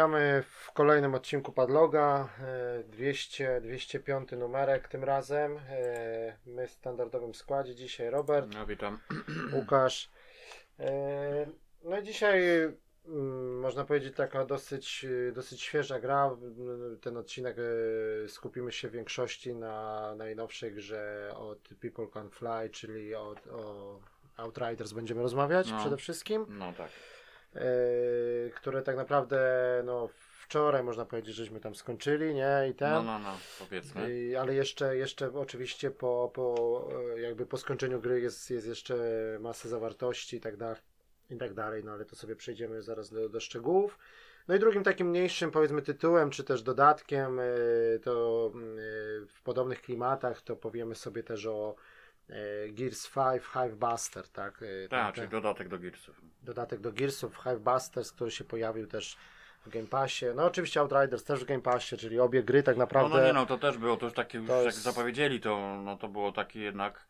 witamy w kolejnym odcinku Padloga. e, 200, 205 numerek tym razem. E, My w standardowym składzie. Dzisiaj Robert, No witam. Łukasz. E, No i dzisiaj mm, można powiedzieć taka dosyć, dosyć świeża gra. Ten odcinek e, skupimy się w większości na najnowszej grze od People Can Fly, czyli od, o Outriders będziemy rozmawiać No. przede wszystkim. No tak. Yy, które tak naprawdę no, wczoraj można powiedzieć, żeśmy tam skończyli, nie? I ten. No, no, no, powiedzmy. I, ale jeszcze, jeszcze oczywiście po, po, e, jakby po skończeniu gry jest, jest jeszcze masę zawartości i tak, da, i tak dalej, no ale to sobie przejdziemy zaraz do, do szczegółów. No i drugim takim mniejszym powiedzmy tytułem, czy też dodatkiem, yy, to yy, w podobnych klimatach to powiemy sobie też o Gears 5 Hive Buster, tak? Ten- Tak, czyli dodatek do Gearsów. dodatek do Gearsów, Hive Busters, który się pojawił też w Game Passie. No oczywiście Outriders też w Game Passie, czyli obie gry tak No, naprawdę. no nie no, to też było, to już takie, już To jak jest- zapowiedzieli to, no to było takie jednak...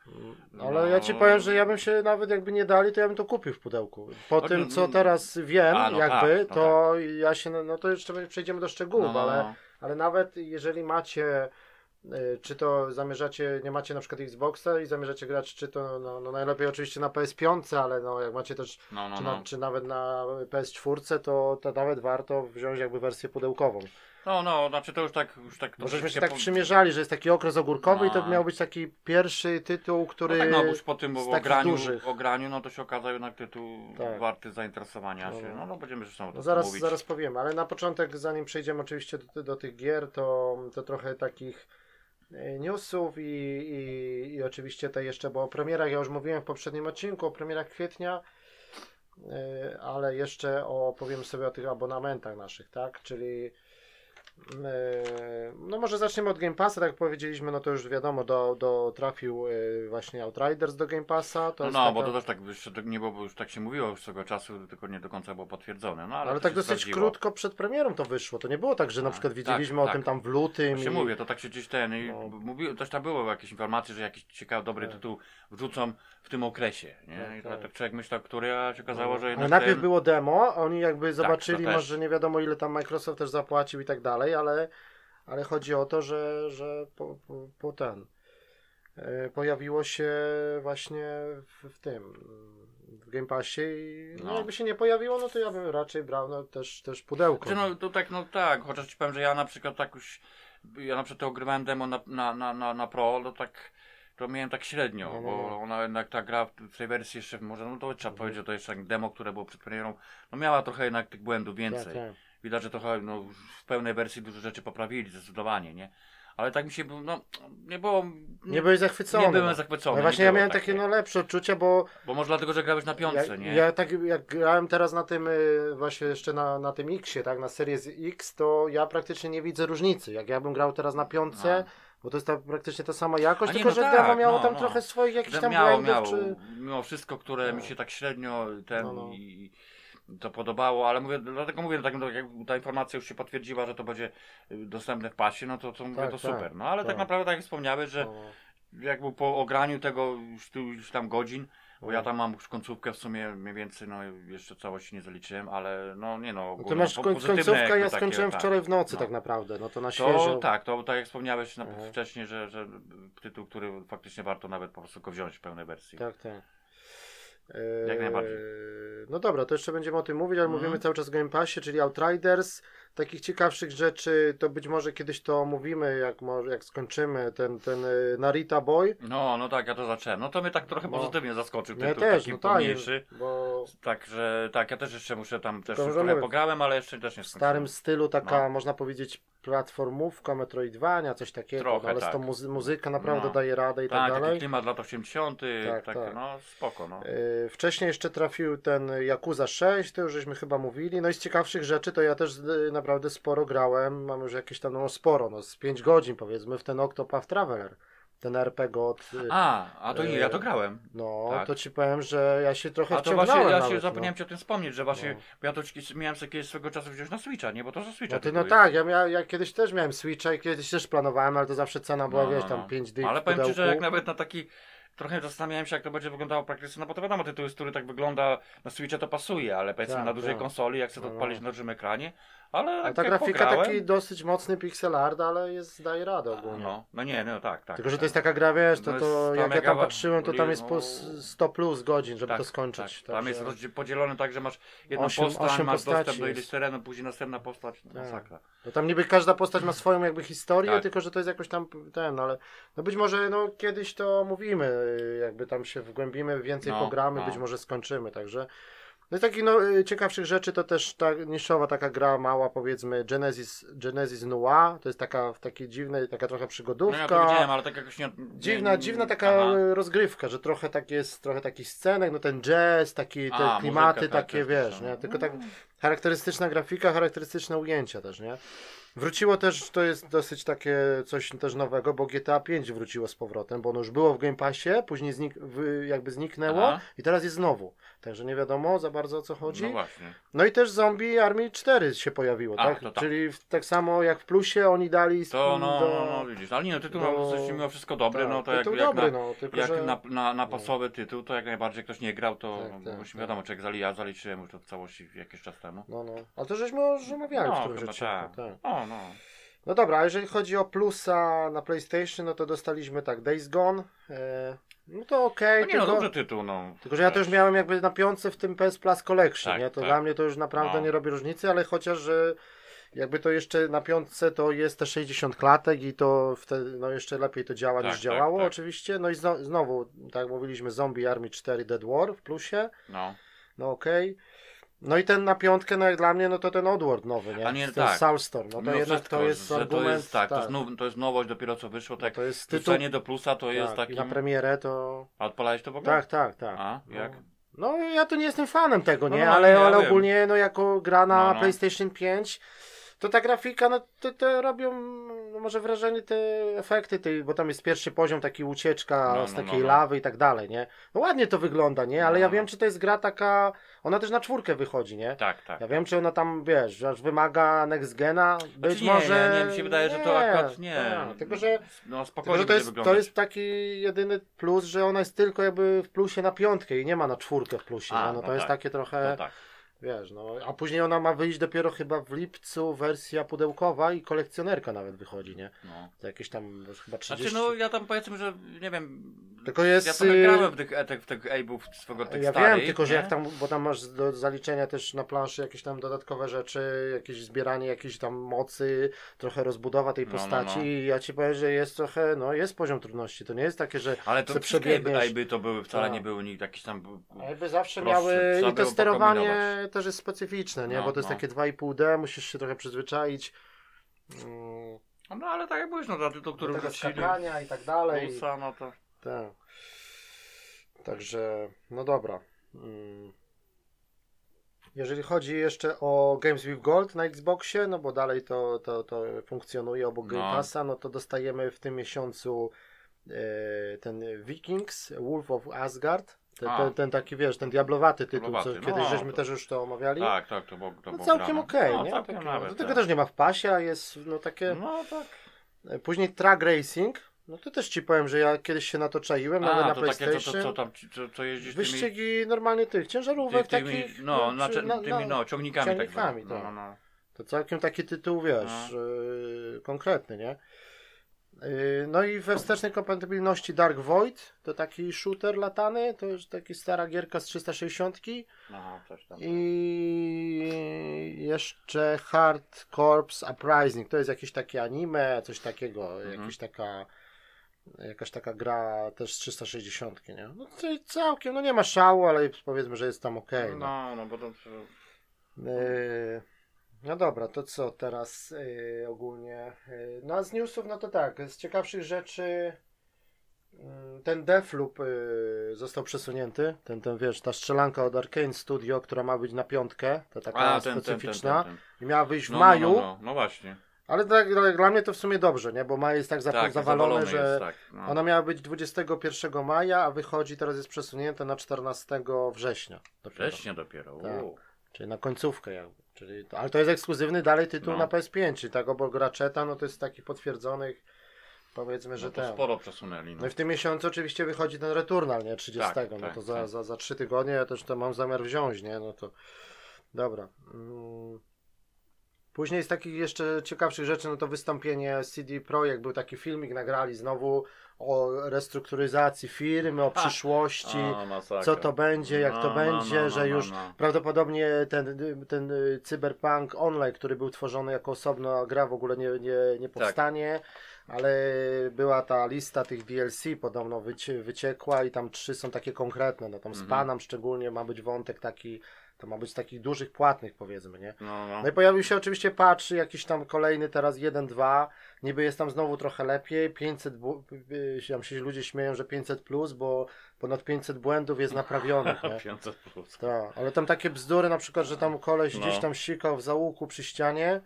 Ale no- ja ci powiem, że ja bym się nawet jakby nie dali, to ja bym to kupił w pudełku. Po No, tym, no, co no. teraz wiem, A, no jakby, tak, no to ja się, no to jeszcze przejdziemy do szczegółów, No, no, ale, no. ale nawet jeżeli macie, czy to zamierzacie, nie macie na przykład Xboxa i zamierzacie grać, czy to, no, no najlepiej oczywiście na PS5, ale no jak macie też No, no, czy, no. na, czy nawet na PS4, to, to nawet warto wziąć jakby wersję pudełkową. No, no, znaczy to już tak, już tak... Bo żeśmy się tak po- przymierzali, że jest taki okres ogórkowy i to No. miał być taki pierwszy tytuł, który... No tak, no bo już po tym z o graniu, dużych. o graniu, no to się okazał jednak tytuł Tak. warty zainteresowania No, się. no. No, no będziemy zresztą o No tym zaraz, mówić. zaraz powiemy, ale na początek, zanim przejdziemy oczywiście do, do tych gier, to, to trochę takich e, newsów i, i, i oczywiście te jeszcze, bo o premierach ja już mówiłem w poprzednim odcinku, o premierach kwietnia, e, ale jeszcze o, powiem sobie o tych abonamentach naszych, tak, czyli e, no może zaczniemy od Game Passa, tak jak powiedzieliśmy, no to już wiadomo, do, do trafił e, właśnie Outriders do Game Passa, No, taka- bo to też tak nie było, bo już tak się mówiło już swego czasu, tylko nie do końca było potwierdzone. No, ale, Ale tak dosyć sprawdziło. krótko przed premierą to wyszło. To nie było tak, że na Tak, przykład tak, wiedzieliśmy o tak. tym tam w lutym. Właśnie i... mówię, to tak się gdzieś ten. i No. Mówił, też tam było jakieś informacje, że jakiś ciekawy, dobry Tak. tytuł wrzucą w tym okresie. Nie? Tak, I tak. tak człowiek myślał, który, a się okazało, że Ale jednak. najpierw ten... było demo, oni jakby zobaczyli, to też. może nie wiadomo ile tam Microsoft też zapłacił i tak dalej, ale, ale chodzi o to, że, że po, po, po ten e, pojawiło się właśnie w, w tym w Game Passie i no. No. jakby się nie pojawiło, no to ja bym raczej brał no, też, też pudełko. Znaczy, no to tak, no tak, chociaż ci powiem, że ja na przykład tak już. Ja na przykład to ogrywałem demo na, na, na, na, na Pro, to tak. To miałem tak średnio, No, no, no. bo ona jednak ta gra w, tej wersji jeszcze może, no to trzeba Mhm. powiedzieć, że to jeszcze demo, które było przed premierą, no miała trochę jednak tych błędów tak, więcej. tak. Widać, że trochę no, w pełnej wersji dużo rzeczy poprawili, zdecydowanie, nie? Ale tak mi się, było, no, nie było... Nie byłeś zachwycony. Nie byłem no. zachwycony. No właśnie nie ja miałem takie no lepsze odczucia, bo Bo może dlatego, że grałeś na piątce, ja, nie? Ja tak jak grałem teraz na tym, y, właśnie jeszcze na, na tym Xie, tak, na Series X, to ja praktycznie nie widzę różnicy. Jak ja bym grał teraz na piątce, No. Bo to jest ta, praktycznie ta sama jakość, nie, tylko no że tak, demo miało no, tam no. trochę swoich jakichś tam miało, błędów, miało, czy... mimo wszystko, które No. mi się tak średnio ten No, no. i to podobało, ale mówię, dlatego mówię, tak, jak ta informacja już się potwierdziła, że to będzie y, dostępne w pasie, no to, to mówię, Tak, to tak, super. No ale tak, tak. naprawdę, tak jak wspomniałeś, że No, jakby po ograniu tego już, już tam godzin, bo ja tam mam już końcówkę w sumie mniej więcej, no jeszcze całości nie zaliczyłem, ale no nie no, no ogólnie, ty masz koń, końcówkę, ja skończyłem tak. wczoraj w nocy No. tak naprawdę, no to na świeżo. To tak, to tak jak wspomniałeś na, Mhm. wcześniej, że, że tytuł, który faktycznie warto nawet po prostu go wziąć w pełnej wersji. Tak, tak. Jak Eee, najbardziej. No dobra, to jeszcze będziemy o tym mówić, ale Mhm. mówimy cały czas o Game Passie, czyli Outriders. Takich ciekawszych rzeczy, to być może kiedyś to omówimy, jak, jak skończymy ten, ten e, Narita Boy. No, no tak, ja to zacząłem. No to mnie tak trochę No. pozytywnie zaskoczył tytuł, też, taki no tak, pomniejszy. bo Także tak, ja też jeszcze muszę tam też To trochę pograłem, ale jeszcze też nie w skończyłem. starym stylu taka, No. można powiedzieć, platformówka, Metroidvania, coś takiego, Trochę, ale z tak. tą muzy- muzyka naprawdę No. daje radę i tak, Tak, taki dalej. klimat lat 80., Tak, tak, tak. no spoko, no. Yy, Wcześniej jeszcze trafił ten Yakuza 6, to już żeśmy chyba mówili. No i z ciekawszych rzeczy to ja też yy, naprawdę sporo grałem. Mam już jakieś tam, no sporo, no z 5 godzin powiedzmy w ten Octopath Traveler. Ten RPG od. A, a to nie, ja to e, grałem. No, tak. to ci powiem, że ja się trochę A to właśnie, ja nawet, się zapomniałem no. ci o tym wspomnieć, że właśnie, No. ja to miałem sobie kiedyś swego czasu wziąć na Switcha, nie? Bo to za Switcha No, ty, no tak, ja, mia, ja kiedyś też miałem Switcha i kiedyś też planowałem, ale to zawsze cena była, No, wiesz, no, tam no. 5 dych Ale powiem ci, że jak nawet na taki. Trochę zastanawiałem się, jak to będzie wyglądało praktycznie, no bo to wiadomo, tytuł, który tak wygląda na Switcha to pasuje, ale powiedzmy Tak, na dużej tak. konsoli, jak chcę to No, no. odpalić na dużym ekranie, Ale, ta grafika pograłem, taki dosyć mocny pixel art, ale jest, daje radę ogólnie. No, no nie, no tak, tak. Tylko, że tak. to jest taka gra, wiesz, to, to jak ja tam patrzyłem, to tam jest po s- 100 plus godzin, żeby Tak, to skończyć. Tak. Tam jest podzielone tak, że masz jedną Osiem- postać, osiem masz dostęp do ileś terenu, później następna postać. No, Tak. Masakra. No tam niby każda postać ma swoją jakby historię, Tak. tylko że to jest jakoś tam ten, ale no być może no kiedyś to mówimy, jakby tam się wgłębimy, więcej No, pogramy, no. być może skończymy, także no i takich no, y, ciekawszych rzeczy to też ta niszowa taka gra mała powiedzmy Genesis, Genesis Noir, to jest taka w takiej dziwnej, taka trochę No przygodówka. ja to widziałem, ale tak jakoś nie... Dziwna, dziwna taka Aha. e, rozgrywka, że trochę tak jest, trochę takich scenek, no ten jazz, taki, te A, klimaty muzyka, tak, takie, wiesz, są. nie? Tylko tak charakterystyczna grafika, charakterystyczne ujęcia też, nie? Wróciło też, to jest dosyć takie coś też nowego, bo GTA 5 wróciło z powrotem, bo ono już było w Game Passie, później znik, jakby zniknęło Aha. i teraz jest znowu. Także nie wiadomo za bardzo o co chodzi. No właśnie. No i też Zombie Army 4 się pojawiło, A, tak? to tak. Czyli w, tak samo jak w Plusie oni dali To no, do... no, no widzisz, ale nie no, tytuł do- no, mimo wszystko dobry, tak, no to jak, tytuł jak, dobry, na, no, tylko jak że... na, na, na pasowy tytuł, to jak najbardziej ktoś nie grał, to Tak, no, tak, tak. wiadomo, czy jak zali, ja zaliczyłem już to w całości jakiś czas temu. No, no. Ale to żeśmy już omawiali w No, którymś chyba odcinku. tak. Tak. O, no. No dobra, a jeżeli chodzi o plusa na PlayStation, no to dostaliśmy tak, Days Gone. E, no to okej, No nie no, dobry tytuł, no. tylko że ja to już miałem jakby na piątce w tym PS Plus Collection, Tak, nie? To tak. dla mnie to już naprawdę No. nie robi różnicy, ale chociaż, że jakby to jeszcze na piątce to jest te 60 klatek i to wtedy no jeszcze lepiej to działa Tak, niż tak, działało tak. oczywiście. No i zno, znowu, tak jak mówiliśmy, Zombie Army 4 Dead War w plusie, no. no okej. No i ten na piątkę, no jak dla mnie, no to ten Odward nowy, nie? A nie, ten tak. Soulstorm, no to Mimo jednak wszystko, to jest argument, To jest, tak, To, tak. jest now, to jest nowość dopiero co wyszło, tak. to jest tytuł, do plusa to jest tak, i takim... na premierę to... A odpalałeś to w ogóle? Tak, tak, tak. A, no. jak? No ja to nie jestem fanem tego, No, nie? no, ale, ja ale wiem. ogólnie no jako gra na No, no. PlayStation 5 to ta grafika, no to, to robią no, może wrażenie te efekty, tej, bo tam jest pierwszy poziom, taki ucieczka No, z no, takiej no, no. lawy i tak dalej, nie? No ładnie to wygląda, nie? Ale No, ja no. wiem, czy to jest gra taka, ona też na czwórkę wychodzi, nie? Tak, tak. Ja wiem, czy ona tam, wiesz, aż wymaga next gena, być Znaczy nie, może... Nie, nie, mi się wydaje, że to akurat nie. tak, tylko, że No tylko, spokojnie że to jest, to jest taki jedyny plus, że ona jest tylko jakby w plusie na piątkę i nie ma na czwórkę w plusie. A, nie? no to no jest tak. takie trochę, No tak. wiesz, no. A później ona ma wyjść dopiero chyba w lipcu wersja pudełkowa i kolekcjonerka nawet wychodzi, nie? No. Za jakieś tam chyba 30. Znaczy no ja tam powiedzmy, że nie wiem. Tylko jest, Ja trochę y, w tych, e, tych, w tych Abe'ów swego tych ja starych, wiem, tylko że nie? jak tam, bo tam masz do zaliczenia też na planszy jakieś tam dodatkowe rzeczy, jakieś zbieranie jakiejś tam mocy, trochę rozbudowa tej No, no, postaci no. i ja ci powiem, że jest trochę, no jest poziom trudności, to nie jest takie, że Ale to przebiegniesz. Abe'y to były, wcale Tak. nie były nikt jakiś tam... A jakby zawsze Prostsze, miały trzeba i to sterowanie pokombinować. też jest specyficzne, nie? No, Bo to jest no. takie 2,5D, musisz się trochę przyzwyczaić. Mm, No ale tak jak mówisz, no za tytuł, do który tego wrzucili skakania i tak dalej. Pulsa, no to... Tak. Także, no dobra. Mm. Jeżeli chodzi jeszcze o Games with Gold na Xboxie, no bo dalej to, to, to funkcjonuje obok Game No. Passa, no to dostajemy w tym miesiącu e, ten Vikings, Wolf of Asgard. Ten, ten, ten taki, wiesz, ten diablowaty tytuł, co Diablowaty, kiedyś no, żeśmy to- też już to omawiali. Tak, tak, to było, to no całkiem okej, no, nie? Całkiem Takie, nawet, do tego tak. też nie ma w pasie, a jest no takie... No tak. Później Track Racing, no to też ci powiem, że ja kiedyś się na to czaiłem, nawet A, na to takie, co, PlayStation. co, co tam, co, co jeździsz tymi... Wyścigi normalnie tych ciężarówek ty- tymi, takich. no, znaczy, na- tymi, no, ciągnikami, ciągnikami, tak. zwane. tak. No, no. To całkiem taki tytuł, wiesz, yy, konkretny, nie? Yy, no i we wstecznej kompatybilności Dark Void, to taki shooter latany, to już taki stara gierka z 360 no, coś tam. i jeszcze Hard Corps Uprising, to jest jakieś takie anime, coś takiego, Mhm. jakaś taka jakaś taka gra też z 360, nie? No to całkiem, no nie ma szału, ale powiedzmy, że jest tam okej. no. No, no, bo to... Yy, no dobra, to co teraz yy, ogólnie? Yy, no a z newsów, no to tak, z ciekawszych rzeczy yy, ten Deathloop yy, został przesunięty, ten, ten wiesz, ta strzelanka od Arkane Studio, która ma być na piątkę, to taka A, ten, specyficzna ten, ten. i miała wyjść w No, maju, No, no, no właśnie. Ale tak, tak, dla mnie to w sumie dobrze, nie, bo maj jest tak, Tak, zawalony, że jest, tak. No. ona miała być 21 maja, a wychodzi, teraz jest przesunięta na 14 września. dopiero. Września dopiero. Tak. Czyli na końcówkę jakby. Czyli, ale to jest ekskluzywny dalej tytuł No. na PS5, czyli tak obok Ratcheta, no to jest takich potwierdzonych, powiedzmy, że No to ten. sporo przesunęli. No. No i w tym miesiącu oczywiście wychodzi ten Returnal, nie? 30, Tak, no tak, to za, tak. za, za 3 tygodnie ja też to mam zamiar wziąć, nie? No to dobra. Mm. Później z takich jeszcze ciekawszych rzeczy, no to wystąpienie CD Projekt, był taki filmik, nagrali znowu o restrukturyzacji firmy, o przyszłości, A, co to będzie, jak to No, no, będzie, no, no, że no, już no. prawdopodobnie ten, ten Cyberpunk Online, który był tworzony jako osobna gra w ogóle nie, nie, Tak. nie powstanie, ale była ta lista tych DLC podobno wycie, wyciekła i tam trzy są takie konkretne, no tam z Mhm. Panem szczególnie ma być wątek taki, to ma być takich dużych płatnych powiedzmy, nie? No, no. No i pojawił się oczywiście patch, jakiś tam kolejny teraz 1-2, niby jest tam znowu trochę lepiej, 500, bu- y, tam się ludzie śmieją, że 500 plus, bo ponad 500 błędów jest naprawionych, nie? 500 plus. Tak, ale tam takie bzdury na przykład, że tam koleś No. gdzieś tam sikał w załuku przy ścianie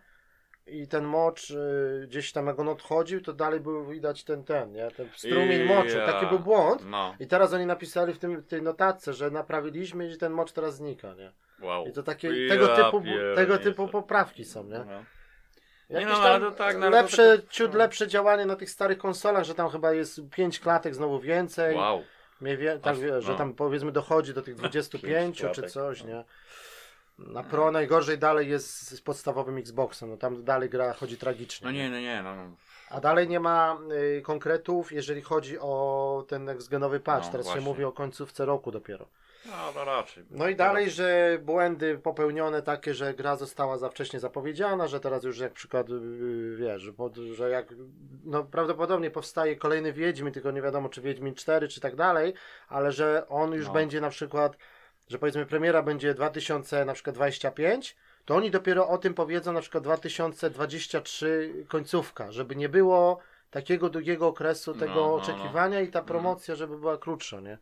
i ten mocz y, gdzieś tam jak on odchodził, to dalej był widać ten, ten, nie? Ten strumień moczu, Ja. taki był błąd. No, I teraz oni napisali w tym, tej notatce, że naprawiliśmy i ten mocz teraz znika, nie? wow. I to takie, Ja tego typu, tego typu poprawki są, nie? No. Jakieś no, tam tak, no, lepsze, tak- ciut lepsze działanie na tych starych konsolach, że tam chyba jest 5 klatek znowu więcej. Wow. Wie, tak Aż- że no. tam powiedzmy dochodzi do tych 25 czy coś, no. nie? Na Pro najgorzej dalej jest z podstawowym Xboxem, no tam dalej gra chodzi tragicznie. No nie, no nie, no. no. A dalej nie ma y, konkretów, jeżeli chodzi o ten next-genowy patch. No, Teraz właśnie. się mówi o końcówce roku dopiero. No, to raczej. No i dalej, że błędy popełnione takie, że gra została za wcześnie zapowiedziana, że teraz już jak przykład, yy, wiesz, że jak, no prawdopodobnie powstaje kolejny Wiedźmin, tylko nie wiadomo czy Wiedźmin 4 czy tak dalej, ale że on już No. będzie na przykład, że powiedzmy premiera będzie 2000 na przykład 25, to oni dopiero o tym powiedzą na przykład 2023 końcówka, żeby nie było takiego długiego okresu tego No, no, no. oczekiwania i ta Mhm. promocja, żeby była krótsza, nie?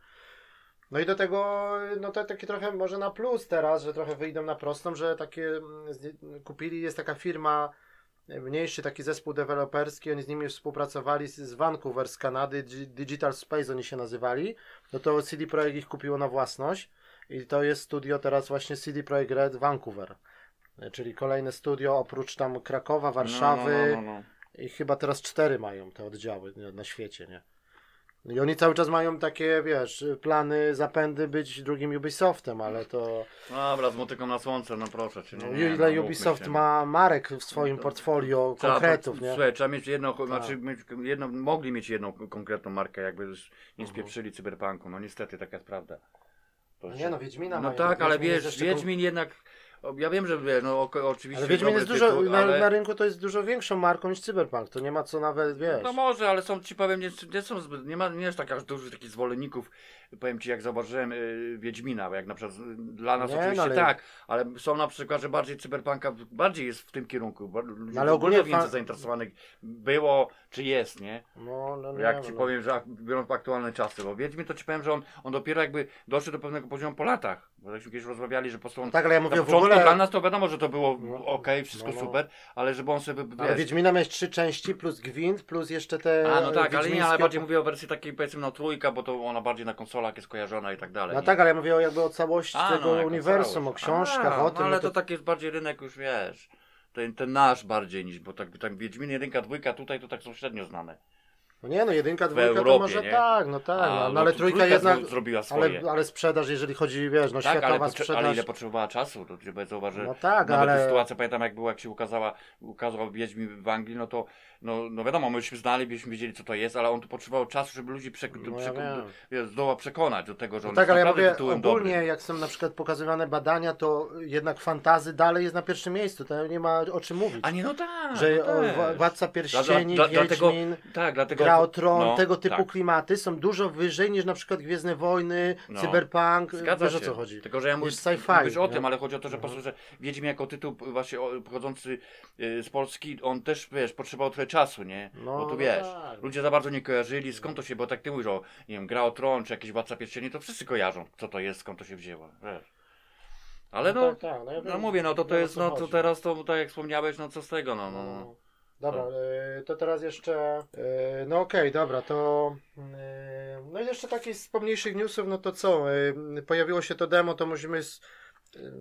No i do tego, no to takie trochę może na plus teraz, że trochę wyjdą na prostą, że takie mm, kupili, jest taka firma, e, mniejszy taki zespół deweloperski, oni z nimi współpracowali z, z Vancouver, z Kanady, Digi- Digital Space oni się nazywali, no to CD Projekt ich kupiło na własność i to jest studio teraz właśnie CD Projekt Red Vancouver, czyli kolejne studio oprócz tam Krakowa, Warszawy No, no, no, no. i chyba teraz cztery mają te oddziały na świecie, nie? I oni cały czas mają takie, wiesz, plany, zapędy być drugim Ubisoftem, ale to... no. Dobra, z motyką na słońce, no proszę cię. No, No, ile no, Ubisoft się. ma marek w swoim To- portfolio, Trzeba- konkretów, nie? Słuchaj, trzeba mieć jedną, Tak. znaczy jedną, mogli mieć jedną konkretną markę, jakby już nie Mhm. spieprzyli cyberpunku. No niestety, taka jest prawda. No nie no, Wiedźmina No mają, tak, ale Wiedźmin jest wiesz, jeszcze Wiedźmin jednak, o, ja wiem, że wie, no oko- oczywiście Ale Wiedźmin dobry jest dużo, tytuł, na, ale... na rynku to jest dużo większą marką niż Cyberpunk, to nie ma co nawet, wiesz... No może, ale są ci powiem, nie, nie są zbyt, nie ma, nie jest tak aż dużo takich zwolenników, powiem ci jak zauważyłem y, Wiedźmina, bo jak na przykład y, dla nas Nie, no oczywiście ale- tak, ale są na przykład, że bardziej cyberpunka, bardziej jest w tym kierunku, bo ludzi No ale ogólnie dużo więcej fa- zainteresowanych. Było, czy jest, nie? No, no, nie, Jak ci no. powiem, że biorąc aktualne czasy, bo Wiedźmin to ci powiem, że on, on dopiero jakby doszedł do pewnego poziomu po latach, bo żeśmy kiedyś rozmawiali, że po prostu on No tak, ale ja mówię w ogóle... dla nas to wiadomo, że to było No, okej, wszystko no, no. super, ale żeby on sobie, Ale wiesz, Wiedźmina miałeś trzy części, plus Gwint, plus jeszcze te a no tak, ale nie, ale bardziej mówię o wersji takiej powiedzmy no trójka, bo to ona bardziej na konsolach jest kojarzona i tak dalej. No nie? tak, ale ja mówię o, jakby o całości A, tego uniwersum, o książkach, A, o tym. No, ale no to tak jest bardziej rynek już wiesz. Ten, ten nasz bardziej niż, bo tak, tak Wiedźmin jedynka, dwójka tutaj to tak są średnio znane. No nie no, jedynka, dwójka to Europie, może nie? tak, no tak, A, no, no no, ale to trójka trójka jednak, zro- zrobiła ale, swoje. ale sprzedaż, jeżeli chodzi, wiesz, no tak, ale, światowa potrze- sprzedaż. ale ile potrzebowała czasu, to trzeba zauważyć, No tak, Nawet ale... sytuacja, pamiętam jak było, jak się ukazała, ukazał Wiedźmin w Anglii, no to no, no wiadomo, myśmy znali, byśmy wiedzieli co to jest, ale on tu potrzebował czasu, żeby ludzi przek- No ja przek- wiem. zdoła przekonać do tego, że No on tak, jest ale ja mówię, ogólnie dobrym. jak są na przykład pokazywane badania, to jednak fantazy dalej jest na pierwszym miejscu, to nie ma o czym mówić. A nie, no tak, że no o, Władca Pierścieni, Dla- dla- dlatego- Wiedźmin, Tak, dlatego... Gra o Tron, no, tego typu tak. klimaty są dużo wyżej niż na przykład Gwiezdne Wojny, No. Cyberpunk, Zgadza wiesz o się. co chodzi. Tylko, że ja mówię, mówisz o tym, ale chodzi o to, że po prostu, że Wiedźmin jako tytuł właśnie o- pochodzący y, z Polski, on też, wiesz, potrzebował trochę czasu, nie? No, Bo tu no wiesz, tak. ludzie za bardzo nie kojarzyli, skąd to się, bo tak ty mówisz o, nie wiem, Gra o Tron, czy jakieś Władca Pierścieni, to wszyscy kojarzą, co to jest, skąd to się wzięło, wiesz. Ale no, tak, tak, no, ja no mówię, no to to jest, no to teraz to, tak jak wspomniałeś, no co z tego, no, no. no. No. Dobra, y, to teraz jeszcze. y, No okej, dobra, to. y, No i jeszcze takich z pomniejszych newsów, no to co? Pojawiło się to demo, to musimy.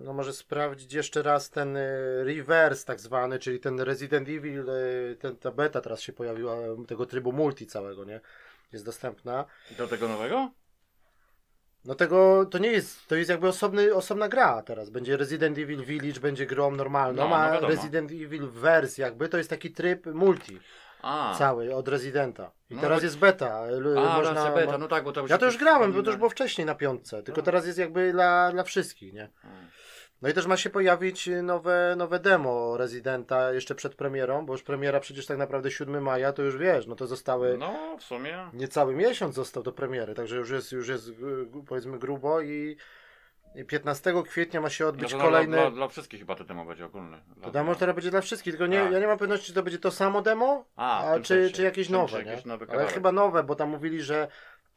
No może sprawdzić jeszcze raz ten y, reverse tak zwany, czyli ten Resident Evil, y, ten, ta beta teraz się pojawiła, tego trybu multi całego, nie? Jest dostępna. Do tego nowego? No tego, to nie jest, to jest jakby osobny, osobna gra teraz. Będzie Resident Evil Village, będzie grą normalną, No, no a. Resident Evil Verse jakby to jest taki tryb multi A, cały od Residenta. I No, teraz jest beta. l- a można, beta, no tak, bo to Ja to już grałem, bo to już było wcześniej na piątce, tylko No. teraz jest jakby dla, dla wszystkich, nie? No i też ma się pojawić nowe, nowe demo Residenta jeszcze przed premierą, bo już premiera przecież tak naprawdę 7 maja, to już wiesz, no to zostały No, w sumie. niecały miesiąc został do premiery, także już jest, już jest g- powiedzmy grubo i 15 kwietnia ma się No odbyć to kolejny... Dla, dla, dla wszystkich chyba to demo będzie ogólne. To demo teraz będzie dla wszystkich, tylko nie, Tak. ja nie mam pewności, czy to będzie to samo demo, A, a czy, sensie. czy jakieś nowe, nie? jakieś nowy Ale chyba nowe, bo tam mówili, że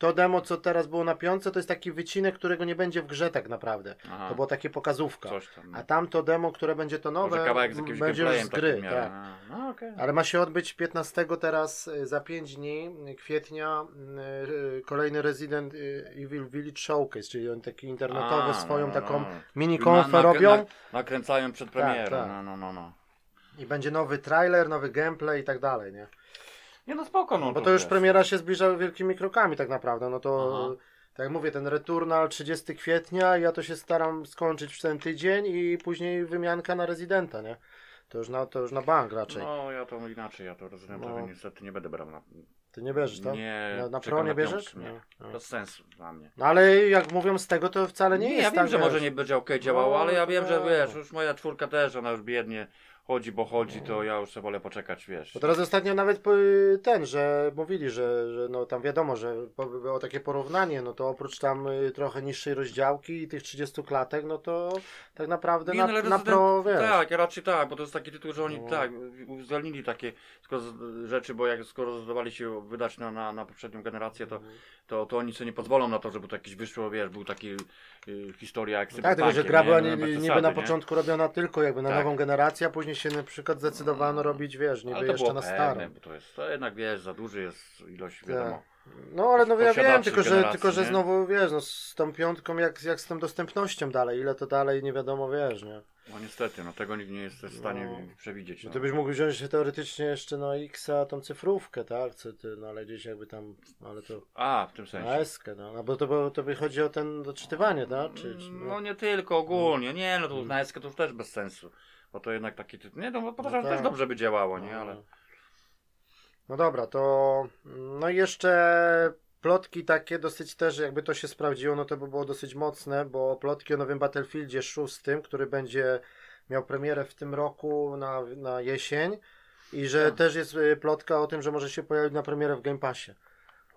to demo, co teraz było na piątce, to jest taki wycinek, którego nie będzie w grze tak naprawdę. Aha, To było takie pokazówka. tam. A tamto demo, które będzie to nowe, Może kawałek z jakimś będzie już z gry. Tak. A, No okej. Ale ma się odbyć 15 teraz y, za 5 dni y, kwietnia y, kolejny Resident Evil Village Showcase, czyli on taki internetowy, A, swoją no, no, taką no. mini Na- konfę na- robią na- Nakręcają przed premierą. tak. No, no, no, no. i będzie nowy trailer, nowy gameplay i tak dalej, nie? Nie no spoko, no. Bo to już wiesz. premiera się zbliża wielkimi krokami tak naprawdę, no to Aha. tak jak mówię, ten Returnal 30 kwietnia, ja to się staram skończyć w ten tydzień i później wymianka na Residenta, nie? To już na, to już na bank raczej. No ja to inaczej, ja to rezydentowi No. niestety nie będę brał na... Ty nie bierzesz, tak? Nie, Na, na pro nie bierzesz? piątkę, nie. No. Bez sensu dla mnie. No ale jak mówią z tego, to wcale nie, jest ja wiem, tak, że wiesz. może nie będzie ok działało, No, ale ja wiem, że no. wiesz, już moja czwórka też, ona już biednie chodzi, bo chodzi, to ja już wolę poczekać, wiesz. Bo teraz ostatnio nawet po- ten, że mówili, że, że no tam wiadomo, że było takie porównanie, no to oprócz tam y, trochę niższej rozdziałki i tych 30 klatek, no to tak naprawdę Nie, na, no, na Resident- pro, wiesz. Tak, ja raczej tak, bo to jest taki tytuł, że oni No. tak, uwzględnili takie rzeczy, bo jak skoro zdecydowali się wydać na, na, na poprzednią generację, to, Mhm. to, to oni sobie nie pozwolą na to, żeby to jakieś wyszło, wiesz, był taki y, historia jak Tak, tylko że gra była nie, bez niby na nie? początku robiona tylko jakby na Tak. nową generację, a później się na przykład zdecydowano robić, wiesz, niby jeszcze na pewne, starą. bo to jest, to jednak wiesz, za duży jest ilość, Tak. wiadomo. No ale no ja wiem, tylko że, tylko że nie? znowu wiesz, no z tą piątką jak, jak z tą dostępnością dalej, ile to dalej nie wiadomo wiesz, nie? No niestety, no tego nikt nie jest w stanie No. przewidzieć. No No. to byś mógł wziąć teoretycznie jeszcze na X-a tą cyfrówkę, tak? Co ty, no ale gdzieś jakby tam, ale to A, w tym sensie. na S-kę, no. no bo to, bo to by chodzi o ten doczytywanie, tak? Czy, czy, No nie tylko, ogólnie. Nie, no to Mm. na eskę to już też bez sensu. Bo to jednak taki tytuł. Nie, no bo podejrzewam, No że tak. też dobrze by działało, nie? Ale. No dobra, to no i jeszcze plotki takie dosyć też, jakby to się sprawdziło, no to by było dosyć mocne, bo plotki o nowym Battlefieldzie 6, który będzie miał premierę w tym roku na, na jesień i że Tak. też jest y, plotka o tym, że może się pojawić na premierę w Game Passie.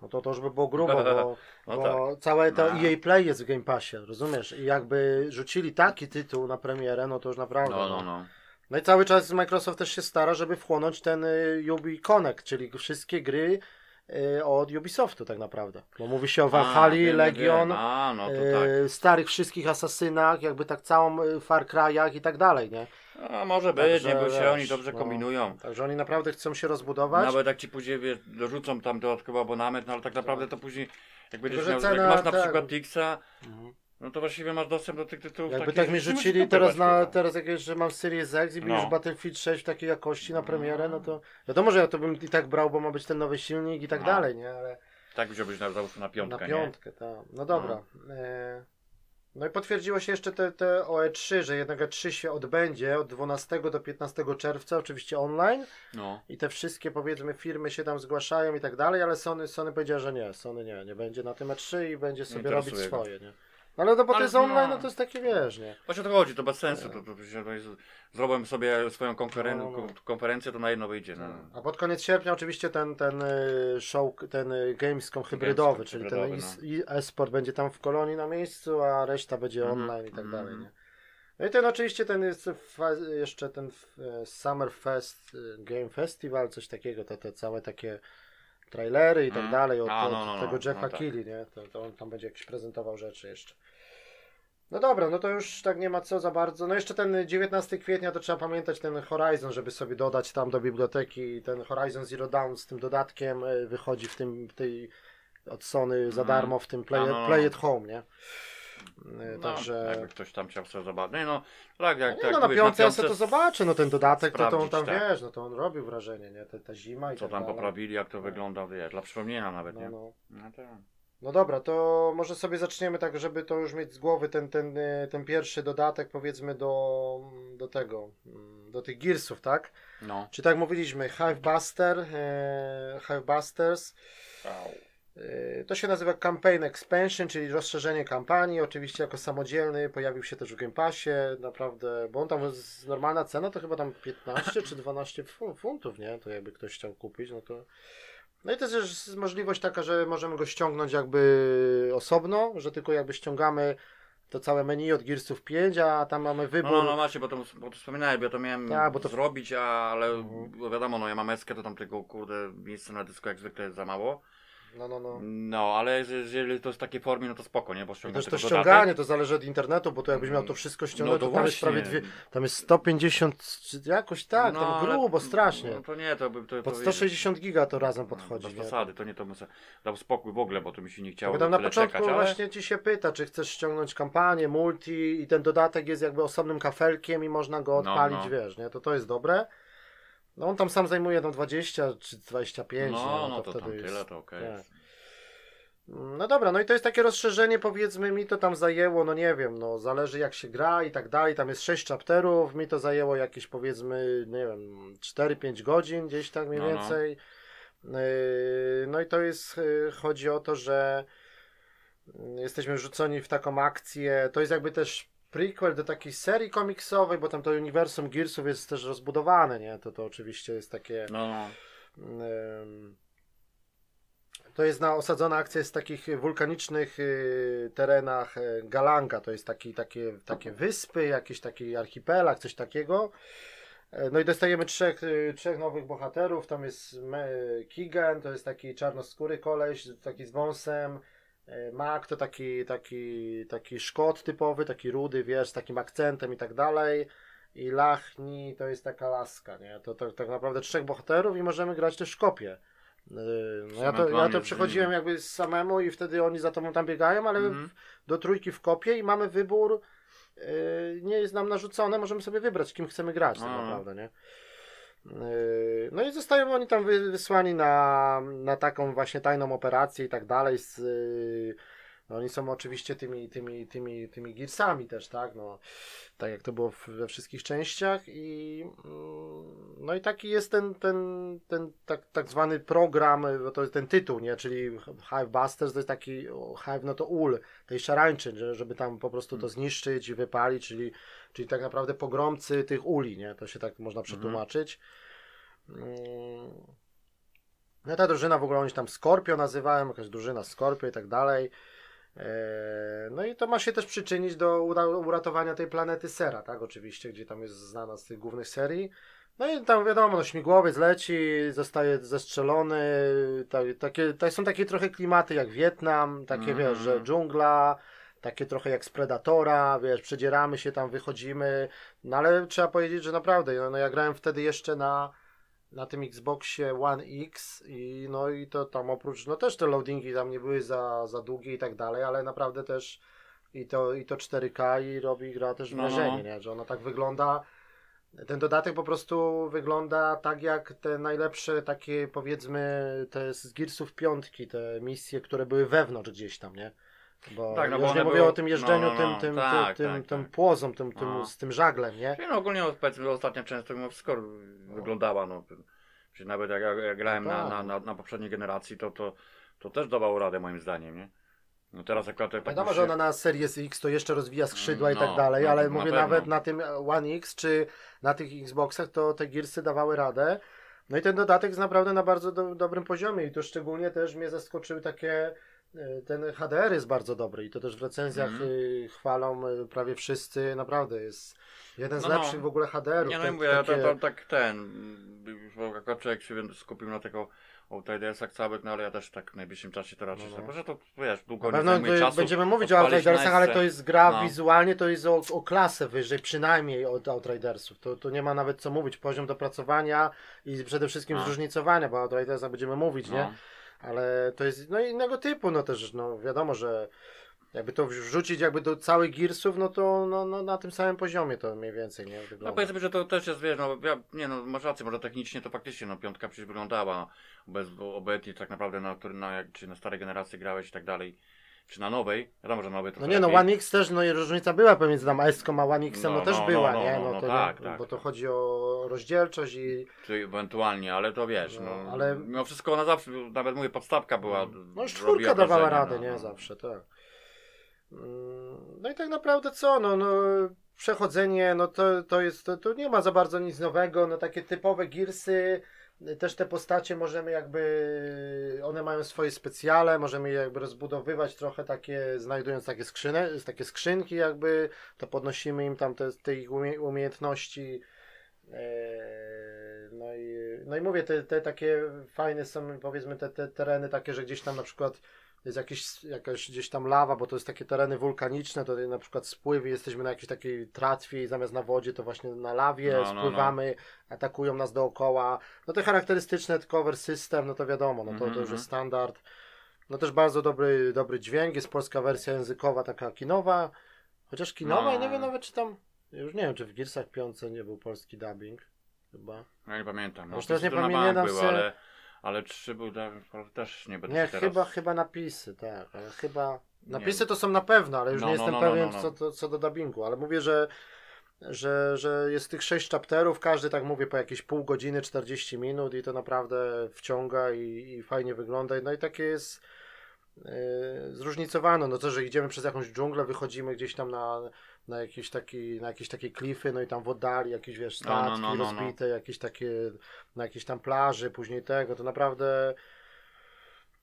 No to to już by było grubo, bo, No bo całe to No. EA Play jest w Game Passie, rozumiesz? I jakby rzucili taki tytuł na premierę, no to już naprawdę. No, no, no. No i cały czas Microsoft też się stara, żeby wchłonąć ten y, Ubi Connect, czyli wszystkie gry y, od Ubisoftu tak naprawdę. Bo mówi się o Valhalla, Legion. A, no to tak. y, starych wszystkich Asasynach, jakby tak całą y, Far Cry'ach i tak dalej, nie? A, może być, Także, nie, bo się oni dobrze no. kombinują. Także oni naprawdę chcą się rozbudować. Nawet jak ci później wiesz, dorzucą tam dodatkowy abonament, no ale tak naprawdę to później, jak będziesz że miał, cena, jak masz na tak. przykład Tixa, Mhm. no to właściwie masz dostęp do tych tytułów Jakby takich, tak mi że rzucili teraz, na, chyba. teraz jak jeszcze mam Series X i No. no. Battlefield 6 w takiej jakości na premierę, no to wiadomo, że ja to bym i tak brał, bo ma być ten nowy silnik i tak No. dalej, nie? Ale Tak wziąłbyś na, załóżmy na piątkę, Na piątkę, tak. No dobra. E, No i potwierdziło się jeszcze te, te OE3, że jednak E3 się odbędzie od 12 do 15 czerwca, oczywiście online. No. I te wszystkie powiedzmy firmy się tam zgłaszają i tak dalej, ale Sony, Sony powiedziała, że nie, Sony nie, nie będzie na tym E3 i będzie sobie robić interesuje go. swoje, nie? No ale to bo to Ale jest no. online, no to jest takie wiesz, nie? Właśnie o to chodzi, to bez sensu. To, to, to jest, zrobię sobie swoją konferen- No, no, no. ko- konferencję, to na jedno wyjdzie. No. A pod koniec sierpnia oczywiście ten, ten y, show, ten y, Gamescom hybrydowy, Gamescom czyli ten no. e-sport będzie tam w kolonii na miejscu, a reszta będzie Mhm, online i tak mhm. dalej, nie? No i ten oczywiście ten jest jeszcze ten e, Summer Fest, e, Game Festival, coś takiego, te, te całe takie trailery i tak Mhm. dalej od, A, no, no, no, tego Jeffa no tak. Keighley, nie? To, to on tam będzie jakiś prezentował rzeczy jeszcze. No dobra, no to już tak nie ma co za bardzo. No jeszcze ten 19 kwietnia to trzeba pamiętać ten Horizon, żeby sobie dodać tam do biblioteki. Ten Horizon Zero Dawn z tym dodatkiem e, wychodzi w tym w tej od Sony za Mhm. darmo w tym Play, no, no. Play at Home, nie? E, No, Także Jakby ktoś tam chciał sobie zobaczyć. No, tak, jak, nie, tak no na mówisz, piątce ja sobie to zobaczę, no ten dodatek to, to on tam tak. wiesz, no to on robił wrażenie, nie? Ta, ta zima i Co tak tam dalej. poprawili, jak to wygląda, wiesz, dla przypomnienia nawet, No, nie? no. No tak. No dobra, to może sobie zaczniemy tak, żeby to już mieć z głowy ten, ten, y, ten pierwszy dodatek, powiedzmy, do, do tego, mm, do tych Gearsów, tak? No. Czy tak mówiliśmy, Hivebuster, e, Hivebusters, e, to się nazywa Campaign Expansion, czyli rozszerzenie kampanii, oczywiście jako samodzielny, pojawił się też w Game Passie, naprawdę, bo on tam normalna cena to chyba tam 15 czy 12 fu- funtów, nie? To jakby ktoś chciał kupić, no to... No i to jest też możliwość taka, że możemy go ściągnąć jakby osobno, że tylko jakby ściągamy to całe menu od Gearsów 5, a tam mamy No, wybór. no, no macie, bo to, bo to wspominałem, bo ja to miałem Tak, bo to- zrobić, a, ale Mhm. wiadomo, no ja mam eskę, to tam tego kurde miejsca na dysku jak zwykle jest za mało. No, no. no. No, ale jeżeli- to jest w takiej formie, no to spoko, nie? Bo ściągam też to ściąganie dodatek. to zależy od internetu, bo to jakbyś miał to wszystko ściągnąć, No to, to tam jest prawie dwie, tam jest 150, czy jakoś tak, No, tam ale- grubo, strasznie. No to nie, to by to Pod to- 160 giga to razem no, podchodzi. Nie? zasady, to nie to muszę dał spokój w ogóle, bo to mi się nie chciało Bo tam na początku czekać, ale... właśnie ci się pyta, czy chcesz ściągnąć kampanię, multi i ten dodatek jest jakby osobnym kafelkiem i można go No, odpalić, no. wiesz, nie? To to jest dobre. No on tam sam zajmuje no 20 czy 25, nie? No, no to, tam wtedy tyle, jest- to okej. tak. No dobra, no i to jest takie rozszerzenie, powiedzmy, mi to tam zajęło, no nie wiem, no zależy jak się gra i tak dalej, tam jest 6 chapterów, mi to zajęło jakieś powiedzmy, nie wiem, 4-5 godzin gdzieś tak mniej No, no. więcej. Yy, No i to jest, yy, chodzi o to, że yy, jesteśmy wrzuconi w taką akcję, to jest jakby też prequel do takiej serii komiksowej, bo tam to uniwersum Gearsów jest też rozbudowane, nie? To to oczywiście jest takie... No. Ym, To jest na osadzona akcja jest w takich wulkanicznych y, terenach y, Galanga. To jest taki, takie, takie wyspy, jakiś taki archipelag, coś takiego. E, No i dostajemy trzech, y, trzech nowych bohaterów. Tam jest Keegan, to jest taki czarnoskóry koleś, taki z wąsem. E, Mac to taki, taki, taki szkot typowy, taki rudy, wiesz, z takim akcentem i tak dalej. I Lachni to jest taka laska, nie? To, to tak naprawdę trzech bohaterów i możemy grać też w kopie. Yy, No ja, to, ja to przechodziłem jakby samemu i wtedy oni za tobą tam biegają, ale Mhm. do trójki w kopie i mamy wybór. Yy, nie jest nam narzucone, możemy sobie wybrać, kim chcemy grać tak naprawdę, nie? Yy, No i zostają oni tam wy- wysłani na, na taką właśnie tajną operację i tak dalej. Z, no oni są oczywiście tymi, tymi, tymi, tymi Gearsami też, tak? No, tak jak to było we wszystkich częściach i mm, no i taki jest ten, ten, ten tak, tak zwany program, to jest ten tytuł, nie? Czyli Hive Busters to jest taki Hive, no to ul tej szarańczy, że, żeby tam po prostu to zniszczyć i wypalić, czyli, czyli tak naprawdę pogromcy tych uli, nie? To się tak można przetłumaczyć. Mm. No ta drużyna w ogóle oni tam Scorpio nazywałem, jakaś drużyna Scorpio i tak dalej. Eee, No i to ma się też przyczynić do ura- uratowania tej planety Sera, tak? Oczywiście, gdzie tam jest znana z tych głównych serii. No i tam wiadomo, no śmigłowiec leci, zostaje zestrzelony. Ta, takie, to są takie trochę klimaty jak Wietnam, takie Mhm. wiesz, że dżungla, takie trochę jak z Predatora, wiesz, przedzieramy się tam, wychodzimy. No ale trzeba powiedzieć, że naprawdę, no, no ja grałem wtedy jeszcze na na tym Xboxie One X i no i to tam oprócz, no też te loadingi tam nie były za, za długie i tak dalej, ale naprawdę też i to, i to 4K i robi gra też No, wrażenie, no. nie? że ona tak wygląda ten dodatek po prostu wygląda tak jak te najlepsze takie powiedzmy te z Gearsów piątki, te misje, które były wewnątrz gdzieś tam, nie? Bo Tak, no już bo nie mówię były- o tym jeżdżeniu no, no, tym, no, tym, tak, tym, tak, tym, tym tak. płozą, tym, tym, No. z tym żaglem, nie? Czyli no ogólnie no, powiedzmy ostatnio często wszystko wyglądała, no. Czy nawet jak, grałem No na, tak. na, na, na poprzedniej generacji, to, to, to też dawało radę moim zdaniem, nie? No teraz akurat tak Wiadomo, że ona na Series X to jeszcze rozwija skrzydła i No, tak dalej, no, ale na mówię pewno. nawet na tym One X czy na tych Xboxach to te Gearsy dawały radę. No i ten dodatek jest naprawdę na bardzo do, dobrym poziomie i to szczególnie też mnie zaskoczyły takie ten HDR jest bardzo dobry i to też w recenzjach y, chwalą y, prawie wszyscy, naprawdę jest jeden z No, no. lepszych w ogóle HDR-ów. No Te- i mówię, ja takie- to, to, tak ten, już bo akurat człowiek się skupił na tego Outridersach całych, no ale ja też tak w najbliższym czasie to raczej, No, no, no. że to wiesz, długo nie zajmuje czasu. będziemy mówić o Outridersach, ale to jest gra No. wizualnie, to jest o, o klasę wyżej, przynajmniej od Outridersów. To, to nie ma nawet co mówić. Poziom dopracowania i przede wszystkim No. zróżnicowania, bo o Outridersach będziemy mówić, nie? No. Ale to jest no innego typu, no też, no wiadomo, że jakby to wrzucić jakby do całych Gearsów, no to no, no, na tym samym poziomie to mniej więcej, nie? No Wygląda. powiedzmy, że to też jest, wiesz, no ja, nie no, masz rację, może technicznie to faktycznie, no piątka przecież wyglądała bez, obecnie tak naprawdę na, na, jak, czy na starej generacji grałeś i tak dalej, czy na nowej, wiadomo, że nowej to No nie no, One X też, no i różnica była pomiędzy tam S-ką a One X-em, no, No, też no, była, no, nie? no, No, no, to tak, tak, bo to chodzi o rozdzielczość i Czy ewentualnie, ale to wiesz, no, No, ale- mimo wszystko ona zawsze, nawet mówię, podstawka była. no już czwórka dawała radę, nie? Zawsze, tak. Mm, No i tak naprawdę co, no, no przechodzenie, no to, to jest, to, to nie ma za bardzo nic nowego, no takie typowe Gearsy, też te postacie możemy jakby, one mają swoje specjale, możemy je jakby rozbudowywać trochę takie, znajdując takie skrzyne, takie skrzynki jakby, to podnosimy im tam te, te ich umie, umiejętności. Eee, No i, no i mówię, te, te takie fajne są powiedzmy te, te tereny takie, że gdzieś tam na przykład jest jakieś, jakaś gdzieś tam lawa, bo to jest takie tereny wulkaniczne, to na przykład spływy, jesteśmy na jakiejś takiej tratwie i zamiast na wodzie to właśnie na lawie No, no, no. spływamy, atakują nas dookoła. No te charakterystyczne cover system, no to wiadomo, no to, to Mhm, już jest mhm. standard. No też bardzo dobry, dobry dźwięk, jest polska wersja językowa, taka kinowa, chociaż kinowa i nie No. wiem nawet czy tam, już nie wiem czy w Gearsach 5 nie był polski dubbing, chyba. Ja nie pamiętam. No, Już teraz nie to pamiętam bank był, se- ale, ale trzy był, też nie będę Nie, teraz... chyba, chyba napisy, tak, chyba, Nie napisy to są na pewno, ale już No, nie no, jestem no, no, pewien no, no. Co, co, co do dubbingu, ale mówię, że że, że jest tych sześć chapterów, każdy tak mówię po jakieś pół godziny, 40 minut i to naprawdę wciąga i, i fajnie wygląda. No i takie jest yy, zróżnicowane. No to, że idziemy przez jakąś dżunglę, wychodzimy gdzieś tam na, na jakieś taki, na jakieś takie klify, no i tam w oddali jakieś wiesz, No, no, statki no, no, no. rozbite, jakieś takie na jakieś tam plaży, później tego, to naprawdę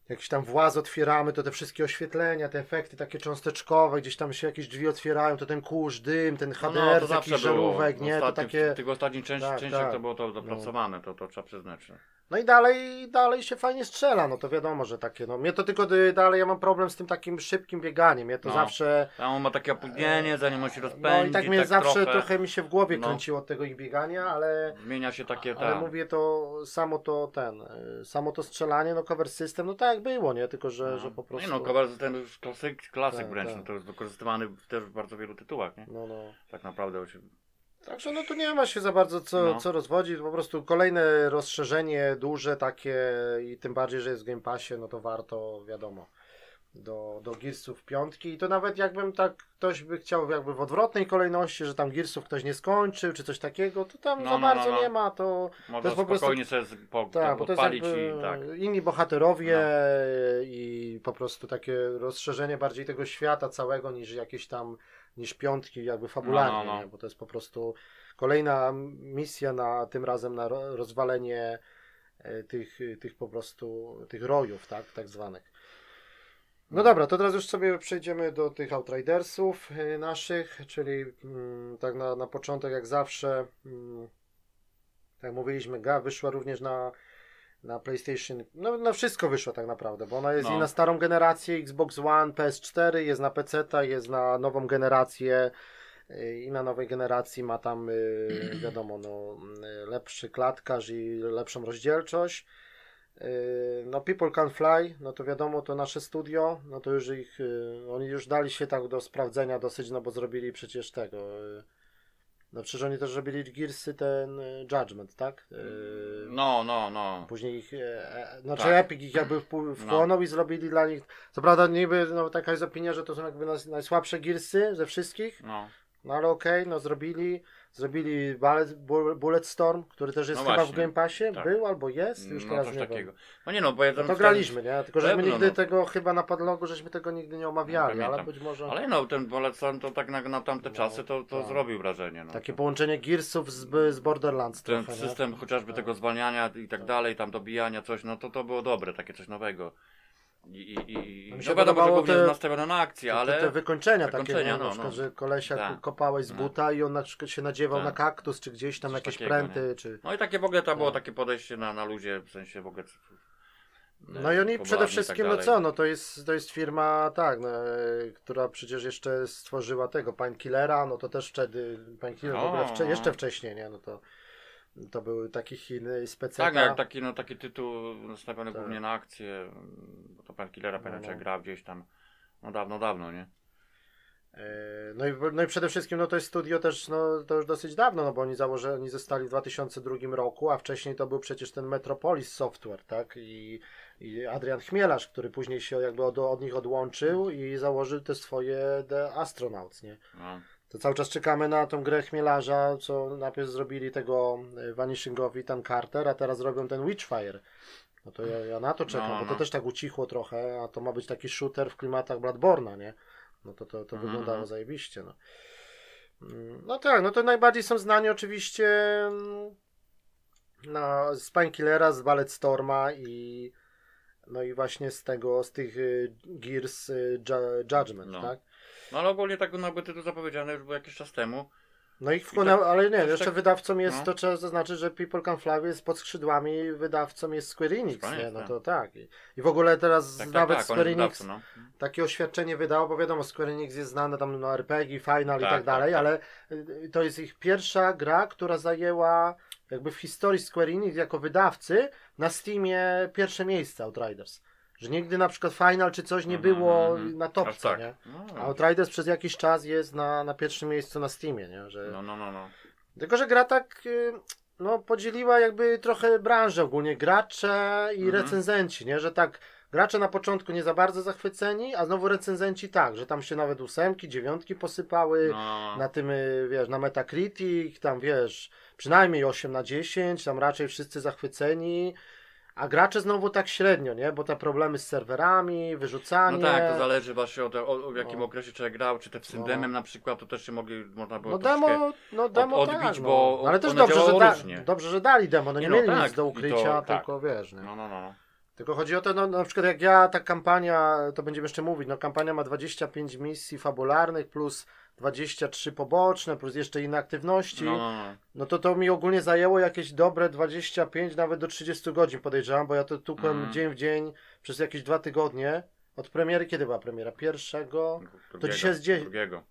jakiś tam właz otwieramy, to te wszystkie oświetlenia, te efekty takie cząsteczkowe, gdzieś tam się jakieś drzwi otwierają, to ten kurz, dym, ten No, HDR, no, to było. żarówek, nie, to ostatnich- takie... W tych ostatnich części, Tak, częściach tak. to było to dopracowane, to, to trzeba przyznać. No i dalej, dalej się fajnie strzela, no to wiadomo, że takie, no mnie to tylko y, dalej, ja mam problem z tym takim szybkim bieganiem, ja to No. zawsze... Tam on ma takie opóźnienie, zanim on się rozpędzi. No i tak mnie zawsze trochę, trochę mi się w głowie No. kręciło od tego ich biegania, ale... Zmienia się takie, Ale tak. mówię to, samo to ten, y, samo to strzelanie, no cover system, no tak jak było, nie, tylko że, No. że po prostu... Nie no, Kowal ten już klasyk, klasyk Tak, wręcz, tak. no to jest wykorzystywany też w bardzo wielu tytułach, nie? No, no. Tak naprawdę. Się... Także no tu nie ma się za bardzo co, No. co rozwodzić, po prostu kolejne rozszerzenie duże takie i tym bardziej, że jest w Game Passie, no to warto, wiadomo, do, do Gearsów piątki i to nawet jakbym tak, ktoś by chciał jakby w odwrotnej kolejności, że tam Gearsów ktoś nie skończył, czy coś takiego, to tam No, za no, bardzo no, no. nie ma, to Można jest po prostu- spokojnie sobie po, tak, bo to jest i tak. inni bohaterowie i po prostu takie rozszerzenie bardziej tego świata całego niż jakieś tam, niż piątki jakby fabularnie, No, no, no. Bo to jest po prostu kolejna misja na tym razem na ro- rozwalenie e, tych, tych po prostu, tych rojów, tak, tak zwanych. No dobra, to teraz już sobie przejdziemy do tych Outridersów e, naszych, czyli mm, tak na, na początek jak zawsze, mm, tak jak mówiliśmy, GA wyszła również na, na PlayStation, no na wszystko wyszło tak naprawdę, bo ona jest No. i na starą generację Xbox One, PS4, jest na PC, jest na nową generację y, i na nowej generacji ma tam y, wiadomo, no, y, lepszy klatkarz i lepszą rozdzielczość. No People Can Fly, no to wiadomo, to nasze studio, no to już ich, oni już dali się tak do sprawdzenia dosyć, no bo zrobili przecież tego, no przecież oni też zrobili Gearsy ten y, Judgment, tak? Y, No, no, no. Później ich, e, e, znaczy Tak. Epic ich jakby wchłonął i zrobili dla nich, co prawda niby, no taka jest opinia, że to są jakby najsłabsze Gearsy ze wszystkich, no. no ale okej, no zrobili, zrobili Bullet, Bu- Bulletstorm, który też jest No chyba w właśnie, Game Passie, tak. był albo jest, już no teraz coś nie takiego. No nie no, bo ja No to graliśmy, nie? Tylko żeśmy nigdy no. tego chyba na podlogu, żeśmy tego nigdy nie omawiali, Nie ale być może Ale no, ten Bolecon to tak na, na tamte No, czasy to, to tak. zrobił wrażenie. No. takie połączenie Gearsów z, z Borderlands Ten trochę, nie? system chociażby tego zwalniania i tak dalej, tam dobijania coś, no to to było dobre, takie coś nowego. I, i, i no wiadomo, że głównie te- nastawione na akcję, Te- ale... Te, wykończenia, takie, wykończenia, nie? na no, przykład, no. że kolesia Tak. kopałeś z No. buta i on na przykład się nadziewał Tak. na kaktus, czy gdzieś tam Coś jakieś takiego, pręty, czy... No i takie w ogóle to było Tak. takie podejście na, na ludzie, w sensie w ogóle... No i oni przede i wszystkim, tak no co, no to jest, to jest firma, tak, no, e, która przecież jeszcze stworzyła tego Painkillera, no to też wtedy, Painkiller w ogóle wcze, jeszcze wcześniej, nie, no to to były taki Chiny, speceka. Tak, jak taki, no, taki tytuł nastawiony Tak. głównie na akcję, bo to pan Killera, No, no. grał gdzieś tam, no dawno, dawno, nie? E, No i, no i przede wszystkim no to jest studio też no, to już dosyć dawno, no bo oni założyli, oni zostali w 2002 roku, a wcześniej to był przecież ten Metropolis Software, tak? I, i Adrian Chmielarz, który później się jakby od, od nich odłączył i założył te swoje The Astronauts, nie? No. To cały czas czekamy na tą grę Chmielarza, co najpierw zrobili tego e, Vanishing of Ethan Carter, a teraz robią ten Witchfire. No to ja, ja na to czekam, No, bo to no. też tak ucichło trochę, a to ma być taki shooter w klimatach Bloodborne'a, nie? No to, to, to Mhm, wyglądało mhm. zajebiście, no. Mm, No tak, no to najbardziej są znani oczywiście mm, no, z Painkillera, z Ballet Storma i no i właśnie z tego, z tych y, Gears y, Ju- Judgment, No. tak? No ale ogólnie tak jakby tytuł zapowiedziany już był jakiś czas temu. No i wchłonęło, tak- ale nie, jeszcze tak- wydawcą jest, no. to trzeba zaznaczyć, że People Can Fly jest pod skrzydłami, wydawcą jest Square Enix, nie? No tak. to tak. I, i w ogóle teraz Tak, tak, nawet tak, Square Enix wydawcą, no. takie oświadczenie wydało, bo wiadomo, Square Enix jest znane tam no RPG, Final i Tak, tak dalej, ale y, to jest ich pierwsza gra, która zajęła jakby w historii Square Enix jako wydawcy na Steamie pierwsze miejsce Outriders. Że nigdy na przykład Final czy coś nie Mhm, było mhm. na topce, tak. nie? No, A Outriders przez jakiś czas jest na, na pierwszym miejscu na Steamie, nie? Że... no, no, no, no. Tylko, że gra tak y, no, podzieliła jakby trochę branżę ogólnie, gracze i Mhm. recenzenci, nie? Że tak gracze na początku nie za bardzo zachwyceni, a znowu recenzenci tak, że tam się nawet ósemki, dziewiątki posypały, no. na tym, y, wiesz, na Metacritic, tam wiesz, przynajmniej 8 na 10, tam raczej wszyscy zachwyceni, a gracze znowu tak średnio, nie? Bo te problemy z serwerami, wyrzucanie. No tak, to zależy właśnie od, o, o w jakim No. okresie człowiek grał, czy te w Syndemem na przykład, to też się mogli, można było No demo, no demo odbić, tak, no. bo ale też dobrze że, da, dobrze, że dali demo, no nie, Nie no, mieli tak, nic do i to- ukrycia, tak. tylko wiesz, nie? No, no, no. Tylko chodzi o to, no, na przykład jak ja, ta kampania, to będziemy jeszcze mówić, no kampania ma 25 misji fabularnych plus 23 poboczne, plus jeszcze inne aktywności, No, no, no, no. to to mi ogólnie zajęło jakieś dobre 25, nawet do 30 godzin podejrzewam, bo ja to tukłem Mhm. dzień w dzień przez jakieś dwa tygodnie. Od premiery, kiedy była premiera? Pierwszego? Drugiego, dzisiaj jest dzień- Drugiego.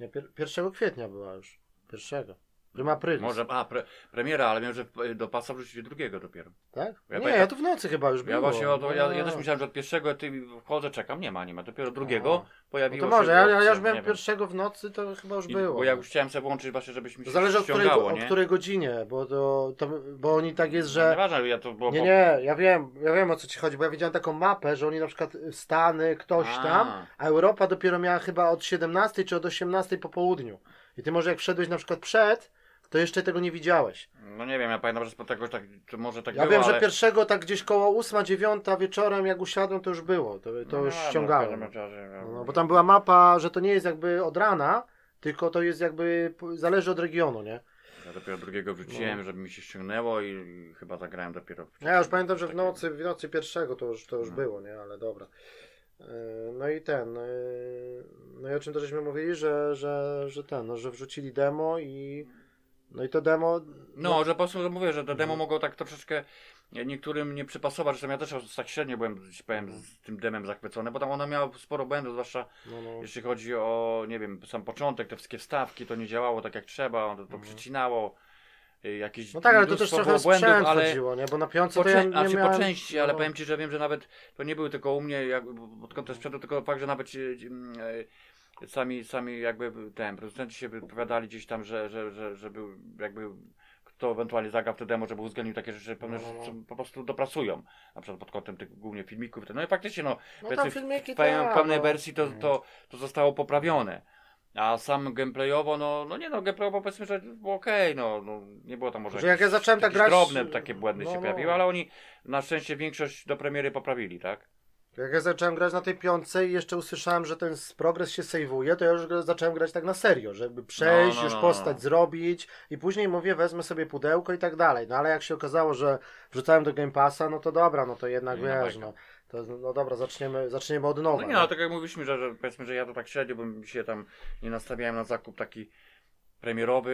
Nie, pier, 1 kwietnia była już. Pierwszego. Prima Aprilis. Może, a, pre, premiera, ale wiem, że do pasa wrzucili drugiego dopiero. Tak? Ja nie, pamiętam- ja tu w nocy chyba już Ja było. właśnie, od, ja, ja No. też myślałem, że od pierwszego ty wchodzę, czekam, nie ma, nie ma. Dopiero drugiego No pojawiło to może, się ja, ja opcja, już byłem pierwszego w nocy, to chyba już I- było. Bo ja już chciałem sobie włączyć właśnie, żebyś mi To się zależy której, ściągało, o nie? której godzinie, bo to, to bo oni tak jest, No, że Nieważne, ja to było... nie, nie, ja wiem, ja wiem o co ci chodzi, bo ja widziałem taką mapę, że oni na przykład Stany, ktoś A. tam, a Europa dopiero miała chyba od 17 czy od 18 po południu. I ty może jak wszedłeś na przykład przed, to jeszcze tego nie widziałeś. No nie wiem, ja pamiętam, że spotkałem tak, to może tak Ja było, wiem, ale... że pierwszego tak gdzieś koło 8-9 wieczorem jak usiadłem, to już było, to, to No, już no, ściągałem. No, no, bo tam była mapa, że to nie jest jakby od rana, tylko to jest jakby, zależy od regionu, nie? Ja dopiero drugiego wrzuciłem, No. żeby mi się ściągnęło i chyba zagrałem dopiero... w Ja już pamiętam, że w nocy, w nocy pierwszego to już, to już No. było, nie? Ale dobra. Yy, No i ten, yy, no i o czym to żeśmy mówili, że, że, że ten, no, że wrzucili demo i no i to demo, No, że po prostu mówię, że te demo Mhm. mogło tak troszeczkę niektórym nie przypasować, zresztą ja też tak średnio byłem, powiem, Mhm. z tym demem zachwycony, bo tam ona miała sporo błędów, zwłaszcza no, no, jeśli chodzi o, nie wiem, sam początek, te wszystkie wstawki, to nie działało tak jak trzeba, to, to Mhm. przycinało, y, jakieś no tak, ale to też trochę błędów, ale chodziło, nie? Bo na piątce po, to ja nie a czy miałem... po części, ale no. powiem Ci, że wiem, że nawet to nie były tylko u mnie jak, pod kątem sprzętu, tylko fakt, że nawet e, e, sami, sami jakby ten, producenci się wypowiadali gdzieś tam, że, że, że, że był jakby kto ewentualnie zagrał w te demo, żeby uwzględnił takie rzeczy, pewne No, no, no. rzeczy po prostu doprasują, na przykład pod kątem tych głównie filmików. No i faktycznie, no, No powiedzmy, filmiki w tak, pełnej no. wersji to, to, to zostało poprawione. A sam gameplayowo, no, no nie no, gameplayowo powiedzmy, że było okej, no, no, nie było tam może Że jak ja zacząłem tak jakieś grać- drobne takie błędy no, się no. pojawiły, ale oni na szczęście większość do premiery poprawili, tak? Jak ja zacząłem grać na tej piątce i jeszcze usłyszałem, że ten progres się sejwuje, to ja już zacząłem grać tak na serio, żeby przejść, No, no, już no, postać no. zrobić i później mówię, wezmę sobie pudełko i tak dalej. No ale jak się okazało, że wrzucałem do Game Passa, no to dobra, no to jednak wiesz, no, to, no dobra, zaczniemy, zaczniemy od nowa. No nie, no tak jak mówiliśmy, że, że powiedzmy, że ja to tak średnio, bym się tam nie nastawiałem na zakup taki premierowy,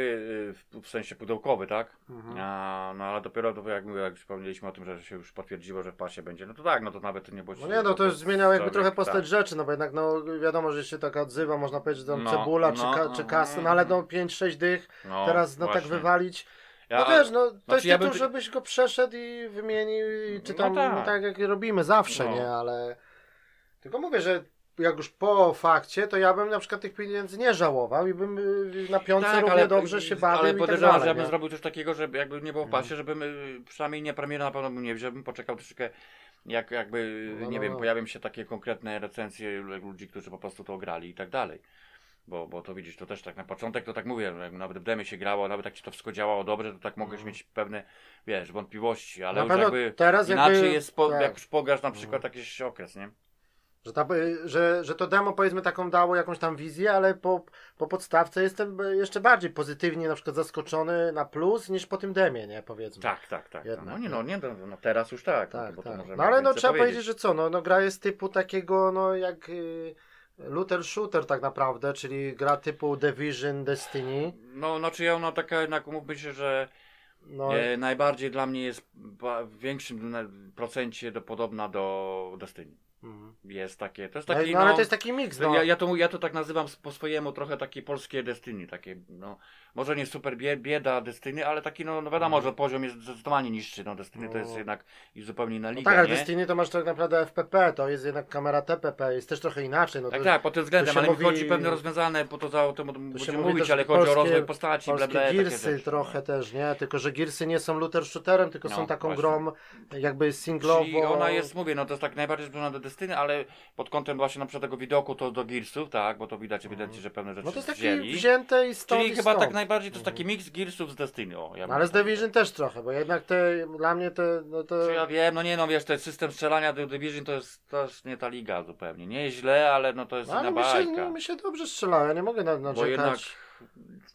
y, w, sensie pudełkowy, tak? Mhm. A, no ale dopiero to, jak, mówię, jak wspomnieliśmy o tym, że się już potwierdziło, że w pasie będzie, no to tak, no to nawet nie było No nie, no to już zmieniało jakby trochę postać tak. rzeczy, no bo jednak no wiadomo, że się tak odzywa, można powiedzieć, że tam No, cebula no, czy, ka, czy kasy, no, ale no. no 5-6 dych, No, teraz no tak właśnie. wywalić. Ja, No wiesz, no to znaczy, jest ja bym- żebyś go przeszedł i wymienił, i czy No tam, tak. tak. jak robimy zawsze, No. nie, ale tylko mówię, że jak już po fakcie, to ja bym na przykład tych pieniędzy nie żałował i bym y, na piątce równie dobrze się bawił ale tak podejrzewam, dalej. że ja bym zrobił coś takiego, żeby jakby nie było w pasie, żebym y, przynajmniej nie premierę na pewno bym nie wziął, bym poczekał troszeczkę jak jakby, No, nie no, wiem, no. pojawią się takie konkretne recenzje ludzi, którzy po prostu to grali i tak dalej. Bo, bo to widzisz, to też tak na początek to tak mówię, nawet w demie się grało, nawet jak ci to wszystko działało dobrze, to tak mogłeś mieć pewne, wiesz, wątpliwości, ale Na już jakby teraz inaczej jakby- jest, po, tak. jak już pograsz na przykład jakiś okres, nie? Że, ta, że, że to demo powiedzmy taką dało jakąś tam wizję, ale po, po podstawce jestem jeszcze bardziej pozytywnie na przykład zaskoczony na plus niż po tym demie, nie powiedzmy. Tak, tak, tak. Jednak, no nie, no nie, no, no teraz już tak. tak, no, tak. możemy No ale no trzeba powiedzieć, że co, no, no gra jest typu takiego, no jak y, looter shooter tak naprawdę, czyli gra typu Division, Destiny. No, znaczy ja ona taka jednak umówmy się, że No, e, najbardziej dla mnie jest w większym procencie do, podobna do Destiny. Mhm. Jest takie, to jest no, taki, no, ale to jest taki miks, no. Ja, ja, to, ja to tak nazywam po swojemu trochę takie polskie Destiny, takie, no, może nie super bie, bieda Destiny, ale taki, no, no wiadomo, że poziom jest zdecydowanie niższy, no, Destiny to jest No. jednak już zupełnie inna No liga, tak, ale nie? Destiny to masz tak naprawdę FPP, to jest jednak kamera TPP, jest też trochę inaczej. No Tak, tak, pod tym względem, ale mówi- mi chodzi pewne rozwiązane, po to za o tym będziemy mówi mówić, ale chodzi o polskie- rozwój postaci, bla, bla, Gearsy rzeczy, trochę no. też, nie? Tylko, że Gearsy nie są looter shooterem, tylko No, są taką właśnie. grą jakby singlowo. Czyli ona jest, mówię, no to jest tak najbardziej zbliżona do Destiny, ale pod kątem właśnie na przykład tego widoku to do Gearsów, tak, bo to widać ewidentnie, że pewne rzeczy No to jest taki wzięli. wzięte i stąd Czyli i chyba stąd. tak najbardziej to jest taki miks Gearsów z Destiny, o. Ja No, bym ale z tak Division też trochę, bo jednak te, dla mnie te, no to... Czy ja wiem, no nie no, wiesz, ten system strzelania do Division to jest też nie ta liga zupełnie. Nie źle, ale no to jest No, ale inna mi się, bajka. mi się dobrze strzela, ja nie mogę na- Bo jednak, narzekać.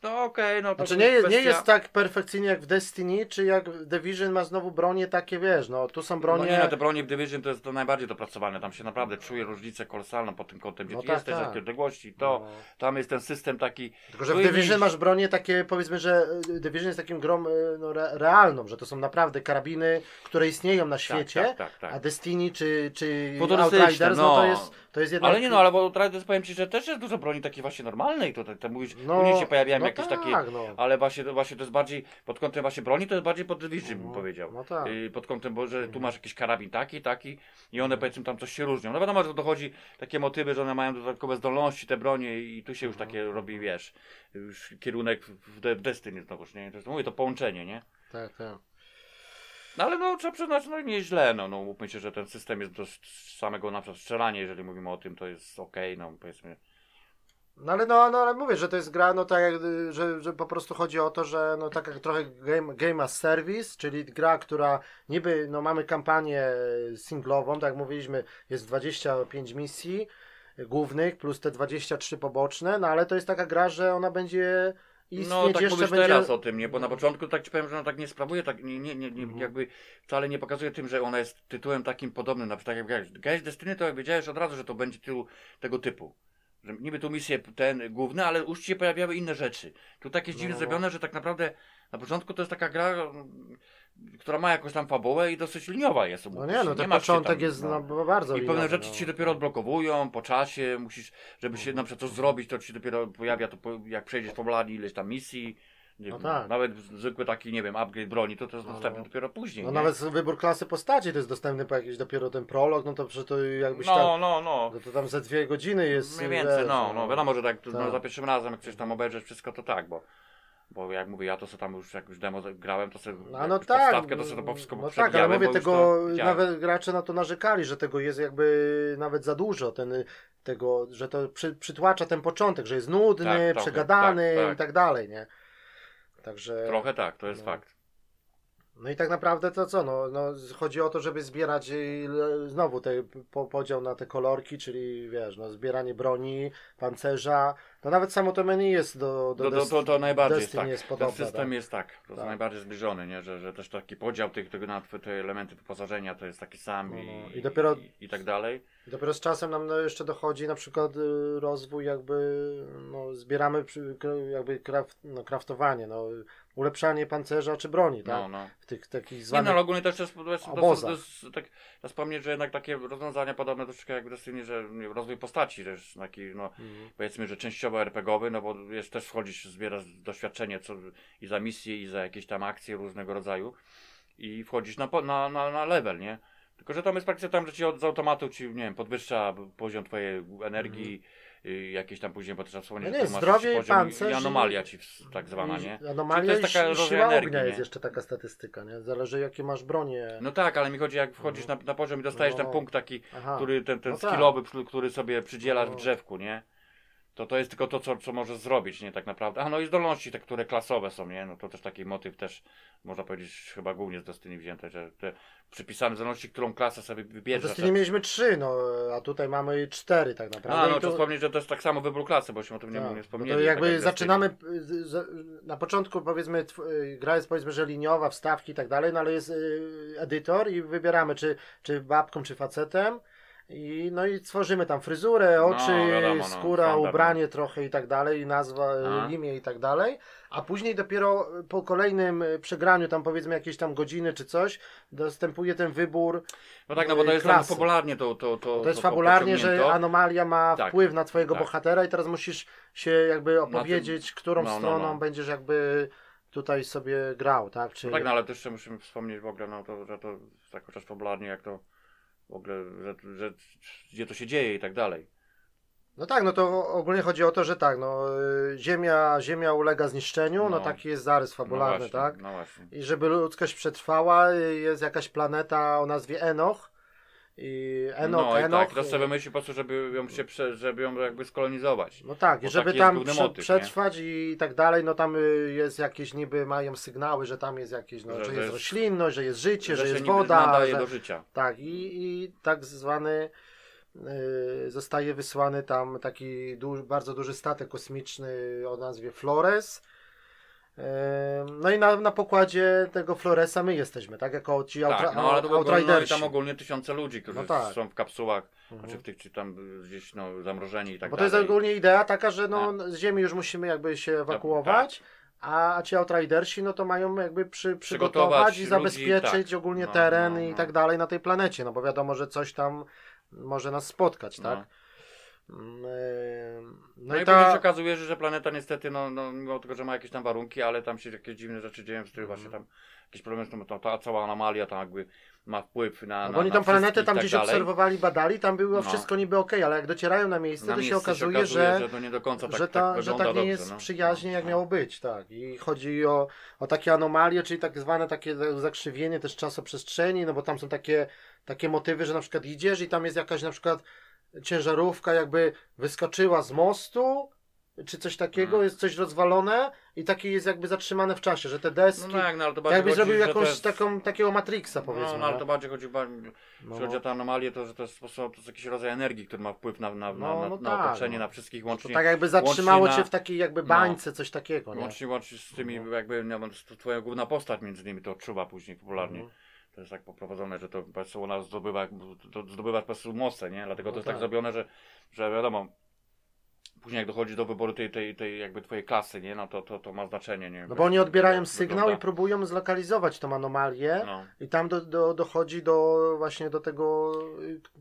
No okej, no to Znaczy nie jest, nie jest tak perfekcyjnie jak w Destiny, czy jak w Division ma znowu bronie takie, wiesz, no tu są bronie... No nie, no te bronie w Division to jest to najbardziej dopracowane. Tam się naprawdę czuje różnicę kolosalną pod tym kątem, gdzie No ty tak, jesteś, tak. odległości, to No. tam jest ten system taki. Tylko, że w Division masz bronię takie, powiedzmy, że y, Division jest takim grą y, no, re, realną, że to są naprawdę karabiny, które istnieją na świecie, Tak, tak, tak. a tak. Destiny czy, czy Outriders, no. to no. jest, to jest jednak... Ale nie no, ale bo Outriders powiem ci, że też jest dużo broni takiej właśnie normalnej. To, to, mówisz, no, później się pojawiają no jakieś tak, takie. no. Ale właśnie, właśnie to jest bardziej pod kątem właśnie broni, to jest bardziej pod Division bym No, powiedział. no tak. Pod kątem, bo że tu masz jakiś karabin taki, taki i one powiedzmy tam coś się różnią. No wiadomo, że dochodzi takie motywy, że one mają dodatkowe zdolności, te bronie i tu się już takie robi, wiesz, już kierunek w, de- w Destiny znowuż, nie? To jest, mówię, to połączenie, nie? Tak, tak. No ale no trzeba przyznać, no nie źle, no, no mówmy się, że ten system jest do samego na przykład strzelania, jeżeli mówimy o tym, to jest okej, no powiedzmy. No ale, no, no ale mówię, że to jest gra, no tak jak, że, że po prostu chodzi o to, że no tak jak trochę game, game as service, czyli gra, która niby, no mamy kampanię singlową, tak jak mówiliśmy, jest 25 misji głównych, plus te 23 poboczne, no ale to jest taka gra, że ona będzie istnieć No tak jeszcze mówisz będzie... teraz o tym, nie? Bo na No. początku tak ci powiem, że ona tak nie sprawuje, tak nie, nie, nie, nie Mhm. jakby wcale nie pokazuje tym, że ona jest tytułem takim podobnym, na przykład tak jak. Guys Destiny to jak wiedziałeś od razu, że to będzie tytuł tego typu. Że niby tu misje ten główny, ale już się pojawiały inne rzeczy. Tu tak jest No, dziwnie no. zrobione, że tak naprawdę na początku to jest taka gra, która ma jakąś tam fabułę i dosyć liniowa jest. No nie, się. no ten się początek tam, jest no. no, bardzo I pewne liniowy, rzeczy no. ci dopiero odblokowują po czasie, musisz, żeby się na przykład coś zrobić, to ci się dopiero pojawia, to po, jak przejdziesz poblani ileś tam misji, No tak. nawet zwykły taki, nie wiem, upgrade broni, to to jest No, dostępne no. dopiero później. No nie? nawet wybór klasy postaci to jest dostępny po jakiś dopiero ten prolog, no to przecież to jakbyś no, tam... no, no. No to tam ze dwie godziny jest... Mniej więcej, wiesz, no, no, wiadomo, że tak, no, Tak. za pierwszym razem, jak chcesz tam obejrzeć wszystko, to tak, bo, bo jak mówię, ja to sobie tam już, jak już demo grałem, to sobie No, no tak, podstawkę, to sobie to wszystko no tak, ale mówię tego, nawet gracze na to narzekali, że tego jest jakby nawet za dużo, ten, tego, że to przy, przytłacza ten początek, że jest nudny, Tak, trochę, przegadany tak, tak. i tak dalej, nie? Także... Trochę tak, to jest no. fakt. No i tak naprawdę to co, no, no chodzi o to, żeby zbierać znowu ten po, podział na te kolorki, czyli wiesz, no zbieranie broni, pancerza, no nawet samo to menu jest do, do, To, to, Dest- to, to najbardziej jest tak. jest Ten podobne, system tak. jest tak, to Tak. najbardziej zbliżony, nie? Że, że też taki podział tych, tych na te- elementy wyposażenia to jest taki sam No, i, no. I dopiero- i, i tak dalej. I dopiero z czasem nam no, jeszcze dochodzi na przykład y, rozwój jakby, no zbieramy jakby kraft, no, kraftowanie, no ulepszanie pancerza czy broni, tak? No, no. W tych takich Nie zwanych... no, ale ogólnie też jest, to jest, to obozach. to tak, trzeba wspomnieć, że jednak takie rozwiązania podobne troszeczkę jak w Destiny, że nie, rozwój postaci, że taki, no Mhm. powiedzmy, że częściowo RPGowy, no bo jest też wchodzisz, zbierasz doświadczenie co, i za misje, i za jakieś tam akcje różnego rodzaju i wchodzisz na, na, na, na level, nie? Tylko, że tam jest praktycznie tam, że ci od, z automatu ci, nie wiem, podwyższa poziom twojej energii, y, jakieś tam później, bo trzeba wspomnieć. No że nie, masz zdrowie i pancerz i i- anomalia ci tak zwana, nie? I Anomalia Czyli to jest i taka si- rodzaj siła energii, ognia nie? jest jeszcze taka statystyka, nie? Zależy jakie masz bronie. No tak, ale mi chodzi, jak wchodzisz na, na poziom i dostajesz No. ten punkt taki, Aha. który, ten, ten No tak. skillowy, przy- który sobie przydzielasz No. w drzewku, nie? To to jest tylko to, co, co możesz zrobić, nie? Tak naprawdę. A no i zdolności te, które klasowe są, nie? No to też taki motyw też, można powiedzieć, chyba głównie z Destiny wzięte, że te przypisane zdolności, którą klasę sobie W wybierzesz. Destiny mieliśmy trzy, no, a tutaj mamy cztery tak naprawdę. A, no I trzeba wspomnieć, że to jest tak samo wybór klasy, bośmy o tym nie, tak, nie wspomnieli. to tak jakby jak Destiny. zaczynamy, na początku powiedzmy, y, gra jest powiedzmy, że liniowa, wstawki i tak dalej, no ale jest y, edytor i wybieramy czy, czy babką, czy facetem. I, no i tworzymy tam fryzurę, No, oczy, wiadomo, no, skóra, standard, ubranie trochę i tak dalej, nazwa, y, Aha. imię i tak dalej. A później dopiero po kolejnym y, przegraniu, tam powiedzmy jakieś tam godziny czy coś, dostępuje ten wybór. No tak, no bo to jest tam klasy. popularnie to to To, To jest po- fabularnie, że anomalia ma Tak, wpływ na twojego tak. bohatera i teraz musisz się jakby opowiedzieć, którą no, no, stroną no. będziesz jakby tutaj sobie grał, tak? Czy... No tak, no ale też jeszcze musimy wspomnieć w ogóle, no to, że to tak chociaż fabularnie, jak to w ogóle, że, że gdzie to się dzieje i tak dalej. No tak, no to ogólnie chodzi o to, że tak, no y, Ziemia, ziemia ulega zniszczeniu, no, No. taki jest zarys No fabularny, właśnie, tak? No. I żeby ludzkość przetrwała, y, jest jakaś planeta o nazwie Enoch. I Enoch, no i Enoch. tak, to sobie myśli po prostu, żeby ją się, prze, żeby ją jakby skolonizować. No tak, Bo żeby tam prze, motyw, przetrwać i tak dalej, no tam y, jest jakieś niby mają sygnały, że tam jest jakieś, no, Że- że, że jest jest- roślinność, że jest życie, że, się jest woda. nadaje Że, do życia. tak, i, i tak zwany y, zostaje wysłany tam taki duży, bardzo duży statek kosmiczny o nazwie Flores. No i na, na pokładzie tego Floresa my jesteśmy, tak? Jako ci outra, Tak, no ale to no, i outridersi. tam ogólnie tysiące ludzi, którzy No tak. są w kapsułach, Mhm. znaczy w tych, czy tam gdzieś no, zamrożeni i tak Bo to jest dalej. ogólnie idea taka, że no, z Ziemi już musimy jakby się ewakuować, a ci outridersi no to mają jakby przy, przygotować i ludzi, zabezpieczyć tak. ogólnie No, teren no, i no. tak dalej na tej planecie, no bo wiadomo, że coś tam może nas spotkać, tak? Mm, No, No, i później się ta... okazuje, że, że planeta niestety, no, no mimo tego, że ma jakieś tam warunki, ale tam się jakieś dziwne rzeczy dzieją, z których właśnie tam jakieś problemy, no, to, ta cała anomalia tam jakby ma wpływ na, No na oni tam planetę tam tak gdzieś dalej. obserwowali, badali, tam było No. wszystko niby okej, ale jak docierają na miejsce, Na to się miejsce okazuje, że, że to nie do końca tak, że, ta, tak że tak nie dobrze, jest no. przyjaźnie, jak No. miało być, tak. I chodzi o, o takie anomalie, czyli tak zwane takie zakrzywienie też czasoprzestrzeni, no bo tam są takie, takie motywy, że na przykład idziesz i tam jest jakaś na przykład ciężarówka jakby wyskoczyła z mostu, czy coś takiego, Mhm. jest coś rozwalone i takie jest jakby zatrzymane w czasie, że te deski, No tak, no ale to bardziej jakby chodzi, zrobił to jakąś jest- taką, takiego Matrixa powiedzmy. No, no ale to bardziej chodzi, bardziej, No, chodzi o tę anomalię, to że to jest, po prostu, to jest jakiś rodzaj energii, który ma wpływ na, na, No, na, no na, tak, na otoczenie, no. na wszystkich To łącznie, tak jakby zatrzymało cię na- w takiej jakby no. bańce, coś takiego, nie? łącznie, łącznie z tymi jakby, nie wiem, to twoja główna postać między nimi to odczuwa później popularnie. Mhm. To jest tak poprowadzone, że to po prostu ona zdobywa, to zdobywa po prostu moce, nie? Dlatego No to jest tak. tak zrobione, że, że wiadomo, później jak dochodzi do wyboru tej, tej, tej jakby twojej klasy, nie? No to, to, to ma znaczenie, nie? No bo oni odbierają sygnał wygląda. i próbują zlokalizować tą anomalię No. i tam do, do, dochodzi do właśnie do tego,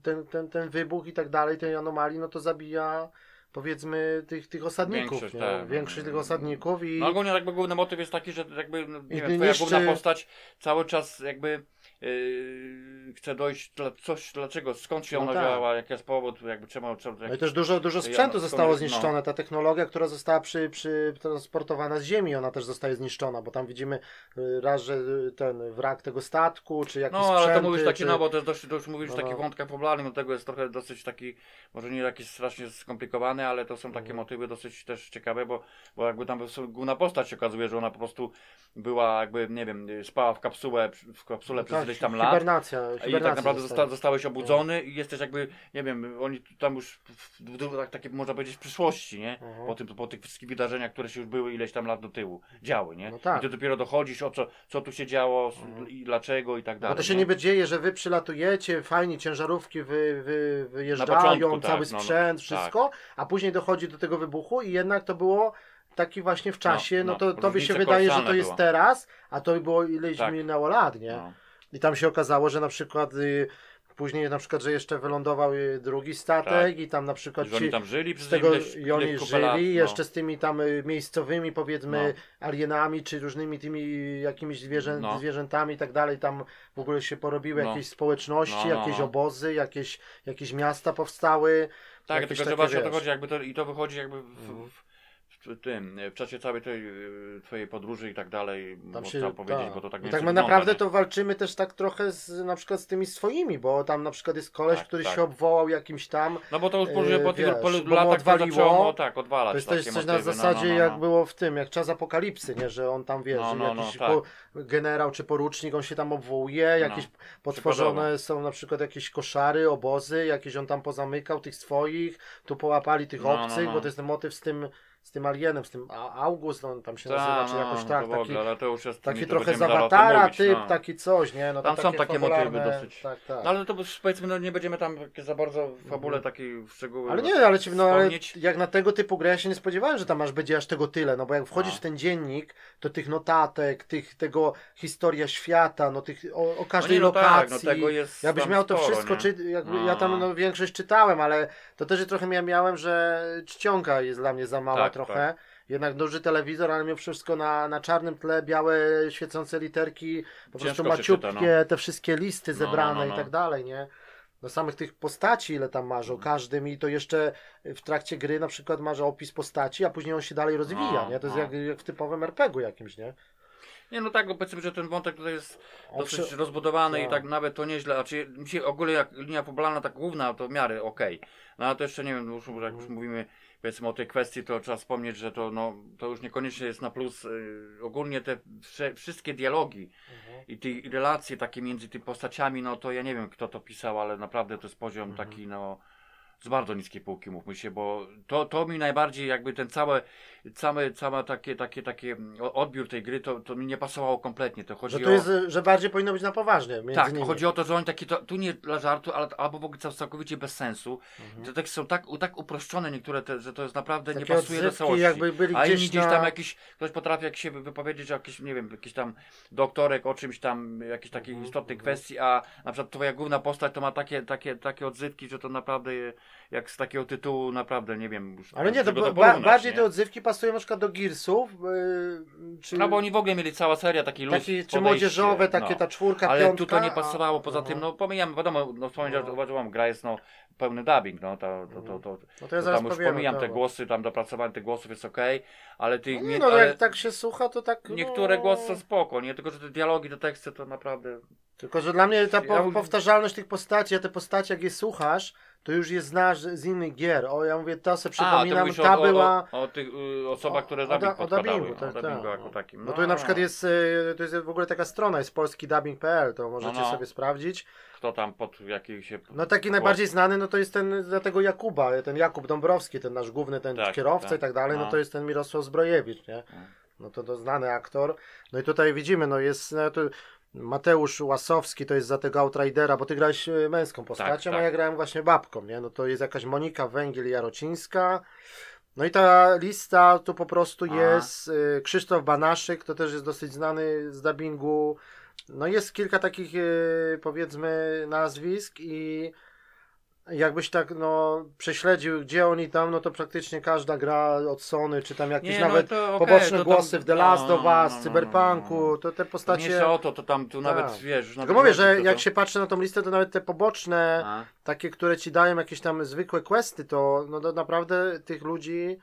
ten, ten, ten wybuch i tak dalej, tej anomalii, no to zabija powiedzmy tych, tych osadników, Większość, nie? tak. większość tych osadników i No ogólnie jakby główny motyw jest taki, że jakby, no, nie wiem, twoja niszczy- główna postać cały czas jakby yy, chce dojść, dla, coś, dlaczego, skąd się No ona tak. działa, jaki jest powód, jakby czemu, czemu no i też dużo, dużo Ja- sprzętu no, zostało no. zniszczone. Ta technologia, która została przy, przy, transportowana z Ziemi, ona też zostaje zniszczona, bo tam widzimy y, raz, że y, ten wrak tego statku, czy jakiś No, ale to sprzęty, mówisz taki, czy... no bo to jest dość, dość mówisz No, taki no. wątek popularny, do tego jest trochę dosyć taki, może nie jakiś strasznie skomplikowany, ale to są takie Mhm. motywy dosyć też ciekawe, bo, bo jakby tam główna postać się okazuje, że ona po prostu była jakby, nie wiem, spała w kapsułę, w kapsule przez tak, ileś tam lat. hibernacja, I hibernacja tak naprawdę zosta, zostałeś obudzony i jesteś jakby, nie wiem, oni tam już w, w, tak, takie można powiedzieć w przyszłości, nie? Mhm. Po, tym, po tych wszystkich wydarzeniach, które się już były ileś tam lat do tyłu działy, nie? No tak. I ty dopiero dochodzisz o co, co tu się działo Mhm. i dlaczego i tak dalej. Bo to się nie? niby dzieje, że wy przylatujecie, fajnie ciężarówki wy, wy, wyjeżdżają, początku, tak, cały no, no, sprzęt, wszystko, a później dochodzi do tego wybuchu i jednak to było taki właśnie w czasie, no, no, to tobie się wydaje, że to jest było. teraz, a to było ileś Tak. minęło lat, nie? No. I tam się okazało, że na przykład y, później na przykład, że jeszcze wylądował y, drugi statek i tam na przykład Że oni tam żyli przez tego ileś, i oni żyli lat, no. jeszcze z tymi tam y, miejscowymi powiedzmy No. alienami czy różnymi tymi jakimiś zwierzę, No. zwierzętami i tak dalej tam w ogóle się porobiły No. jakieś społeczności, No, no, jakieś obozy, jakieś, jakieś miasta powstały Tak, tylko że właśnie o to chodzi, jakby to, i to wychodzi jakby w, Mhm. w, w tym, w czasie całej tej y, twojej podróży i tak dalej, Tam się, powiedzieć, tak. bo to tak No mniej tak wygląda, naprawdę nie? to walczymy też tak trochę z, na przykład z tymi swoimi, bo tam na przykład jest koleś, Tak, który tak. się obwołał jakimś tam. No bo to już Yy, po, po tych latach to odwaliło, zaczęło no, tak, odwalać To jest też coś na motywy, zasadzie no, no, no, jak no. było w tym, jak czas apokalipsy, nie? Że on tam wiesz, No, no, no, jakiś tak. po, generał czy porucznik, on się tam obwołuje, jakieś potworzone są na przykład jakieś koszary, obozy, jakieś on tam pozamykał tych swoich, tu połapali tych No, no, obcych, no. bo to jest ten motyw z tym, z tym alienem, z tym August, on tam się Ta, nazywa, czy no, jakoś to tak, w ogóle, taki, jest, taki trochę z będziemy zaraz o tym awatara mówić, typ, no. taki coś, nie? No Tam są takie motywy dosyć. Tak, tak. No, ale to powiedzmy, no, nie będziemy tam za bardzo w fabule Mhm. takiej szczegóły Ale nie, ale, ci, no, ale jak na tego typu grę ja się nie spodziewałem, że tam aż będzie aż tego tyle, no bo jak wchodzisz No. w ten dziennik, to tych notatek, tych, tego historia świata, no tych o, o każdej no nie, no tak, lokacji. no tego jest Jakbyś miał to sporo, wszystko, nie? czy, jakby, No. ja tam no, większość czytałem, ale to też trochę ja miałem, że czcionka jest dla mnie za mała Tak, trochę. tak. Jednak duży telewizor, ale mimo wszystko na, na czarnym tle białe świecące literki, po Ciężko prostu maciupkie, czyta, te wszystkie listy No, no, zebrane no, no. i tak dalej, nie? Do samych tych postaci, ile tam masz o Mhm. każdym i to jeszcze w trakcie gry na przykład masz opis postaci, a później on się dalej rozwija, No, nie? To jest no. jak, jak w typowym RPG-u jakimś, nie? Nie, no tak, bo powiedzmy, że ten wątek tutaj jest dosyć przy- rozbudowany i tak. tak nawet to nieźle. Znaczy, mi się ogólnie jak linia fabularna, tak główna, to w miarę okej. No ale to jeszcze nie wiem, już, jak już Mhm. mówimy powiedzmy o tej kwestii, to trzeba wspomnieć, że to, no, to już niekoniecznie jest na plus. Yy, ogólnie te wsze, wszystkie dialogi Mhm. i te relacje takie między tymi postaciami, no to ja nie wiem kto to pisał, ale naprawdę to jest poziom Mhm. taki, no z bardzo niskiej półki, mówmy się, bo to, to mi najbardziej jakby ten cały, całe, całe takie, takie, takie odbiór tej gry, to, to mi nie pasowało kompletnie. To chodzi Że to o... jest, że bardziej powinno być na poważnie Tak, nimi. chodzi o to, że oni taki, to, tu nie dla żartu, ale, albo w ogóle cał- całkowicie bez sensu. Mhm. Te teksty są tak, tak uproszczone niektóre, te, że to jest naprawdę nie Takie pasuje do całości. jakby byli A gdzieś gdzieś na- tam jakiś, ktoś potrafi jak się wypowiedzieć o jakiś, nie wiem, jakiś tam doktorek o czymś tam, jakiejś takiej Mhm, istotnej mhm. kwestii, a na przykład twoja główna postać to ma takie, takie, takie odzywki, że to naprawdę jak z takiego tytułu naprawdę, nie wiem już Ale nie, to, ba- porównać, bardziej nie? te odzywki pasują na przykład do Gearsów, yy, czy, No bo oni w ogóle mieli cała seria takich luz, taki, czy młodzieżowe, takie no. ta czwórka, Ale piątka. tu to nie pasowało, a- poza tym, no pomijam, wiadomo, no wspomnieć, No. że uważam, gra jest no pełny dubbing, no to, to, to, to, No to ja tam już powiemy, pomijam te głosy, tam dopracowanie tych głosów jest okej, ale tych, No, nie, no ale jak tak się słucha, to tak. niektóre no... głosy są spoko, nie? Tylko, że te dialogi, te teksty to naprawdę... Tylko, że dla mnie ta po, powtarzalność tych postaci, a te postacie, jak je słuchasz, to już je znasz z innych gier. O, ja mówię, to sobie A, ty przypominam, mówisz ta o, była. o, o tych y, osobach, które o dubbing o dubbingu, tak, o dubbingu tak. jako takim. No to na przykład jest, y, to jest w ogóle taka strona, jest polskidubbing.pl, to możecie No, no. sobie sprawdzić. Kto tam pod jaki się... No taki najbardziej znany, no to jest ten, dla tego Jakuba, ten Jakub Dąbrowski, ten nasz główny, ten Tak, kierowca tak. i tak dalej, no. No. to jest ten Mirosław Zbrojewicz, nie? No to, to znany aktor. No i tutaj widzimy, no jest no to Mateusz Łasowski, to jest za tego Outridera, bo ty grałeś e, męską postacią, tak. a ja grałem właśnie babką, nie? No to jest jakaś Monika Węgiel-Jarocińska. No i ta lista tu po prostu A. jest y, Krzysztof Banaszyk, to też jest dosyć znany z dubbingu. No jest kilka takich y, powiedzmy nazwisk i jakbyś tak no prześledził gdzie oni tam, no to praktycznie każda gra od Sony, czy tam jakieś Nie, no nawet to okej, poboczne to tam- głosy w The Last no, of Us, no, no, Cyberpunku, no, no. to te To nie postacie... o to, to tam tu Tak. nawet, wiesz... Tylko nawet mówię, że chodzi o jak to. się patrzy na tą listę, to nawet te poboczne, A. takie, które ci dają jakieś tam zwykłe questy, to no to naprawdę tych ludzi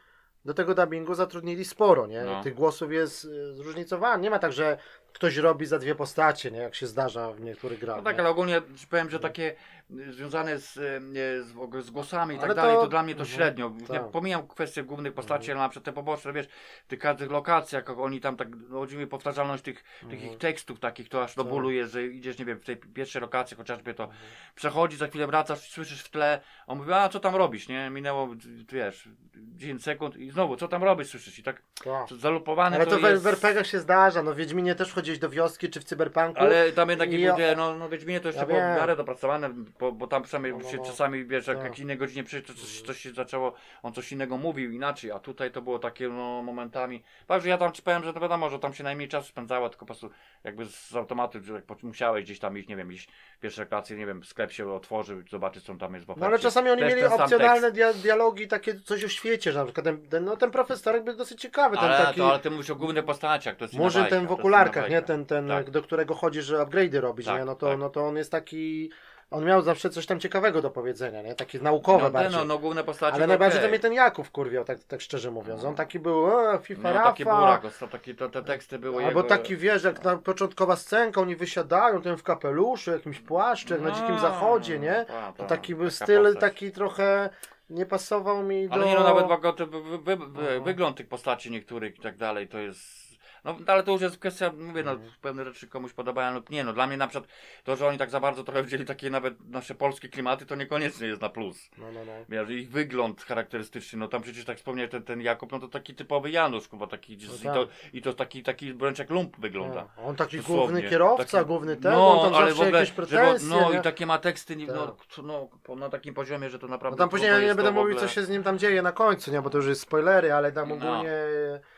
do tego dubbingu zatrudnili sporo, nie? Tych głosów jest y, zróżnicowane. Nie ma tak, że ktoś robi za dwie postacie, nie? Jak się zdarza w niektórych grach. No tak, nie? ale ogólnie powiem, że takie związane z, nie, z, z głosami i tak Ale dalej, to- dla mnie to Mhm, średnio. Tak. pomijam kwestie głównych postaci, ale na przykład te poboczne, wiesz, w tych każdych lokacjach, jak oni tam tak, no chodzi mi powtarzalność tych, tych Mhm. ich tekstów takich, to aż do Tak. bólu jest, że idziesz, nie wiem, w tej pierwszej lokacji chociażby to przechodzi, za chwilę wracasz, słyszysz w tle, on mówi, a co tam robisz, nie? Minęło, wiesz, 10 sekund i znowu, co tam robisz, słyszysz i tak Tak. zalupowane Ale to, to w, jest... w się zdarza. No w Wiedźminie też wchodzić do wioski czy w Cyberpunku. Ale tam jednak nie ja- no, no Wiedźminie to jeszcze Ja było w miarę dopracowane, bo, bo tam przynajmniej No, no, się no. czasami, wiesz, jak Tak. jak innej godzinie przyjdzie, to coś, coś się zaczęło, on coś innego mówił inaczej, a tutaj to było takie, no, momentami. Także ja tam powiem, że to wiadomo, że tam się najmniej czasu spędzało, tylko po prostu jakby z automatu, że jak musiałeś gdzieś tam iść, nie wiem, iść pierwsze relacje, nie wiem, sklep się otworzył, zobaczyć, co tam jest w ofercie. No ale czasami oni Też mieli opcjonalne dia dialogi, takie coś o świecie, że na przykład ten, ten, no, ten profesorek był dosyć ciekawy, ten Ale, taki... to, ale ty mówisz o głównych postaciach, to jest Murzyn bajka, ten w okularkach, nie? Ten, ten Tak. do którego chodzi, że upgrade'y robić, Tak, nie? No to, tak. no to on jest taki... On miał zawsze coś tam ciekawego do powiedzenia, nie? Takie naukowe no, bardziej. No, no, główne postacie Ale to najbardziej to okej. mnie ten Jakub kurwiał, tak, tak szczerze mówiąc. On taki był, FIFA, No, taki Rafa. burak, to, taki, to, te teksty były Albo jego... taki, wiesz, jak na początkowa scenka, oni wysiadają, ten w kapeluszu, jakimś płaszczu, jak na dzikim No, zachodzie, nie? ta, To ta, taki był styl, postać. taki trochę nie pasował mi do... Ale nie no, nawet to wy, wy, wy, No. wygląd tych postaci niektórych i tak dalej, to jest... No ale to już jest kwestia, mówię, no Mhm. pewne rzeczy komuś podobają lub nie, no dla mnie na przykład to, że oni tak za bardzo trochę wzięli takie nawet nasze polskie klimaty, to niekoniecznie jest na plus. No, no, no. Wiesz, ich wygląd charakterystyczny, no tam przecież tak wspomniałem, ten, ten Jakub, no to taki typowy Janusz, chyba taki, No i, tak. to, i to taki, taki wręcz jak lump wygląda. No. On taki Dosłownie. główny kierowca, Taki- główny ten, no, on tam ale zawsze w ogóle, jakieś pretensje, No nie? i takie ma teksty, nie- no, Tak. no, na takim poziomie, że to No naprawdę... tam później ja nie będę mówił, co ogóle- się z nim tam dzieje na końcu, nie? Bo to już jest spoilery, ale tam No. ogólnie... No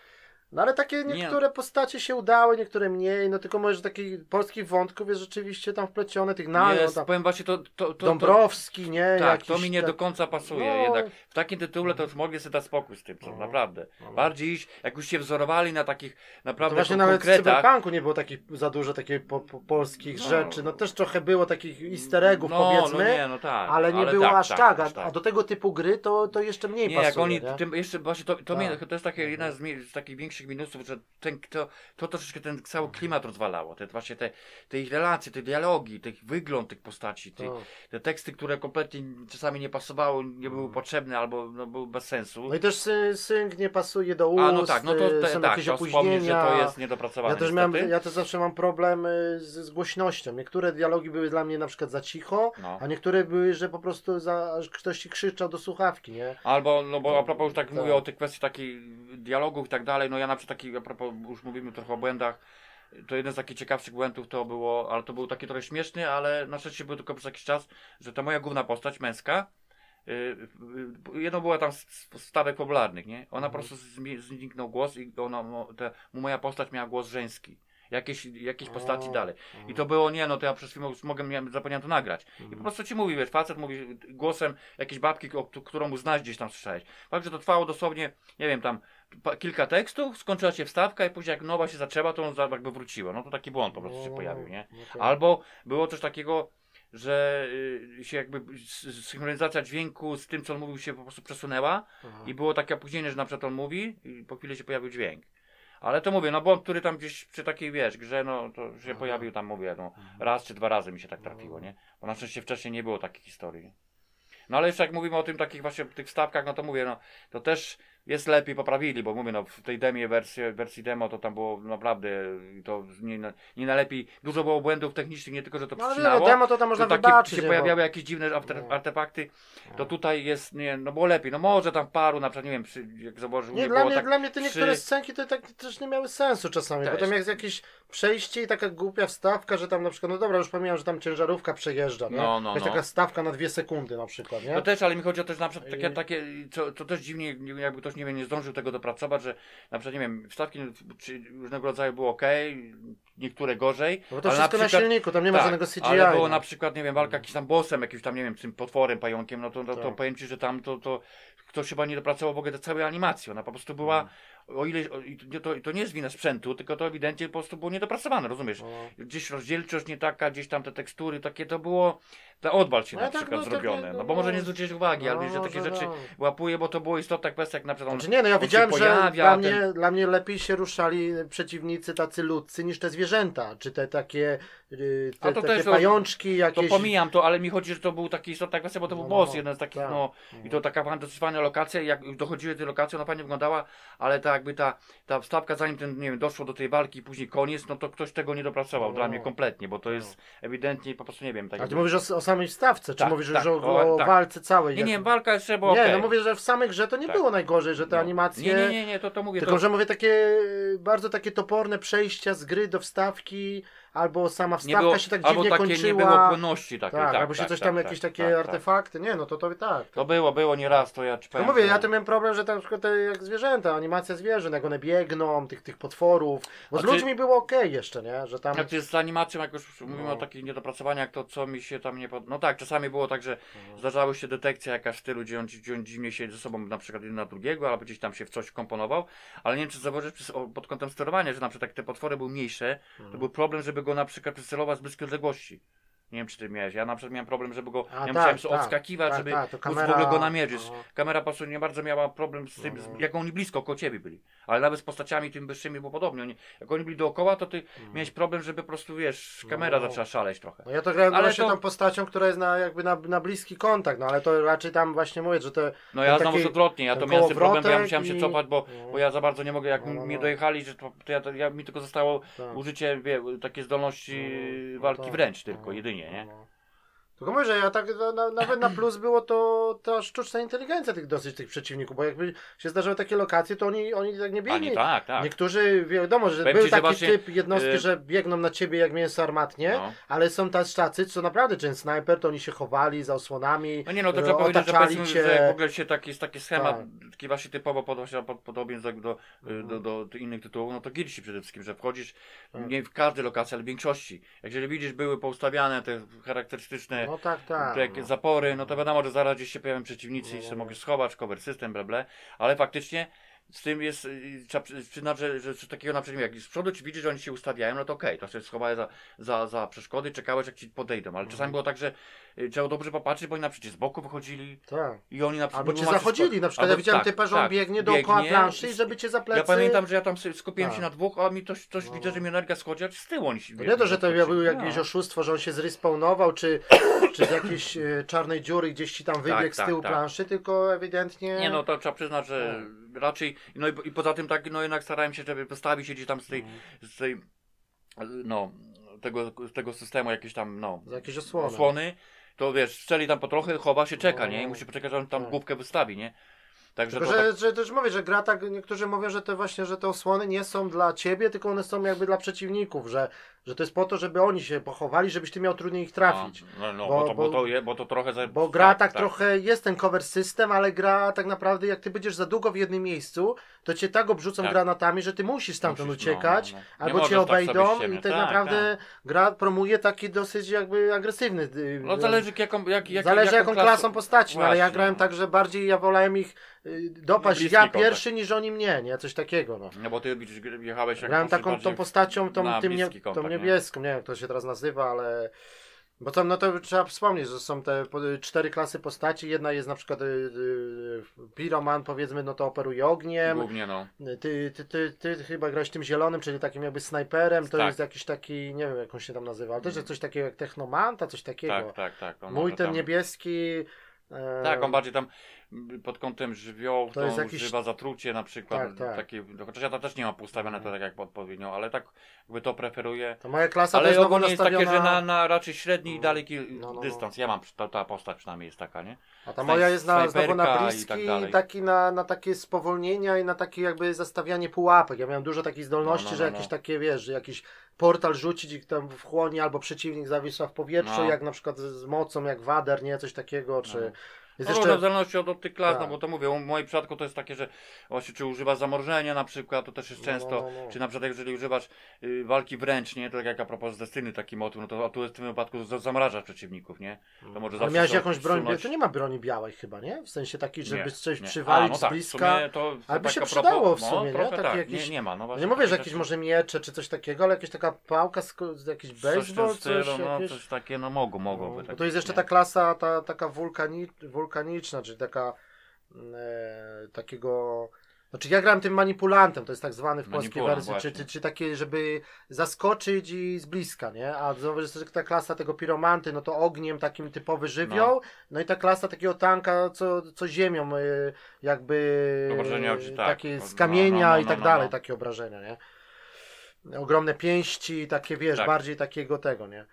ale takie Nie. niektóre postacie się udały, niektóre mniej, no tylko może takich polskich wątków jest rzeczywiście tam wplecione, tych na, no, jest, tam powiem właśnie, to... to, to, to Dąbrowski, nie? tak, Jakiś, to mi nie tak- do końca pasuje No. jednak. W takim tytule to już mogli sobie dać spokój z tym, co, No. naprawdę. No. Bardziej iść, jak już się wzorowali na takich To naprawdę właśnie kon- nawet w konkretach. Cyberpunku nie było takich za dużo takich po, po, polskich No. rzeczy. No też trochę było takich easter eggów no, powiedzmy, No nie, no tak. ale nie było aż tak, a, aż a do tego typu gry to, to jeszcze mniej Nie, pasuje. jak oni, nie? tym jeszcze właśnie to, to, Tak. mnie, to jest takie jedna z, z takich większych minusów, że ten, to, to troszeczkę ten cały klimat rozwalało. Te właśnie te, te ich relacje, te dialogi, tych wygląd tych postaci, tych, To. te teksty, które kompletnie czasami nie pasowały, nie były potrzebne albo no, były bez sensu. No i też sy, synk nie pasuje do ust, A no tak, no to y, te, są tak, jakieś wspomnieć, że opóźnienia. to jest niedopracowane. Ja też, miałem, ja też zawsze mam problem y, z, z głośnością. Niektóre dialogi były dla mnie na przykład za cicho, No. a niektóre były, że po prostu za, ktoś ci krzyczał do słuchawki, nie? Albo, no bo a propos już tak, Tak. mówię o tych kwestii takich dialogów i tak dalej, no ja na przykład taki, a propos, już mówimy trochę o błędach, to jeden z takich ciekawszych błędów to było, ale to był taki trochę śmieszny, ale na szczęście był tylko przez jakiś czas, że ta moja główna postać, męska, yy, jedno była tam z, z stawek popularnych, nie? Ona Mhm. po prostu zniknął głos i ona, te, moja postać miała głos żeński. Jakieś, jakieś postaci dalej. I to było, nie no, to ja przez chwilę mogę, miałem, zapomniałem to nagrać. I po prostu ci mówi, wiesz, facet mówi głosem jakiejś babki, o, którą znasz gdzieś tam słyszałeś. Fakt, że to trwało dosłownie, nie wiem, tam kilka tekstów, skończyła się wstawka i później jak nowa się zaczęła, to on jakby wróciła. No to taki błąd po prostu się No, pojawił, nie? okej. Albo było coś takiego, że y, się jakby synchronizacja dźwięku z tym, co on mówił, się po prostu przesunęła Aha. i było takie opóźnienie, że na przykład on mówi i po chwili się pojawił dźwięk. Ale to mówię, no błąd, który tam gdzieś przy takiej, wiesz, grze, no to się Aha. pojawił tam, mówię, no Mhm. raz czy dwa razy mi się tak trafiło, nie? Bo na szczęście wcześniej nie było takich historii. No ale jeszcze jak mówimy o tym takich właśnie tych stawkach, no to mówię, no to też jest lepiej poprawili, bo mówię, no w tej demie wersji, wersji demo to tam było naprawdę to nie, nie najlepiej, dużo było błędów technicznych, nie tylko, że to No ale przycinało, demo to tam można to takie wybaczyć. się nie, pojawiały jakieś dziwne arte- artefakty, bo- to tutaj jest, nie, no było lepiej, no może tam paru, na przykład, nie wiem, przy, jak założył, Nie, nie, dla, mnie, tak, dla mnie te niektóre przy- scenki to tak też nie miały sensu czasami. Też. Potem jak jest jakieś przejście i taka głupia wstawka, że tam na przykład, no dobra, już pomijam, że tam ciężarówka przejeżdża, nie? No, no, Jest no. taka stawka na dwie sekundy na przykład, nie? To też, ale mi chodzi o też na przykład takie, takie co, co też dziwnie, nie- jakby ktoś nie wiem, nie zdążył tego dopracować, że na przykład, nie wiem, wstawki czy różnego rodzaju było ok, niektóre gorzej. No bo to ale wszystko na, przykład- silniku, tam nie ma tak, żadnego CGI. Ale było no. na przykład, nie wiem, walka jakiś tam bossem, jakimś tam, nie wiem, tym potworem, pająkiem, no to, no, to Tak. powiem Ci, że tam to, to ktoś chyba nie dopracował w ogóle do całej animacji. Ona po prostu była, Mm. O ile, to, to, to nie jest wina sprzętu, tylko to ewidentnie po prostu było niedopracowane, rozumiesz? No. Gdzieś rozdzielczość nie taka, gdzieś tam te tekstury, takie to było, ta odwal się No na tak, przykład no, tak, zrobione. no, No bo może no. nie zwróciłeś uwagi, ale wiesz, że No, takie rzeczy no. łapuję, bo to było istotna kwestia, jak na przykład on, Znaczy nie, no ja widziałem, że dla ten- mnie, dla mnie lepiej się ruszali przeciwnicy tacy ludzcy niż te zwierzęta, czy te takie, A te, to takie też, no, pajączki to jakieś. pomijam to, ale mi chodzi, że to był taki istotna kwestia, bo to No, był no, boss, no. jeden z takich, Tak. no, i to taka fajna lokacja, jak dochodziły te lokacje, ona fajnie wyglądała, ale ta jakby ta, ta wstawka, zanim ten, nie wiem, doszło do tej walki i później koniec, no to ktoś tego nie dopracował No. dla mnie kompletnie, bo to jest ewidentnie po prostu, nie wiem, tak A ty jakby- mówisz o, o samej wstawce, czy Tak, mówisz tak, że o, o, tak. walce całej? Nie, nie, jak- walka jeszcze była Nie, okej. no mówię, że w samej grze to nie Tak. było najgorzej, że te No. animacje... Nie, nie, nie, nie, to, to mówię, Tylko, to, że mówię takie bardzo takie toporne przejścia z gry do wstawki, albo sama wstawka było, się tak albo dziwnie takie kończyła. nie było płynności takiej. tak, tak, albo się tak, coś tak, tam, tak, jakieś tak, takie tak, tak. artefakty. Nie, no to to tak. To było, było nieraz, to ja ci No mówię, ja to miałem problem, że tam na przykład te jak zwierzęta, animacja zwierząt, jak one biegną, tych, tych potworów, bo A z ty- ludźmi było okej jeszcze, nie, że tam... Jak to jest z animacją, jak już mówimy No. o takich niedopracowaniach, to co mi się tam nie pod... No tak, czasami było tak, że Mhm. zdarzały się detekcje jakaś stylu, gdzie on, gdzie on dziwnie się ze sobą na przykład jeden na drugiego, albo gdzieś tam się w coś komponował, ale nie wiem, czy o- pod kątem sterowania, że na przykład jak te potwory były mniejsze, to Mhm. był problem, żeby go na przykład przycelować z bliskiej odległości. Nie wiem, czy ty miałeś. Ja na przykład miałem problem, żeby go. A, ja tak, musiałem sobie tak, odskakiwać, tak, żeby tak, kamera- w ogóle go namierzyć. Aha. Kamera po prostu nie bardzo miała problem z tym, Mhm. z, jak oni blisko koło ciebie byli. Ale nawet z postaciami tym wyższymi było podobnie. Oni, jak oni byli dookoła, to ty miałeś problem, żeby po prostu, wiesz, kamera. No. zaczęła szaleć trochę. No ja to grałem Ale właśnie to- tą postacią, która jest na, jakby na, na bliski kontakt, no ale to raczej tam właśnie mówię, że to... No ja znowu odwrotnie, ja to miałem problem, bo ja musiałem się i- cofać, bo, no. bo ja za bardzo nie mogę, jak No, no, mnie no. dojechali, że to, to, ja, to ja, mi tylko zostało Tak. użycie wie, takiej zdolności No, no, walki tak. wręcz tylko, No, jedynie, nie? no, no. Tylko mówię, że ja tak na, na, nawet na plus było to ta sztuczna inteligencja tych dosyć tych przeciwników, bo jakby się zdarzały takie lokacje, to oni, oni tak nie biegli. Tak, tak. Niektórzy, wiadomo, że Powiem był ci, taki właśnie, typ jednostki, y- że biegną na ciebie jak mięso armatnie, No. ale są tacy tacy, co naprawdę, czy ten snajper, to oni się chowali za osłonami, No nie no, to trzeba powiedzieć, że, powiedzmy, cię. że w ogóle się taki, taki schemat, Tak. taki właśnie typowo pod, właśnie pod, podobien do, do, Mhm. do, do, innych tytułów, no to Guilty przede wszystkim, że wchodzisz Tak. nie w każdej lokacji, ale w większości. Jak jeżeli widzisz, były poustawiane te charakterystyczne No tak, tak. te jakieś zapory, no to wiadomo, że zaraz gdzieś się pojawią przeciwnicy i No, się no, mogę no. schować, cover system, bla, bla, ale faktycznie z tym jest, y, trzeba przy- przyznać, że, że coś takiego na przykład, jak z przodu ci widzisz, że oni się ustawiają, no to okej, to się schowałeś za, za, za przeszkody, czekałeś jak ci podejdą, ale Mhm. czasami było tak, że trzeba dobrze popatrzeć, bo oni na przykład z boku wychodzili tak. i oni na przykład... Albo cię zachodzili, na przykład albo ja widziałem tak, typa, że on tak, biegnie dookoła biegnie planszy i żeby cię za plecy... Ja pamiętam, że ja tam skupiłem się Tak. na dwóch, a mi coś, coś No. widzę, że mi energia schodzi, a z tyłu oni się To nie to, że to biegli, był no. jakieś oszustwo, że on się zrespawnował, czy, czy z jakiejś e, czarnej dziury gdzieś ci tam wybiegł Tak, z tak, tyłu tak. planszy, tylko ewidentnie... Nie no, to trzeba przyznać, że raczej, no i, i poza tym tak, no jednak starałem się, żeby postawić się gdzieś tam z tej, z tej, no, tego, tego systemu jakieś tam, no, Z jakiejś osłony. osłony, to wiesz, strzeli tam po trochę, chowa się, czeka, No. nie, i musi poczekać, że on tam Tak. główkę wystawi, nie, także Tylko, to że, tak, że też mówię, że gra tak, niektórzy mówią, że te właśnie, że te osłony nie są dla ciebie, tylko one są jakby dla przeciwników, że, że to jest po to, żeby oni się pochowali, żebyś ty miał trudniej ich trafić. No, no, no Bo- bo, to, bo, to je, bo to trochę... Za, Bo gra tak, trochę, jest ten cover system, ale gra tak naprawdę, jak ty będziesz za długo w jednym miejscu, to cię tak obrzucą Tak. granatami, że ty musisz stamtąd Musisz, no, uciekać, no, no. Albo cię tak obejdą ściemniać. i tak, Tak, naprawdę gra promuje taki dosyć jakby agresywny. y, No zależy jaką, jak, jak, Zależy jaką, klasą- klasą postaci, no, ale ja grałem no. tak, że bardziej ja wolałem ich y, dopaść ja kontakt. pierwszy niż oni mnie, nie? Coś takiego, no. No bo ty jechałeś jak Grałem taką tą postacią, tą, tym nie, bliski tą kontakt, nie? niebieską, nie wiem jak to się teraz nazywa, ale... Bo tam, no to trzeba wspomnieć, że są te cztery klasy postaci, jedna jest na przykład y, y, Piroman, powiedzmy, no to operuje ogniem, Głównie, no. ty, ty, ty, ty chyba grałeś tym zielonym, czyli takim jakby snajperem, to Tak. jest jakiś taki, nie wiem jak on się tam nazywa, ale też jest coś takiego jak Technomanta, coś takiego. Tak, tak, tak. Mój ten tam- niebieski... e, Tak, on bardziej tam pod kątem żywiołów, To to, jakiś- zatrucie na przykład. Tak, tak. Takie, chociaż ja to też nie mam ustawione to tak jak odpowiednio, ale tak jakby to preferuję. To moja klasa to Ale jest znowu ogólnie jest takie, że na, na raczej średni i No. daleki No, no, no. dystans. Ja mam, ta, ta postać przynajmniej jest taka, nie? A ta moja jest na, znowu na snajperka i bliski, tak dalej. taki na, na takie spowolnienia i na takie jakby zastawianie pułapek. Ja miałem dużo takich zdolności, No, no, że jakieś takie, wiesz, że jakiś portal rzucić i tam wchłonie albo przeciwnik zawisła w powietrzu, jak na przykład z z mocą, jak wader, nie? Coś takiego, czy... No. Jest No, jeszcze... w zależności od, od tych klas, Tak. no bo to mówię, u moim przypadku to jest takie, że właśnie czy używasz zamrożenia na przykład, to też jest No, często, no, no. czy na przykład jeżeli używasz y, walki wręcz, nie, to tak jak a propos Destiny taki motyw, no to a tu jest w tym wypadku za- zamrażasz przeciwników, nie? To może Ale zawsze miałeś jakąś broń, wsunąć- to nie ma broni białej chyba, nie? W sensie taki, żeby Nie, coś nie. przywalić A, no z tak, bliska. sumie to, Ale by tak się a propos- przydało w no, sumie, nie? Taki tak, jakiś- nie, nie ma, no właśnie. nie mówię, że jakieś może miecze czy coś takiego, ale jakaś taka pałka, z, z jakiś coś baseball, stylu, coś, no jakieś... coś takie, no mogą, mogą. No, to jest jeszcze ta klasa ta, taka wulkani, wulkaniczna, czyli taka e, takiego. Znaczy ja grałem tym manipulantem, to jest tak zwany w polskiej wersji, czy, czy, czy takie, żeby zaskoczyć i z bliska, nie? A znowu jest ta klasa tego piromanty, no to ogniem takim typowy żywioł, no, i ta klasa takiego tanka, co, co ziemią e, jakby Obrażenia, tak. takie z No, kamienia no, no, i tak no, dalej, no. takie obrażenia, nie? Ogromne pięści, takie wiesz, Tak. bardziej takiego tego, nie?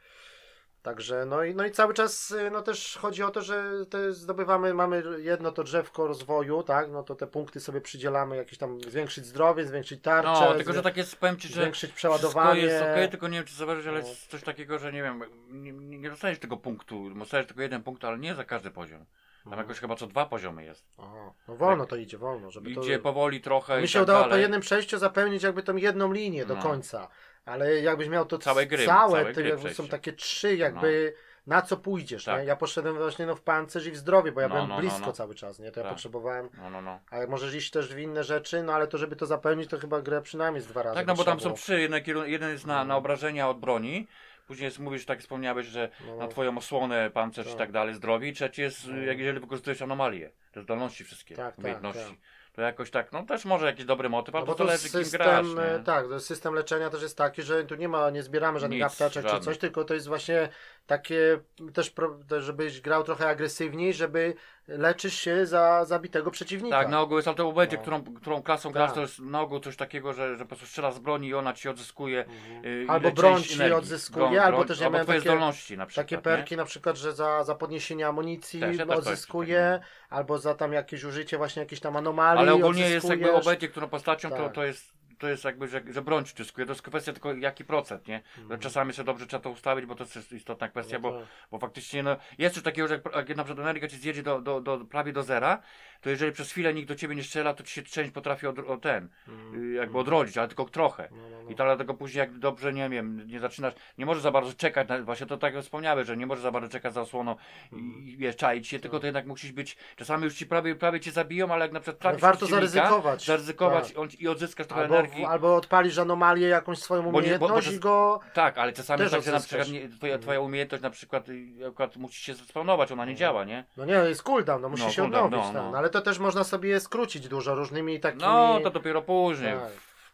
Także no i, no i cały czas y, no też chodzi o to, że te zdobywamy, mamy jedno to drzewko rozwoju, tak, no to te punkty sobie przydzielamy, jakieś tam zwiększyć zdrowie, zwiększyć tarczę, No, tylko że tak jest, powiem ci, że zwiększyć przeładowanie. jest okej, tylko nie wiem, czy zauważysz, ale No. jest coś takiego, że nie wiem, nie, nie dostajesz tego punktu, dostajesz tylko jeden punkt, ale nie za każdy poziom. Tam Mhm. jakoś chyba co dwa poziomy jest. Aha, no wolno to idzie, wolno, żeby to... Idzie powoli trochę Mi się tak udało po dalej. jednym przejściu zapełnić jakby tą jedną linię do No. końca. Ale jakbyś miał to Całe gry, całe, całe to gry przejście. są takie trzy jakby na co pójdziesz, Tak. nie? Ja poszedłem właśnie no w pancerz i w zdrowie, bo ja No, byłem no, no, blisko no. cały czas, nie? To ja Tak. potrzebowałem, No, no, no. a jak możesz iść też w inne rzeczy, no ale to żeby to zapełnić, to chyba grę przynajmniej z dwa razy. Tak, no bo tam są trzy, jeden, jeden jest na, na obrażenia od broni, później jest, mówisz, tak wspomniałeś, że No. na twoją osłonę, pancerz i Tak. tak dalej, zdrowie, i trzeci jest, No. jak jeżeli wykorzystujesz anomalie, te zdolności wszystkie, Tak, tak, umiejętności. tak. To jakoś tak, no też może jakiś dobry motyw, No bo to zależy kim grasz, nie? tak, system leczenia też jest taki, że tu nie ma, nie zbieramy żadnych apteczek czy coś, tylko to jest właśnie takie też, żebyś grał trochę agresywniej, żeby leczysz się za zabitego przeciwnika. Tak, na ogół jest, ale to będzie, No. którą, którą klasą Tak. grasz, to jest na ogół coś takiego, że, że po prostu strzela z broni i ona ci odzyskuje Mhm. y, Albo broń ci energii. odzyskuje, Broń- albo też ja albo miałem takie- na przykład, Takie nie? perki na przykład, że za, za podniesienie amunicji Też, ja też coś odzyskuje, albo za tam jakieś użycie właśnie jakiejś tam anomalii Ale ogólnie jest jakby obejdzie, którą postacią, to, Tak. to jest to jest jakby, że, że broń ci zyskuje. To jest kwestia tylko jaki procent, nie? Mhm. Czasami sobie dobrze trzeba to ustawić, bo to jest istotna kwestia, No bo, tak. bo faktycznie no, jest coś takiego, że jak, jak na przykład energia ci zjedzie do, do, do, prawie do zera, to jeżeli przez chwilę nikt do ciebie nie strzela, to ci się część potrafi od, o ten, Mhm. y, jakby odrodzić, ale tylko trochę. No, no, no. I to dlatego później jak dobrze, nie wiem, nie zaczynasz, nie możesz za bardzo czekać, na, właśnie to tak jak wspomniałeś, że nie możesz za bardzo czekać za osłoną i, i wiesz, czaić się, tylko to jednak musisz być, czasami już ci prawie, prawie cię zabiją, ale jak na przykład Ale trafisz warto zaryzykować. zaryzykować Tak. on, i odzyskasz trochę Albo, energii. albo odpalisz anomalię, jakąś swoją Bo nie- bo- bo umiejętność i go... Tak, ale czasami tak, na przykład nie, twoja, twoja umiejętność na przykład, y, akurat musi się spawnować, ona nie działa, nie? No nie, jest cooldown, no musi No, się cooldown, odnowić. no, tak. no. No, ale to też można sobie skrócić dużo różnymi takimi... No, to dopiero później. Tak.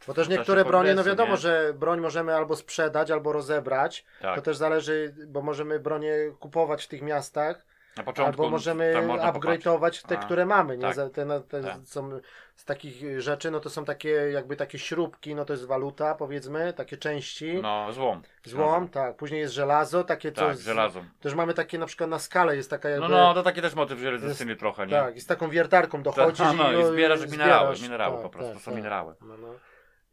Bo też niektóre bronie, no wiadomo, nie? że broń możemy albo sprzedać, albo rozebrać. Tak. To też zależy, bo możemy bronie kupować w tych miastach, Na początku albo możemy upgrade'ować te, A, które mamy. Nie? tak. Te, te Tak. są z takich rzeczy, no to są takie jakby takie śrubki, no to jest waluta powiedzmy, takie części. No, złom. Złom, tak. Później jest żelazo, takie Tak, z- żelazem. Też mamy takie na przykład na skalę jest taka jakby... No, no, to taki też motyw żelazny trochę, nie? Tak, i z taką wiertarką dochodzisz Tak, no, i i, zbierasz jak minerały, zbierasz. minerały Tak, po prostu, tak, są tak. minerały. No, no.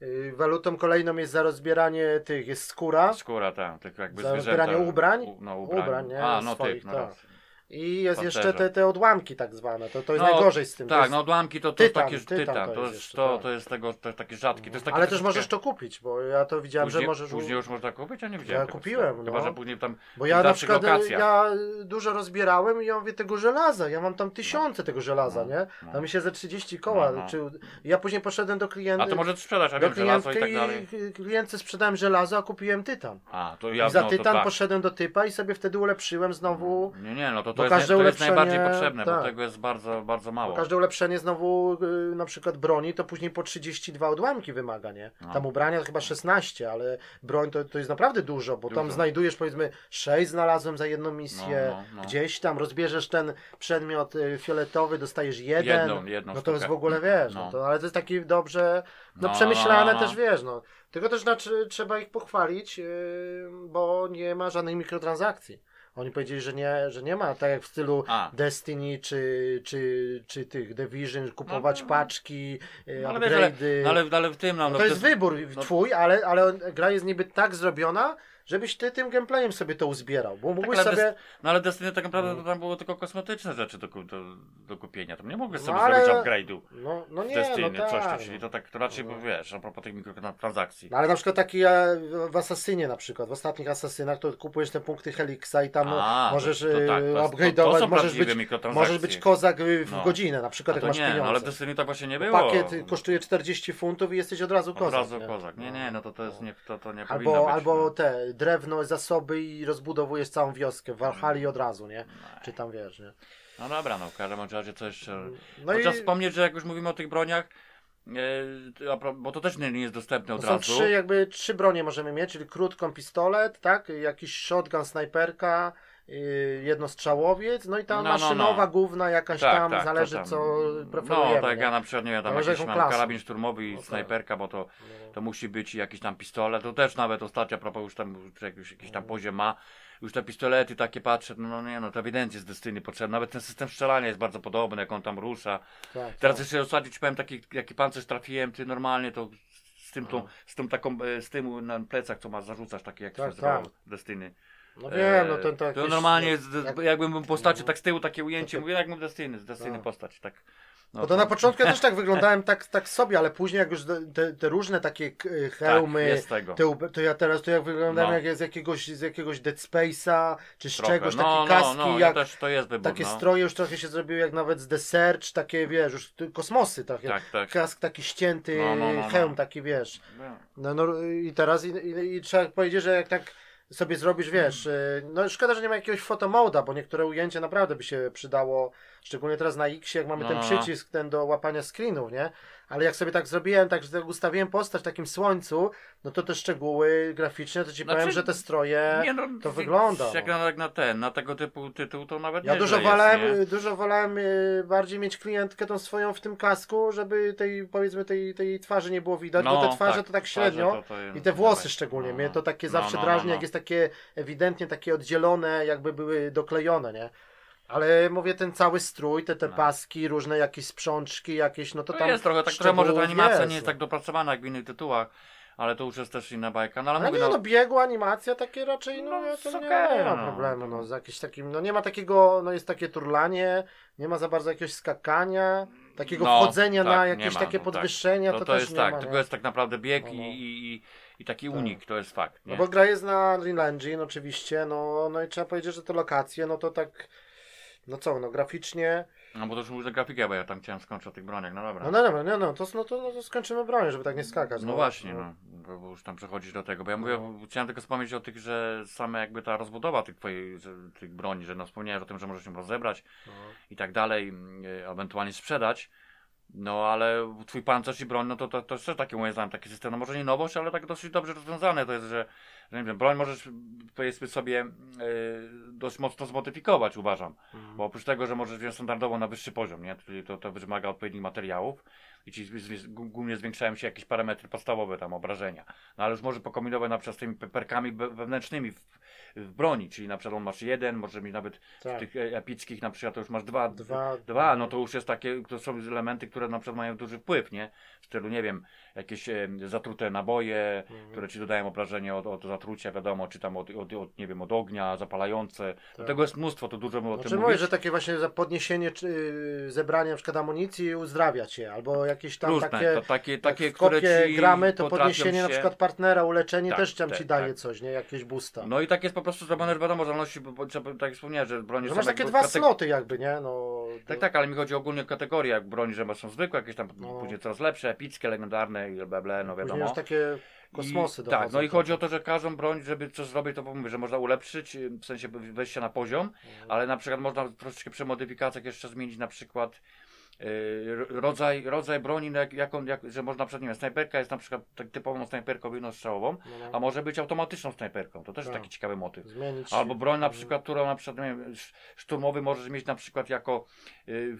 Y, Walutą kolejną jest za rozbieranie tych, jest skóra Skóra, tak, tak jakby Za zwierzęta. zbieranie ubrań? U, no, ubrań. Ubrań, nie? A, no Swoich, tych, no tak. I jest jeszcze te, te odłamki tak zwane, to, to jest No, najgorzej z tym. Tak, jest, no odłamki to, to tytan, takie tytan tytan, to jest jest, jeszcze, to, tak. to jest tego, to, takie rzadkie. To jest takie Ale też możesz to kupić, bo ja to widziałem, później, że możesz... Później już można kupić, a nie widziałem. Ja tego kupiłem, systemu. Chyba, no. że później tam Bo ja na przykład, lokacjach. ja dużo rozbierałem i ja mówię tego żelaza, ja mam tam tysiące tego żelaza, No, nie? no. Tam mi się ze 30 koła, No, no. czy... Ja później poszedłem do klienta, A to może sprzedać, a do wiem, żelazo i tak dalej. klientce sprzedałem żelazo, a kupiłem tytan. A, to ja I za no, tytan tak. poszedłem do typa i sobie wtedy ulepszyłem znowu... Nie, nie, no to, to, jest, każde to jest najbardziej potrzebne, bo tak. tego jest bardzo, bardzo mało. Każde ulepszenie znowu y, na przykład broni to później po 32 odłamki wymaga, nie? No. Tam ubrania to chyba 16, ale broń to, to jest naprawdę dużo, bo tam Dużo. znajdujesz powiedzmy 6 znalazłem za jedną misję, No, no, no. gdzieś tam rozbierzesz ten przedmiot y, fioletowy, dostajesz jeden, Jedną, jedną no to jest w ogóle wiesz, no. No. to, ale to jest taki dobrze, no, No, przemyślane też wiesz, no. Tylko też znaczy, trzeba ich pochwalić, yy, bo nie ma żadnych mikrotransakcji. Oni powiedzieli, że nie, że nie ma, tak jak w stylu A. Destiny czy, czy, czy tych Division, kupować No, no. paczki, yy, No, ale, wiesz, ale, upgrade'y. no, ale, ale w tym, no, No no, to jest wybór no- twój, ale, ale gra jest niby tak zrobiona, żebyś ty tym gameplayem sobie to uzbierał, bo mógłbyś Tak, ale sobie... No ale Destiny tak naprawdę to tam było tylko kosmetyczne rzeczy do, do, do kupienia. Tam nie mogłeś No, sobie ale- zrobić upgrade'u No, no nie, Destiny, no coś tak, czyli no. to tak to raczej, No. wiesz, a propos tych mikrotransakcji. No ale na przykład taki e, w Asasynie na przykład, w ostatnich Asasynach to kupujesz te punkty Helixa i tam A, możesz to, to, tak, to, e, to upgrade'ować, możesz być, możesz być kozak w No. godzinę, na przykład jak masz nie, no, pieniądze. ale w Destiny tak właśnie nie było. Pakiet kosztuje 40 funtów i jesteś od razu Od kozak. razu nie? kozak. Nie, nie, no to to jest nie, to, to nie powinno Albo, być. albo no. te drewno, zasoby i rozbudowujesz całą wioskę w Walhali od razu, nie? Czy tam wiesz, nie? No dobra, no w każdym razie co jeszcze... No No i Trzeba wspomnieć, że jak już mówimy o tych broniach, e, bo to też nie, jest dostępne od to są razu. trzy jakby trzy bronie możemy mieć, czyli krótką pistolet, tak? Jakiś shotgun, snajperka jednostrzałowiec, no i ta No, no, maszynowa no. główna jakaś Tak, tam, tak, zależy tam. co No, preferujemy. tak nie? ja na przykład, nie wiem, tam Zależy jakiś mam klasę. karabin szturmowy i No tak. snajperka, bo to, No. to musi być jakiś tam pistolet, to też nawet ostatnio, a propos już tam czy jakiś, tam poziom ma, już te pistolety takie patrzę, no, no nie no, to ewidentnie z Destiny potrzebne, nawet ten system strzelania jest bardzo podobny, jak on tam rusza. Tak, Teraz tak. jeszcze ostatnio ci powiem, taki, jaki pancerz trafiłem, ty normalnie to z tym, tą, No. z tą taką, e, z tym na plecach, co masz, zarzucasz, takie jak Tak, się nazywało, tak. Destiny. No wiem, no E, ten to to normalnie, jak- z, jak- jakbym no. tak z tyłu takie ujęcie, mówię jakbym Destiny, Destiny Tak. postać, tak. No, Bo to na początku ja też tak wyglądałem tak, tak sobie, ale później jak już te, te różne takie hełmy, tak, jest te, ub- to ja teraz to jak wyglądałem No. jak z jakiegoś, z jakiegoś Dead Space'a, czy z Trochę. czegoś, no, takie kaski, no, no, jak ja też to jest wybór, takie no. stroje już trochę się zrobiły jak nawet z The Search, takie wiesz, już kosmosy takie. Tak, tak. Kask taki ścięty, No, no, no, no. hełm taki wiesz. No. No, no i teraz i, i, i trzeba powiedzieć, że jak tak sobie zrobisz, wiesz, y, no szkoda, że nie ma jakiegoś fotomoda, bo niektóre ujęcie naprawdę by się przydało, szczególnie teraz na X, jak mamy No, ten przycisk ten do łapania screenów, nie? Ale jak sobie tak zrobiłem, tak że tak ustawiłem postać w takim słońcu, no to te szczegóły graficzne, to ci Znaczy, powiem, że te stroje... Nie, no, to wygląda, Jak no. na, jak na ten, na tego typu tytuł, to nawet Ja nieźle dużo jest, wolałem, nie? y, dużo wolałem y, bardziej mieć klientkę tą swoją w tym kasku, żeby tej, powiedzmy, tej, tej twarzy nie było widać, bo te twarze to tak średnio. to- to- I te włosy szczególnie, No, mnie to takie no, zawsze no, drażni, no, jak no. jest takie ewidentnie takie oddzielone, jakby były doklejone, nie? Ale mówię, ten cały strój, te, te No. paski, różne jakieś sprzączki, jakieś, no to tam jest trochę, tak trochę może ta animacja jest, nie jest no. tak dopracowana jak w innych tytułach, ale to już jest też inna bajka. No ale, Ale mówię, nie, no, no biegu, animacja takie raczej, no, No, ja to jest nie, ma no. problemu, no, z jakimś takim, no nie ma takiego, no jest takie turlanie, nie ma za bardzo jakiegoś skakania, takiego No, wchodzenia tak, na jakieś ma, takie no tak. podwyższenia, to, to, to też jest nie tak, ma, tylko nie? jest tak naprawdę bieg No, i, no. i, i, i taki Tak. unik, to jest fakt. Nie? No bo gra jest na Unreal Engine oczywiście, no, no i trzeba powiedzieć, że te lokacje, no to tak, no co, no graficznie, No bo to już mówię grafikę, bo ja tam chciałem skończyć o tych broniach, no dobra. no no dobra, no, no, to, no, to, no to skończymy bronię, żeby tak nie skakać. No właśnie, no, bo, bo już tam przechodzić do tego, bo ja mówię, No. chciałem tylko wspomnieć o tych, że same jakby ta rozbudowa tych twojej, że, tych broni, że no wspomniałeś o tym, że możesz ją rozebrać No. i tak dalej, y, ewentualnie sprzedać. No ale twój pancerz i broń, no to, to, to jest też taki moim zdaniem taki system, no może nie nowość, ale tak dosyć dobrze rozwiązane to jest, że, że nie wiem, broń możesz powiedzmy sobie y, dość mocno zmodyfikować uważam, Mhm. bo oprócz tego, że możesz wziąć standardowo na wyższy poziom, nie, czyli to, to wymaga odpowiednich materiałów i ci głównie zwiększają się jakieś parametry podstawowe tam obrażenia, no ale już może pokombinować na przykład z tymi pe- perkami we- wewnętrznymi w, w broni, czyli na przykład on masz jeden, może mieć nawet Tak. w tych e- epickich na przykład to już masz dwa, Dwa, Dwa, no to już jest takie, to są elementy, które na przykład mają duży wpływ, nie? W stylu, nie wiem, jakieś e, zatrute naboje, Mhm. które ci dodają obrażenie od, od zatrucia, wiadomo, czy tam od, od, od, nie wiem, od ognia, zapalające. Tak. tego jest mnóstwo, to dużo o tym Znaczy mówię, mówić. że takie właśnie podniesienie, czy yy, zebranie na przykład amunicji uzdrawia cię, albo jakieś tam Różne, takie, to takie, jak takie które ci gramy, to podniesienie na się- przykład partnera, uleczenie Tak, też tam tak, ci daje tak. coś, nie? Jakieś boosta. No i tak jest po prostu zrobione, że wiadomo, zależności, bo, bo, trzeba- tak jak wspomniałem, że broń że są masz takie dwa kate- sloty jakby, nie? No, Tak, tak, ale mi chodzi ogólnie o kategorie, jak broni, że są zwykłe, jakieś tam No. później coraz lepsze, epickie, legendarne i bla, no Później wiadomo. już takie kosmosy I, dochodzą. Tak, no i chodzi o to, że każdą broń, żeby coś zrobić, to mówię, że można ulepszyć, y, w sensie wejścia na poziom, Mhm. ale na przykład można troszeczkę przy modyfikacjach jeszcze zmienić na przykład rodzaj, rodzaj broni, no jak, jaką, jak, że można przed, wiem, snajperka jest na przykład tak typową snajperką jednostrzałową, No, no. a może być automatyczną snajperką, to też jest Tak. taki ciekawy motyw. Zmienić. Albo broń na Mhm. przykład, którą na przykład nie wiem, sz- szturmowy możesz mieć na przykład jako y,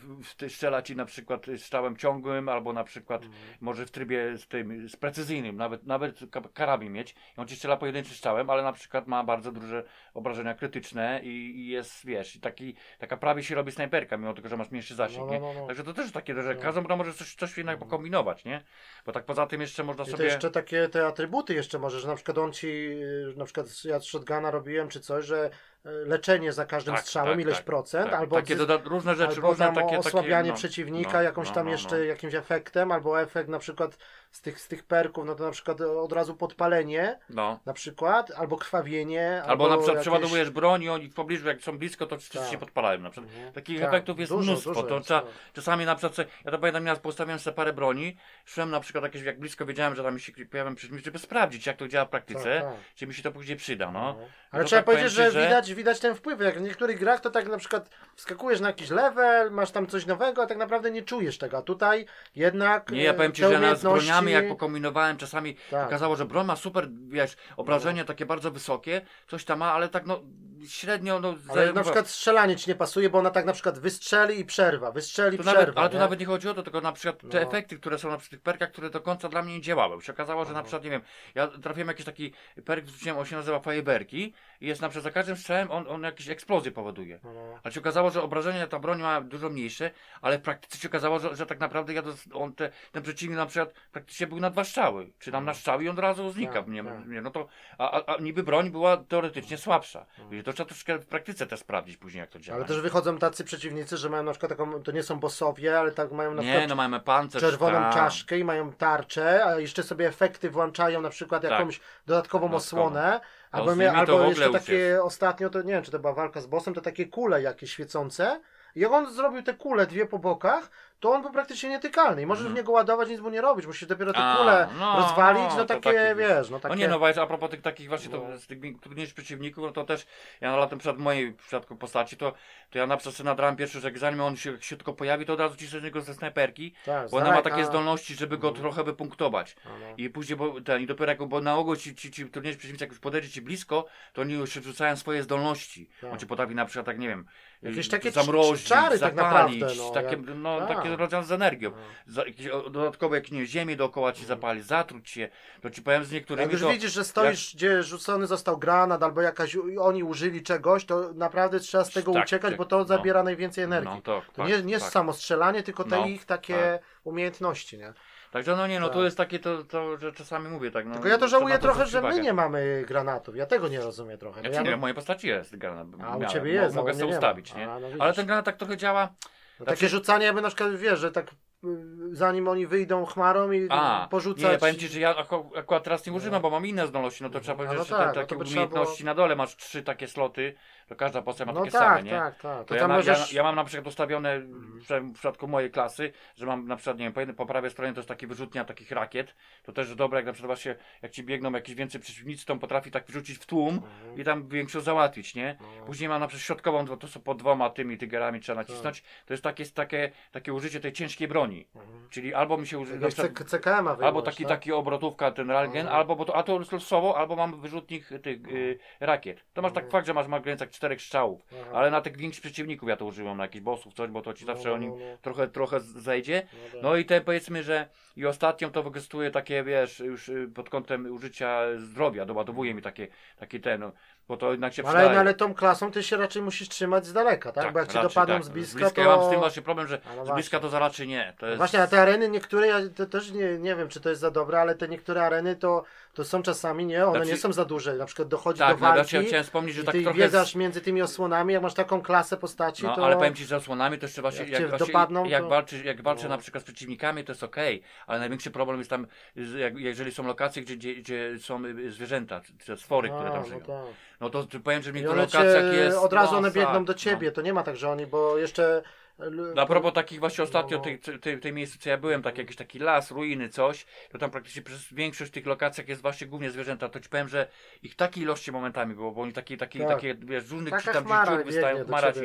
strzela ci na przykład strzałem ciągłym, albo na przykład Mhm. może w trybie z tym z precyzyjnym, nawet, nawet ka- karabin mieć. I on ci strzela pojedynczym strzałem, ale na przykład ma bardzo duże obrażenia krytyczne i, i jest, wiesz, taki, taka prawie się robi snajperka, mimo tego, że masz mniejszy zasięg, No, no, no, no. Także to też takie, że No. każdą broń możesz coś, coś innego pokombinować, nie? Bo tak poza tym jeszcze można I sobie... jeszcze takie te atrybuty jeszcze możesz, na przykład on ci, na przykład ja z shotguna robiłem czy coś, że leczenie za każdym Tak, strzałem tak, ileś tak, procent, tak, albo takie doda- różne rzeczy, albo różne takie... osłabianie takie, no, przeciwnika no, jakąś no, tam no, jeszcze no. jakimś efektem, albo efekt na przykład z tych, z tych perków, no to na przykład od razu podpalenie, No. na przykład, albo krwawienie, Albo, na przykład jakieś- przeładowujesz broń i oni w pobliżu, jak są blisko, to wszyscy Tak. się podpalają na przykład. Mhm. Takich Tak, efektów jest dużo, mnóstwo. dużo to jest, trzeba, czasami na przykład, ja to pamiętam, ja postawiłem sobie parę broni, szłem na przykład jakieś, jak blisko wiedziałem, że tam się pojawią przeciwnicy, żeby sprawdzić, jak to działa w praktyce, czy mi się to później przyda, no. Ale to trzeba powiedzieć, że, że- widać, widać ten wpływ. Jak w niektórych grach to tak na przykład wskakujesz na jakiś level, masz tam coś nowego, a tak naprawdę nie czujesz tego. A tutaj jednak. Nie, ja e, powiem ci, że ja nawet z broniami, jak pokombinowałem, czasami Tak. okazało, że broń ma super, wiesz, obrażenia takie bardzo wysokie, coś tam ma, ale tak no średnio, no... Ale za- na przykład strzelanie ci nie pasuje, bo ona tak na przykład wystrzeli i przerwa, wystrzeli, To przerwa. nawet, ale tu nie? nawet nie chodzi o to, tylko na przykład te No. efekty, które są na przykład tych perkach, które do końca dla mnie nie działały. Się okazało, że na Aha. przykład, nie wiem, ja trafiłem jakiś taki perk, zwróciłem, on się nazywa fajerwerki i jest na przykład za każdym strzałem on, on jakieś eksplozje powoduje. No, no. Ale się okazało, że obrażenia ta broń ma dużo mniejsze, ale w praktyce się okazało, że, że tak naprawdę ja dos- on te, ten przeciwnik na przykład praktycznie był na dwa strzały, czy tam na strzały i on od razu znika. Tak, nie, tak. nie, no to, a, a, niby broń była teoretycznie słabsza. Mhm. To trzeba troszkę w praktyce też sprawdzić później, jak to działa. Ale też wychodzą tacy przeciwnicy, że mają na przykład taką, to nie są bossowie, ale tak mają na nie, przykład no mamy pancerz. czerwoną tam. czaszkę i mają tarczę, a jeszcze sobie efekty włączają na przykład Tak. jakąś dodatkową Dodatkową. osłonę. No, Albo, mia- albo jeszcze już takie ostatnio, to nie wiem, czy to była walka z bossem, to takie kule jakieś świecące. I jak on zrobił te kule dwie po bokach, to on był praktycznie nietykalny. I możesz Mhm. w niego ładować, nic mu nie robić. Musisz dopiero te kule no, rozwalić. no, No takie, takie, wiesz, no takie... No nie, no właśnie, a propos tych takich właśnie No. to, z tych trudniejszych przeciwników, no to też ja na latem przed mojej w przypadku postaci, to, to ja na przykład nadrałem pierwszy, że zanim on się, się tylko pojawi, to od razu cisnę niego ze snajperki, tak, bo ona ma takie zdolności, żeby go Mhm. trochę wypunktować. No, no. I później, bo ten, i dopiero jak, bo na ogół ci, ci, ci trudniejsi przeciwnicy, jak już podejdzie ci blisko, to oni już wrzucają swoje zdolności. Tak. On ci potrafi na przykład, tak nie wiem, Jakieś takie zamrozić, czary tak zapalić, naprawdę, no, takie, jak- no, tak. takie rodzaj z energią. No. Za, jakieś dodatkowe, jak nie ziemię dookoła ci zapali, zatruć się, to ci powiem z niektórymi Jak już to... widzisz, że stoisz, gdzie rzucony został granat, albo jakaś oni użyli czegoś, to naprawdę trzeba z tego Tak, uciekać, tak, bo to no. zabiera najwięcej energii. No, to, To tak, nie, nie tak. samo strzelanie, tylko te No, ich takie tak. umiejętności, nie? Także no nie, no Tak. to jest takie to, to że czasami mówię tak. No, Tylko ja to żałuję to trochę, że my nie mamy granatów. Ja tego nie rozumiem trochę. Ja, No ja ja nie, w mojej postaci jest granat. A u ciebie jest, Mogę sobie nie ustawić, nie? A, no. Ale ten granat tak trochę działa. No takie rzucanie, jakby na przykład wiesz, że tak y, zanim oni wyjdą chmarą i A, porzucać. nie, powiem ci, że ja aku- akurat teraz nie używam, bo mam inne zdolności, no to trzeba A, powiedzieć, no że tak, te no to takie by trzeba umiejętności na dole masz trzy takie sloty, to każda postać ma No takie tak, same, nie? tak, tak. To To ja, tam na, możesz... ja, ja mam na przykład ustawione w, w przypadku mojej klasy, że mam na przykład, nie wiem, po, jednej- po prawej stronie to jest taki wyrzutnia takich rakiet. To też dobre, jak na przykład właśnie, jak ci biegną jakieś więcej przeciwnicy, to on potrafi tak wrzucić w tłum Mhm. i tam większość załatwić, nie? No. Później mam na przykład środkową, to, to są po dwoma tymi tygerami trzeba nacisnąć. To jest takie, takie, takie użycie tej ciężkiej broni. Mhm. Czyli albo mi się. Jakiegoś C- CKM-a Albo taki, tak? taki obrotówka, ten ralgen, Mhm. albo bo to, a to losowo, albo mam wyrzutnik tych y, rakiet. To masz tak Mhm. fakt, że masz ma granicach czterech strzałów. Aha. Ale na tych większych przeciwników ja to używam, na jakichś bossów, coś, bo to ci No, zawsze no, o nim no, no. trochę, trochę z- zejdzie. No tak. No i te powiedzmy, że i ostatnią to wykorzystuję takie, wiesz, już y, pod kątem użycia zdrowia, doładowuje mi takie, takie ten, no, bo to jednak się ale, przydaje. no, ale tą klasą ty się raczej musisz trzymać z daleka, tak? Bo jak ci raczej dopadną tak. z bliska, to... ja mam z tym właśnie problem, że no z bliska to za raczej nie. To No jest... Właśnie, a te areny niektóre, ja to też nie, nie wiem, czy to jest za dobre, ale te niektóre areny to, to są czasami, nie, one Znaczy- nie są za duże. Na przykład dochodzi tak, do no, ja walki chciałem, chciałem wspomnieć, że tak ty trochę... biegasz między tymi osłonami, jak masz taką klasę postaci, No, to... ale powiem ci, że zasłonami to jeszcze właśnie, Jak jak, właśnie, dopadną, jak, to- walczy, jak walczę No. na przykład z przeciwnikami, to jest okej, ale największy problem jest tam, jeżeli są lokacje, gdzie, gdzie, gdzie są y, zwierzęęta, czy stwory, które tam no żyją. No to powiem, że w niektórych lokacjach jest... od razu no, one biegną do ciebie, to nie ma tak, że oni, bo jeszcze... No, a propos takich właśnie ostatnio, No. tej, tej, tej miejscu, co ja byłem, tak jakiś taki las, ruiny, coś, to tam praktycznie przez większość tych lokacjach jest właśnie głównie zwierzęta, to ci powiem, że ich takiej ilości momentami było, bo oni takie, takie, Tak. takie wiesz, z różnych Taka tam dziur wystają, chmara ci,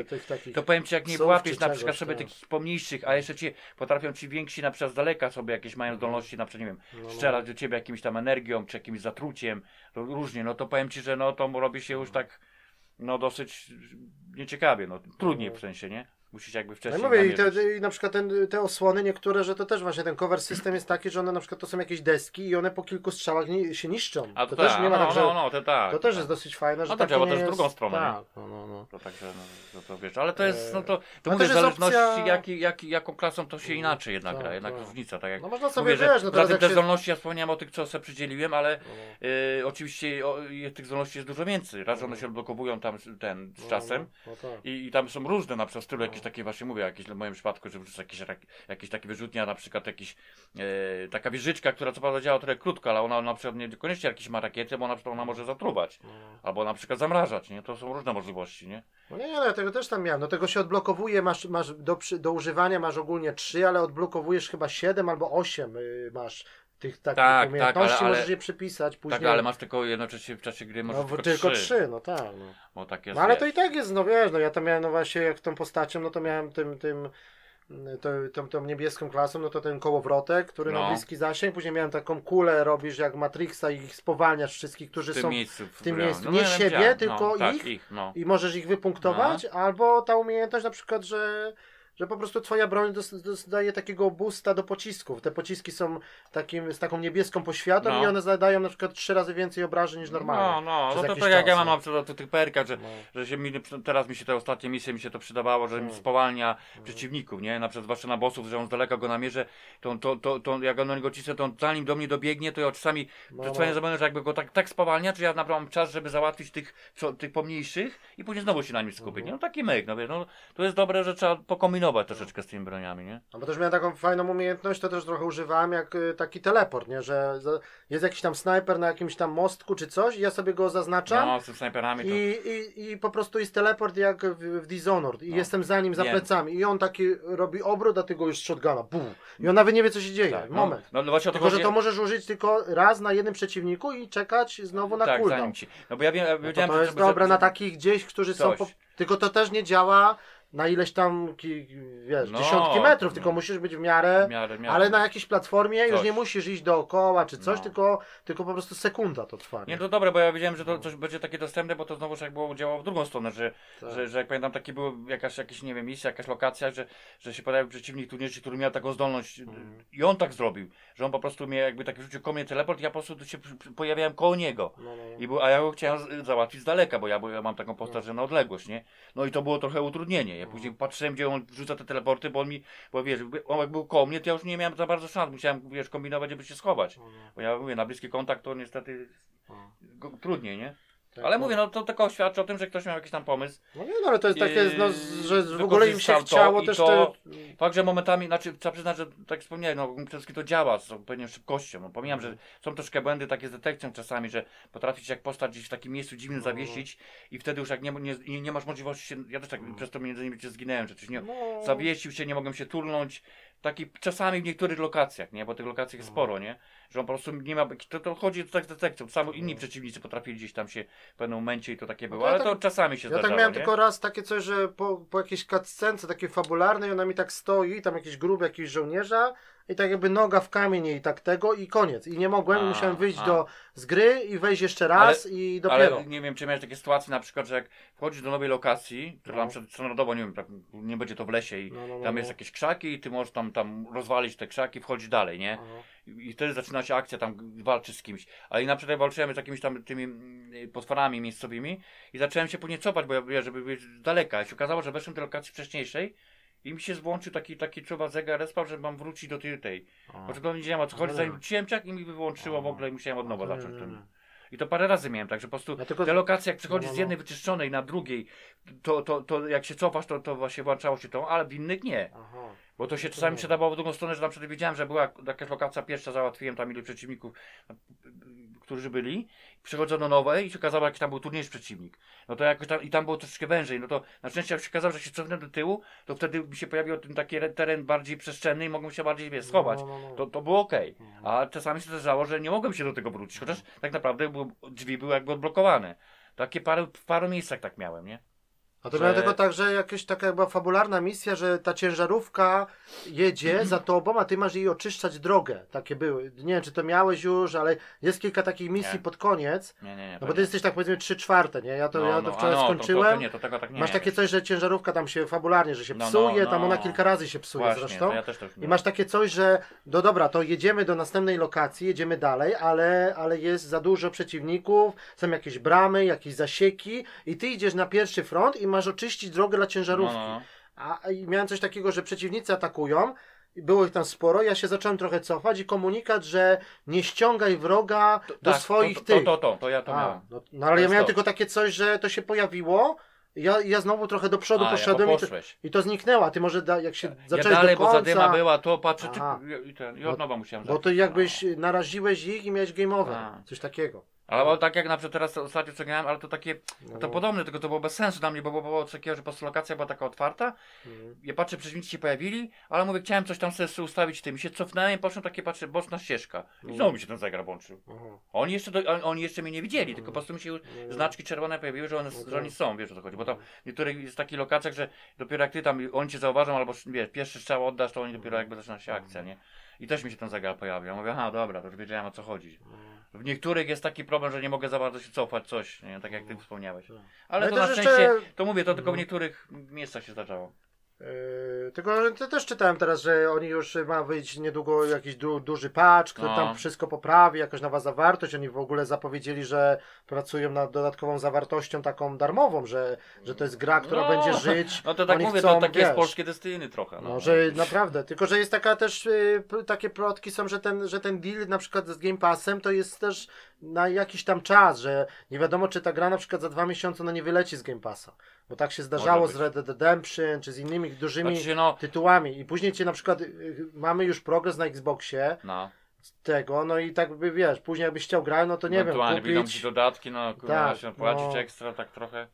to powiem ci, jak nie łapiesz na przykład sobie tak. takich pomniejszych, a jeszcze ci potrafią ci więksi na przykład z daleka sobie jakieś mają zdolności, na przykład, nie wiem, No, no. strzelać do ciebie jakimś tam energią, czy jakimś zatruciem, różnie, no to powiem ci, że no to robi się już tak, no dosyć nieciekawie, no trudniej w sensie, nie? Musisz jakby No wcześniej i mówię, i, te, i na przykład ten, te osłony niektóre, że to też właśnie ten cover system jest taki, że one na przykład to są jakieś deski i one po kilku strzałach się niszczą. A to to, też tak, nie ma no, tak, że... no, no, to tak. To też tak. jest dosyć fajne, że No to działa nie też w jest... drugą stronę, Tak, no, no, no. To także, no, no to wiesz, ale to jest, no to, to No mówię, w zależności opcja- jaki, jaki, jaką klasą to się Mhm. inaczej jednak Tak, gra, jednak tak. różnica, tak jak No można sobie, mówię, że wiesz, no teraz te się... zdolności ja wspomniałem o tych, co sobie przydzieliłem, ale No, y, oczywiście o, tych zdolności jest dużo więcej, raz one się odblokowują tam z- ten z no, czasem No, no, tak. i, i tam są różne, na przykład stylu jakieś takie właśnie mówię, jakieś w moim przypadku, że wrzucasz jakieś, jakieś takie wyrzutnia, na przykład jakiś, e, taka wieżyczka, która co prawda działa trochę krótko, ale ona na przykład nie niekoniecznie jakieś ma rakiety, bo na przykład ona może zatruwać. Albo na przykład zamrażać, nie? To są różne możliwości, nie? No nie, nie, no ja tego też tam miałem. No tego się odblokowuje, masz, masz do, do używania masz ogólnie 3, ale odblokowujesz chyba 7 albo 8 y, masz tych takich Tak, umiejętności, tak, ale- możesz je przypisać później. Tak, ale masz tylko jednocześnie w czasie gry no, możesz bo tylko, tylko trzy. 3, no tak. No. Bo tak jest, No ale to wiesz. i tak jest, no wiesz, no ja tam miałem, no właśnie jak tą postacią, no to miałem tym, tym, to, tą, tą niebieską klasą, no to ten kołowrotek, który No. na bliski zasięg, później miałem taką kulę, robisz jak Matrixa i ich spowalniasz wszystkich, którzy w są miejscu. w tym miejscu. No, Nie no, siebie, tylko no, tak, ich. ich no. i możesz ich wypunktować, albo ta umiejętność na przykład, że, że po prostu twoja broń daje takiego boosta do pocisków. Te pociski są takim, z taką niebieską poświatą No. i one zadają na przykład trzy razy więcej obrażeń niż normalnie. No, no, no to, to jak ja mam no. na przykład tych perkach, że, No. że się mi, teraz mi się te ostatnie misje mi się to przydawało, że mi Mm. spowalnia przeciwników, nie? Na przykład zwłaszcza na bossów, że on z daleka go namierzę, to, to, to, to jak on na niego cisnę, to on zanim do mnie dobiegnie, to ja czasami No, no, że jakby go tak, tak spowalnia, że ja naprawdę mam czas, żeby załatwić tych, co, tych pomniejszych i później znowu się na nim skupić. Mhm. Nie? No taki myk, no wiesz, no to jest dobre, że trzeba pokombinować troszeczkę z tymi broniami, nie? No bo też miałem taką fajną umiejętność, to też trochę używałem jak y, taki teleport, nie? Że jest jakiś tam snajper na jakimś tam mostku czy coś i ja sobie go zaznaczam No, z tym snajperami to... i, i, i po prostu jest teleport jak w, w Dishonored i No. jestem za nim za Wiem. plecami i on taki robi obrót, a ty go już z shotguna, bum. I on nawet nie wie co się dzieje, Tak, no, moment. no, no właśnie o to Tylko, że chodzi- to możesz użyć tylko raz na jednym przeciwniku i czekać znowu na tak, cooldown. ci. No bo ja wiem, ja No to, to że- jest że- dobre że- na takich gdzieś, którzy są. Coś. Po... Tylko to też nie działa na ileś tam wiesz, No, dziesiątki metrów, no. tylko musisz być w miarę. w miarę, miarę. Ale na jakiejś platformie już Coś. nie musisz iść dookoła czy coś, No. tylko, tylko po prostu sekunda to trwa. Nie, to dobre, bo ja wiedziałem, że to coś będzie takie dostępne, bo to znowu jak było działało w drugą stronę, że, Tak. że, że jak pamiętam, taki był jakaś, jakaś, nie wiem, misja, jakaś lokacja, że, że się pojawił przeciwnik turnierzy, który miał taką zdolność Mhm. i on tak zrobił, że on po prostu mnie jakby tak rzucił koło teleport i ja po prostu się pojawiałem koło niego. No, no, no. I był, a ja go chciałem załatwić z daleka, bo ja, bo ja mam taką postać, że na odległość, nie? No i to było trochę utrudnienie. Ja później patrzyłem, gdzie on wrzuca te teleporty, bo on mi, bo wiesz, on jak był koło mnie, to ja już nie miałem za bardzo szans, musiałem, wiesz, kombinować, żeby się schować. No, Bo ja mówię, na bliski kontakt to niestety no. go, trudniej, nie? Tak, Ale no. mówię, no to tylko świadczy o tym, że ktoś miał jakiś tam pomysł. No nie, no ale to jest takie, no, że w ogóle im się to chciało i też to- te. Fakt, że momentami, znaczy trzeba przyznać, że tak wspomniałem, no przede wszystkim to działa z pewną szybkością. No, pomijam, że są troszkę błędy takie z detekcją czasami, że potrafisz jak postać gdzieś w takim miejscu dziwnym No, zawiesić i wtedy już jak nie, nie, nie, masz możliwości się, ja też tak przez to między innymi zginęłem, że coś nie, No, zawiesił się, nie mogłem się turnąć. Taki czasami w niektórych lokacjach, nie? Bo tych lokacji jest Mhm. sporo, nie? Że on po prostu nie ma. To, to chodzi tak z detekcją. Samo inni przeciwnicy potrafili gdzieś tam się w pewnym momencie i to takie było, to ja ale to tak- czasami się Ja zdarzało. tak miałem nie? tylko raz takie coś, że po, po jakiejś cutscence takiej fabularnej ona mi tak stoi, tam jakiś grób jakiś żołnierza i tak jakby noga w kamień i tak tego i koniec. I nie mogłem, A, musiałem wyjść a. do, z gry i wejść jeszcze raz i dopiero. Ale nie wiem, czy miałeś takie sytuacje na przykład, że jak wchodzisz do nowej lokacji, która No. na przykład standardowo, nie wiem, tak, nie będzie to w lesie i No, no, no, tam no. jest jakieś krzaki i ty możesz tam, tam rozwalić te krzaki, wchodzić dalej, nie? I, wtedy zaczyna się akcja, tam walczysz z kimś. Ale i na przykład walczyłem z jakimiś tam tymi mm, potworami miejscowymi i zacząłem się później cofać, bo ja, żeby być z daleka. I się okazało, że weszłem do lokacji wcześniejszej i mi się włączył taki, taki czuwa zegar respał, że mam wrócić do tej, tej. Bo to nie wiedziałem o co chodzi, No. zanim wróciłem ciak i mi wyłączyło w ogóle i musiałem od nowa zacząć. ten-. I to parę razy miałem, tak, że po prostu Ja tylko- te lokacje, jak przychodzisz No, no, z jednej no. wyczyszczonej na drugiej, to, to, to jak się cofasz, to, to właśnie włączało się to, ale w innych nie. Aha. Bo to się czasami przydawało w drugą stronę, że na przykład wiedziałem, że była jakaś lokacja pierwsza, załatwiłem tam ilu przeciwników, którzy byli, przychodzę do nowej i się okazało, jaki tam był trudniejszy przeciwnik. No to jakoś tam, i tam było troszeczkę wężej, no to na szczęście jak się okazało, że się cofnę do tyłu, to wtedy mi się pojawił ten taki re- teren bardziej przestrzenny i mogłem się bardziej wiesz, schować. No, no, no. To, to było okej. A czasami się zdarzało, że nie mogłem się do tego wrócić, chociaż tak naprawdę było, drzwi były jakby odblokowane. Takie parę, w paru miejscach tak miałem, nie? A to że- miałem tylko tak, że jakaś taka była fabularna misja, że ta ciężarówka jedzie za tobą, a ty masz jej oczyszczać drogę. Takie były. Nie wiem, czy to miałeś już, ale jest kilka takich misji Nie. pod koniec. Nie, nie, nie. No to bo ty jesteś tak powiedzmy 3 czwarte, nie? Ja to, No, ja to no, wczoraj a no, to- skończyłem. To, to, nie, to tego tak nie masz takie coś, że ciężarówka tam się fabularnie, że się No, no, psuje, tam no. ona kilka razy się psuje Właśnie, zresztą. to ja też tak I masz takie coś, że no dobra, to jedziemy do następnej lokacji, jedziemy dalej, ale, ale jest za dużo przeciwników, są jakieś bramy, jakieś zasieki i ty idziesz na pierwszy front i masz oczyścić drogę dla ciężarówki. No, no. A i miałem coś takiego, że przeciwnicy atakują. i Było ich tam sporo, ja się zacząłem trochę cofać i komunikat, że nie ściągaj wroga do Tak, swoich to, to, tych. to, to, to ja to A, miałem. no, no ale To ja miałem to. tylko takie coś, że to się pojawiło Ja, ja znowu trochę do przodu A, poszedłem ja i, to, i to zniknęło. Ty może da, jak się Ja zacząłeś dalej, do bo końca, zadyma była, to patrzę, ty, i, ten, i od nowa musiałem bo to jakbyś No. naraziłeś ich i miałeś game over. A. Coś takiego. Ale tak jak na przykład teraz ostatnio co grałem, ale to takie, No, to podobne, tylko to było bez sensu dla mnie, bo było coś takiego, że po prostu lokacja była taka otwarta, Mhm. ja patrzę, przeciwnicy się pojawili, ale mówię, chciałem coś tam sobie ustawić tym, i się cofnąłem poszłem takie, patrzę, boczna ścieżka. I Mhm. znowu mi się ten zegar włączył. Aha. Oni jeszcze, do, oni- oni jeszcze mnie nie widzieli, tylko po prostu mi się Mhm. znaczki czerwone pojawiły, że, one, No że oni są, wiesz o co chodzi, bo tam w niektórych jest takich lokacjach, że dopiero jak ty tam, oni cię zauważą, albo wiesz, pierwszy strzał oddasz, to oni dopiero jakby zaczyna się akcja, nie? I też mi się ten zegar pojawił. Ja mówię, aha, dobra, to już wiedziałem o co chodzi. W niektórych jest taki problem, że nie mogę za bardzo się cofać coś, nie? tak jak ty wspomniałeś. Tak. Ale No to na szczęście, jeszcze- to mówię, to tylko w Mhm. niektórych miejscach się zdarzało. Yy, tylko to też czytałem teraz, że oni już ma wyjść niedługo jakiś du, duży patch, który No. tam wszystko poprawi, jakaś nowa zawartość. Oni w ogóle zapowiedzieli, że pracują nad dodatkową zawartością taką darmową, że, że to jest gra, która No. będzie żyć. No to tak Oni mówię, chcą, to takie jest polskie destyny trochę. No, No, że naprawdę, tylko że jest taka też, y, takie plotki są, że ten, że ten deal na przykład z Game Passem to jest też na jakiś tam czas, że nie wiadomo czy ta gra na przykład za dwa miesiące no nie wyleci z Game Passa, bo tak się zdarzało z. Red Dead Redemption czy z innymi dużymi Znaczy, no, tytułami i później cię na przykład y, y, mamy już progres na Xboxie no. tego, no i tak by wiesz, później jakbyś chciał grać, no to nie wiem, Ewentualnie wyjdą ci kupić, dodatki, no kurwa, Tak, się płacić no. ekstra, tak trochę.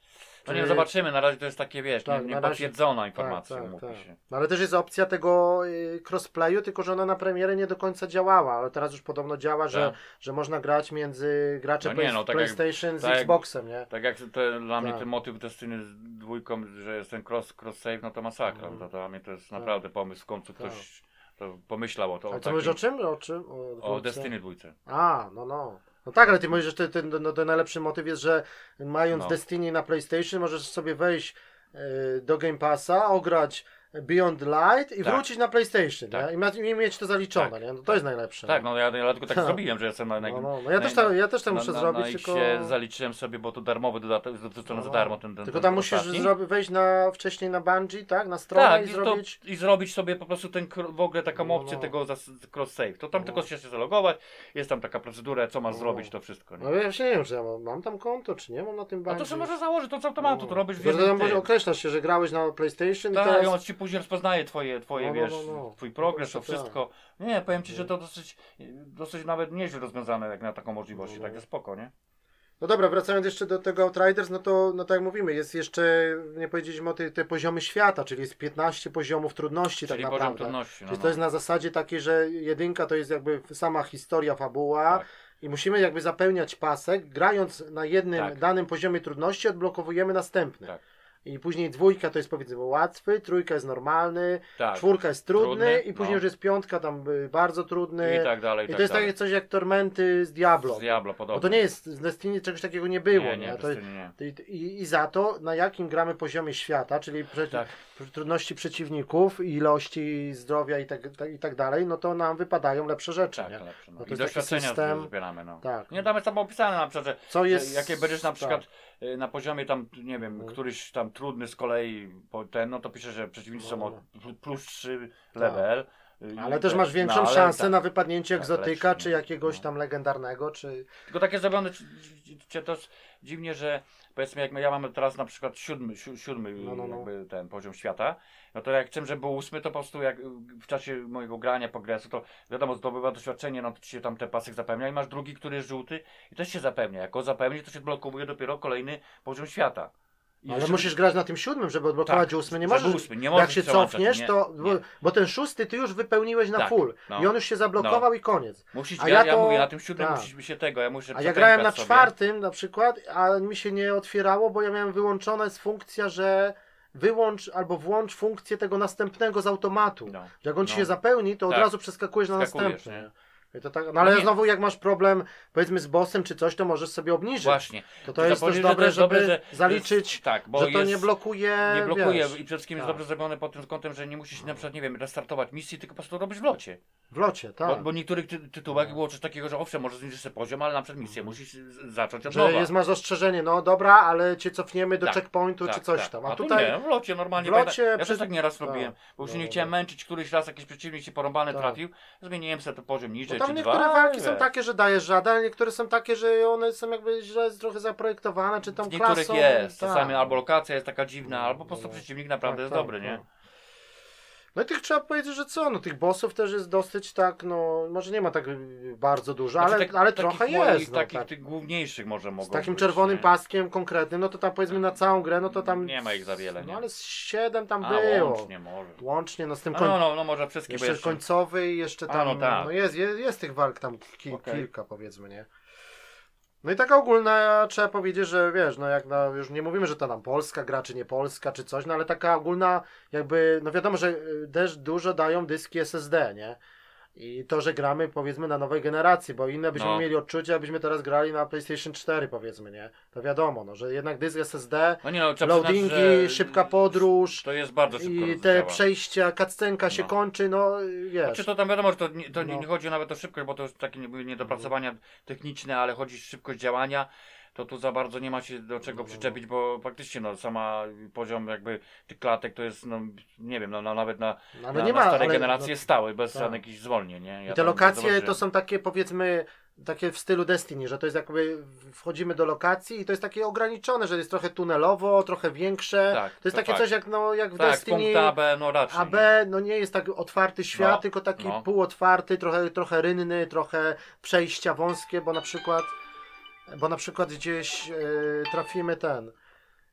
No nie, zobaczymy, na razie to jest takie, wiesz, Tak, nie, na nie razie- potwierdzona tak, informacja, tak, tak. się. No, ale też jest opcja tego y, crossplayu, tylko że ona na premierę nie do końca działała, ale teraz już podobno działa, że, Tak. że można grać między graczem No nie, no, tak jak- PlayStation z tak jak- Xboxem, nie? Tak jak te, dla mnie Tak. ten motyw Destiny z dwójką, że jest ten cross, cross save, no to masakra. Mhm. To, dla mnie to jest Tak. naprawdę pomysł, w końcu Tak. ktoś to pomyślał o to. Ale o, ty mówisz o czym? O czym? O, o? Destiny dwójce. A, no no. No tak, ale ty mówisz, że ten, ten, no, ten najlepszy motyw jest, że mając No. Destiny na PlayStation możesz sobie wejść y, do Game Passa, ograć Beyond Light i Tak. wrócić na PlayStation, Tak. nie? I, mieć to zaliczone, Tak. nie? No to jest najlepsze. Tak, no ja, ja tylko tak Tak. zrobiłem, że jestem na, na, No, no, no ja, też tak, ja też tak na, muszę zrobić, na tylko... Xie zaliczyłem sobie, bo to darmowy dodatek, jest dorzucony No. za darmo ten, ten Tylko ten tam musisz ostatni. zrobi, wejść na, wcześniej na Bungie, tak? Na stronę Tak, i i, zrobić... to, i zrobić sobie po prostu ten w ogóle taką No, opcję no. tego zas- cross save. To tam No. tylko się zalogować, jest tam taka procedura, co masz No. zrobić, to wszystko. Nie? No ja właśnie nie wiem, czy ja mam, mam tam konto, czy nie mam na tym A Bungie. to sobie może założyć, to co automatu, to robisz Tylko, że tam określasz się, że grałeś na PlayStation i Tak, teraz... później rozpoznaje twoje, twoje No, no, wiesz, no, no. twój progres, to No, tak. wszystko. Nie, powiem ci, że to dosyć, dosyć nawet nieźle rozwiązane jak na taką możliwość, No, no. takie spoko, nie? No dobra, wracając jeszcze do tego Outriders, no to no tak jak mówimy, jest jeszcze, nie powiedzieliśmy o te, te poziomy świata, czyli jest 15 poziomów trudności Czyli tak poziom naprawdę. trudności. No, Czyli no. to jest na zasadzie takiej, że jedynka to jest jakby sama historia, fabuła Tak. i musimy jakby zapełniać pasek, grając na jednym Tak. danym poziomie trudności odblokowujemy następny. Tak. I później dwójka to jest powiedzmy łatwy, trójka jest normalny, tak. czwórka jest trudny, Trudny, i później no. już jest piątka tam y, bardzo trudny. I tak dalej, i I tak to jest dalej. takie coś jak Tormenty z Diablo. Z Diablo Bo podobnie. to nie jest, z Destiny czegoś takiego nie było. Nie, Nie, nie, To, nie. i, i, za to, na jakim gramy poziomie świata, czyli prze, Tak. trudności przeciwników, ilości zdrowia i tak, tak, i tak dalej, no to nam wypadają lepsze rzeczy. Tak, lepsze. No. No to I doświadczenia system- zbieramy, no. Tak. Nie, jest tam opisane na przykład, że Co jest. jakie będziesz na tak. przykład na poziomie tam, nie wiem, Mhm. któryś tam trudny z kolei ten, no to pisze, że przeciwnicy są No, o pl- plus 3 level. y, Ale i też te- masz większą no, szansę tak. na wypadnięcie Tak, egzotyka, lepszy, czy no. jakiegoś No. tam legendarnego, czy. Tylko takie zrobione ci- ci- cię też dziwnie, że powiedzmy jak ja mam teraz na przykład siódmy, si- siódmy No, no, no. ten poziom świata, no to jak chcę, żeby był ósmy, to po prostu jak w czasie mojego grania, progresu, to wiadomo, zdobywa doświadczenie, no to ci się tam te pasek zapełnia i masz drugi, który jest żółty i też się zapełnia. Jak go zapełni, to się blokuje dopiero kolejny poziom świata. Ale żeby- musisz grać na tym siódmym, żeby odblokować Tak, ósmy. Nie możesz. ósmy, nie jak możesz się przełączać, cofniesz, nie, to. Bo, bo ten szósty ty już wypełniłeś na Tak, full. no. I on już się zablokował i koniec. Musisz, A ja, ja ja, to- mówię, na tym siódmym tak. musisz się tego, ja muszę A ja grałem na sobie. czwartym na przykład, a mi się nie otwierało, bo ja miałem wyłączona jest funkcja, że wyłącz albo włącz funkcję tego następnego z automatu. No. Jak on ci No. się zapełni, to od Tak. razu przeskakujesz na następny. nie? I to tak, no ale No znowu jak masz problem powiedzmy z bossem czy coś, to możesz sobie obniżyć. Właśnie. To to jest też dobre, jest żeby dobre, że- zaliczyć, że- tak, bo że to jest, nie blokuje. Nie blokuje wiesz, i przede wszystkim jest tak. dobrze zrobione pod tym kątem, że nie musisz na przykład, nie wiem, restartować misji, tylko po prostu robisz w locie. w locie, tak. Bo, bo niektórych ty tytułach No. było coś takiego, że owszem, możesz zniżyć sobie poziom, ale na przykład misję musisz zacząć od że nowa. jest masz zastrzeżenie, no dobra, ale cię cofniemy do Tak, checkpointu czy Tak, coś tak. tam. A, A tu tutaj nie, w locie normalnie. w locie ja przed- też tak nieraz tak. robiłem, bo już No, nie no, chciałem no. męczyć, któryś raz jakiś przeciwnik się porąbany Tak. trafił, zmieniłem sobie to poziom niżej, tam czy niektóre dwa, walki są wiesz. takie, że dajesz żaden, ale niektóre są takie, że one są jakby źle trochę zaprojektowane, czy tam W niektórych klasą. jest, tak. czasami albo lokacja jest taka dziwna, albo po prostu przeciwnik naprawdę Tak, jest tak, dobry, nie? No i tych trzeba powiedzieć, że co, no tych bossów też jest dosyć tak, no może nie ma tak bardzo dużo, Znaczy, ale, tak- ale trochę jest. No, takich tak. tych główniejszych może mogą Z takim być, czerwonym nie? paskiem konkretnym, no to tam powiedzmy na całą grę, no to tam... Nie ma ich za wiele, nie? No ale z siedem tam A, było. łącznie może. Łącznie, no z tym A, koń... no, no, no może wszystkie, jeszcze, jeszcze... końcowy i jeszcze A, tam, no tak. no jest, jest, jest tych walk tam ki, Okej. kilka powiedzmy, nie? No i taka ogólna, trzeba powiedzieć, że wiesz, no jak na, już nie mówimy, że to nam polska gra, czy nie polska, czy coś, no ale taka ogólna jakby, no wiadomo, że y, też dużo dają dyski SSD, nie? I to, że gramy powiedzmy na nowej generacji, bo inne byśmy No. mieli odczucie, abyśmy teraz grali na PlayStation 4 powiedzmy, nie? To wiadomo, no, że jednak dysk SSD, No nie no, loadingi, przyznać, szybka podróż To jest bardzo szybko i te działa. przejścia, kaccenka się No. kończy, no wiesz. Znaczy to tam wiadomo, że to, nie, to nie, No. chodzi nawet o szybkość, bo to jest takie nie- niedopracowania techniczne, ale chodzi o szybkość działania. To tu za bardzo nie ma się do czego No. przyczepić, bo faktycznie no, sama poziom jakby tych klatek to jest, no nie wiem, no, no nawet na, No, na, nie na ma, starej ale, generacji no, stały, bez tak. jakichś zwolnień, nie? Ja I te lokacje to są takie powiedzmy takie w stylu Destiny, że to jest jakby wchodzimy do lokacji i to jest takie ograniczone, że jest trochę tunelowo, trochę większe. Tak, to jest to takie fakt. coś jak, no, jak w Tak, Destiny. punktu A, B, no raczej. A nie. B, no nie jest tak otwarty świat, No, tylko taki no. półotwarty, trochę, trochę rynny, trochę przejścia wąskie, bo na przykład, bo na przykład gdzieś e, trafimy ten,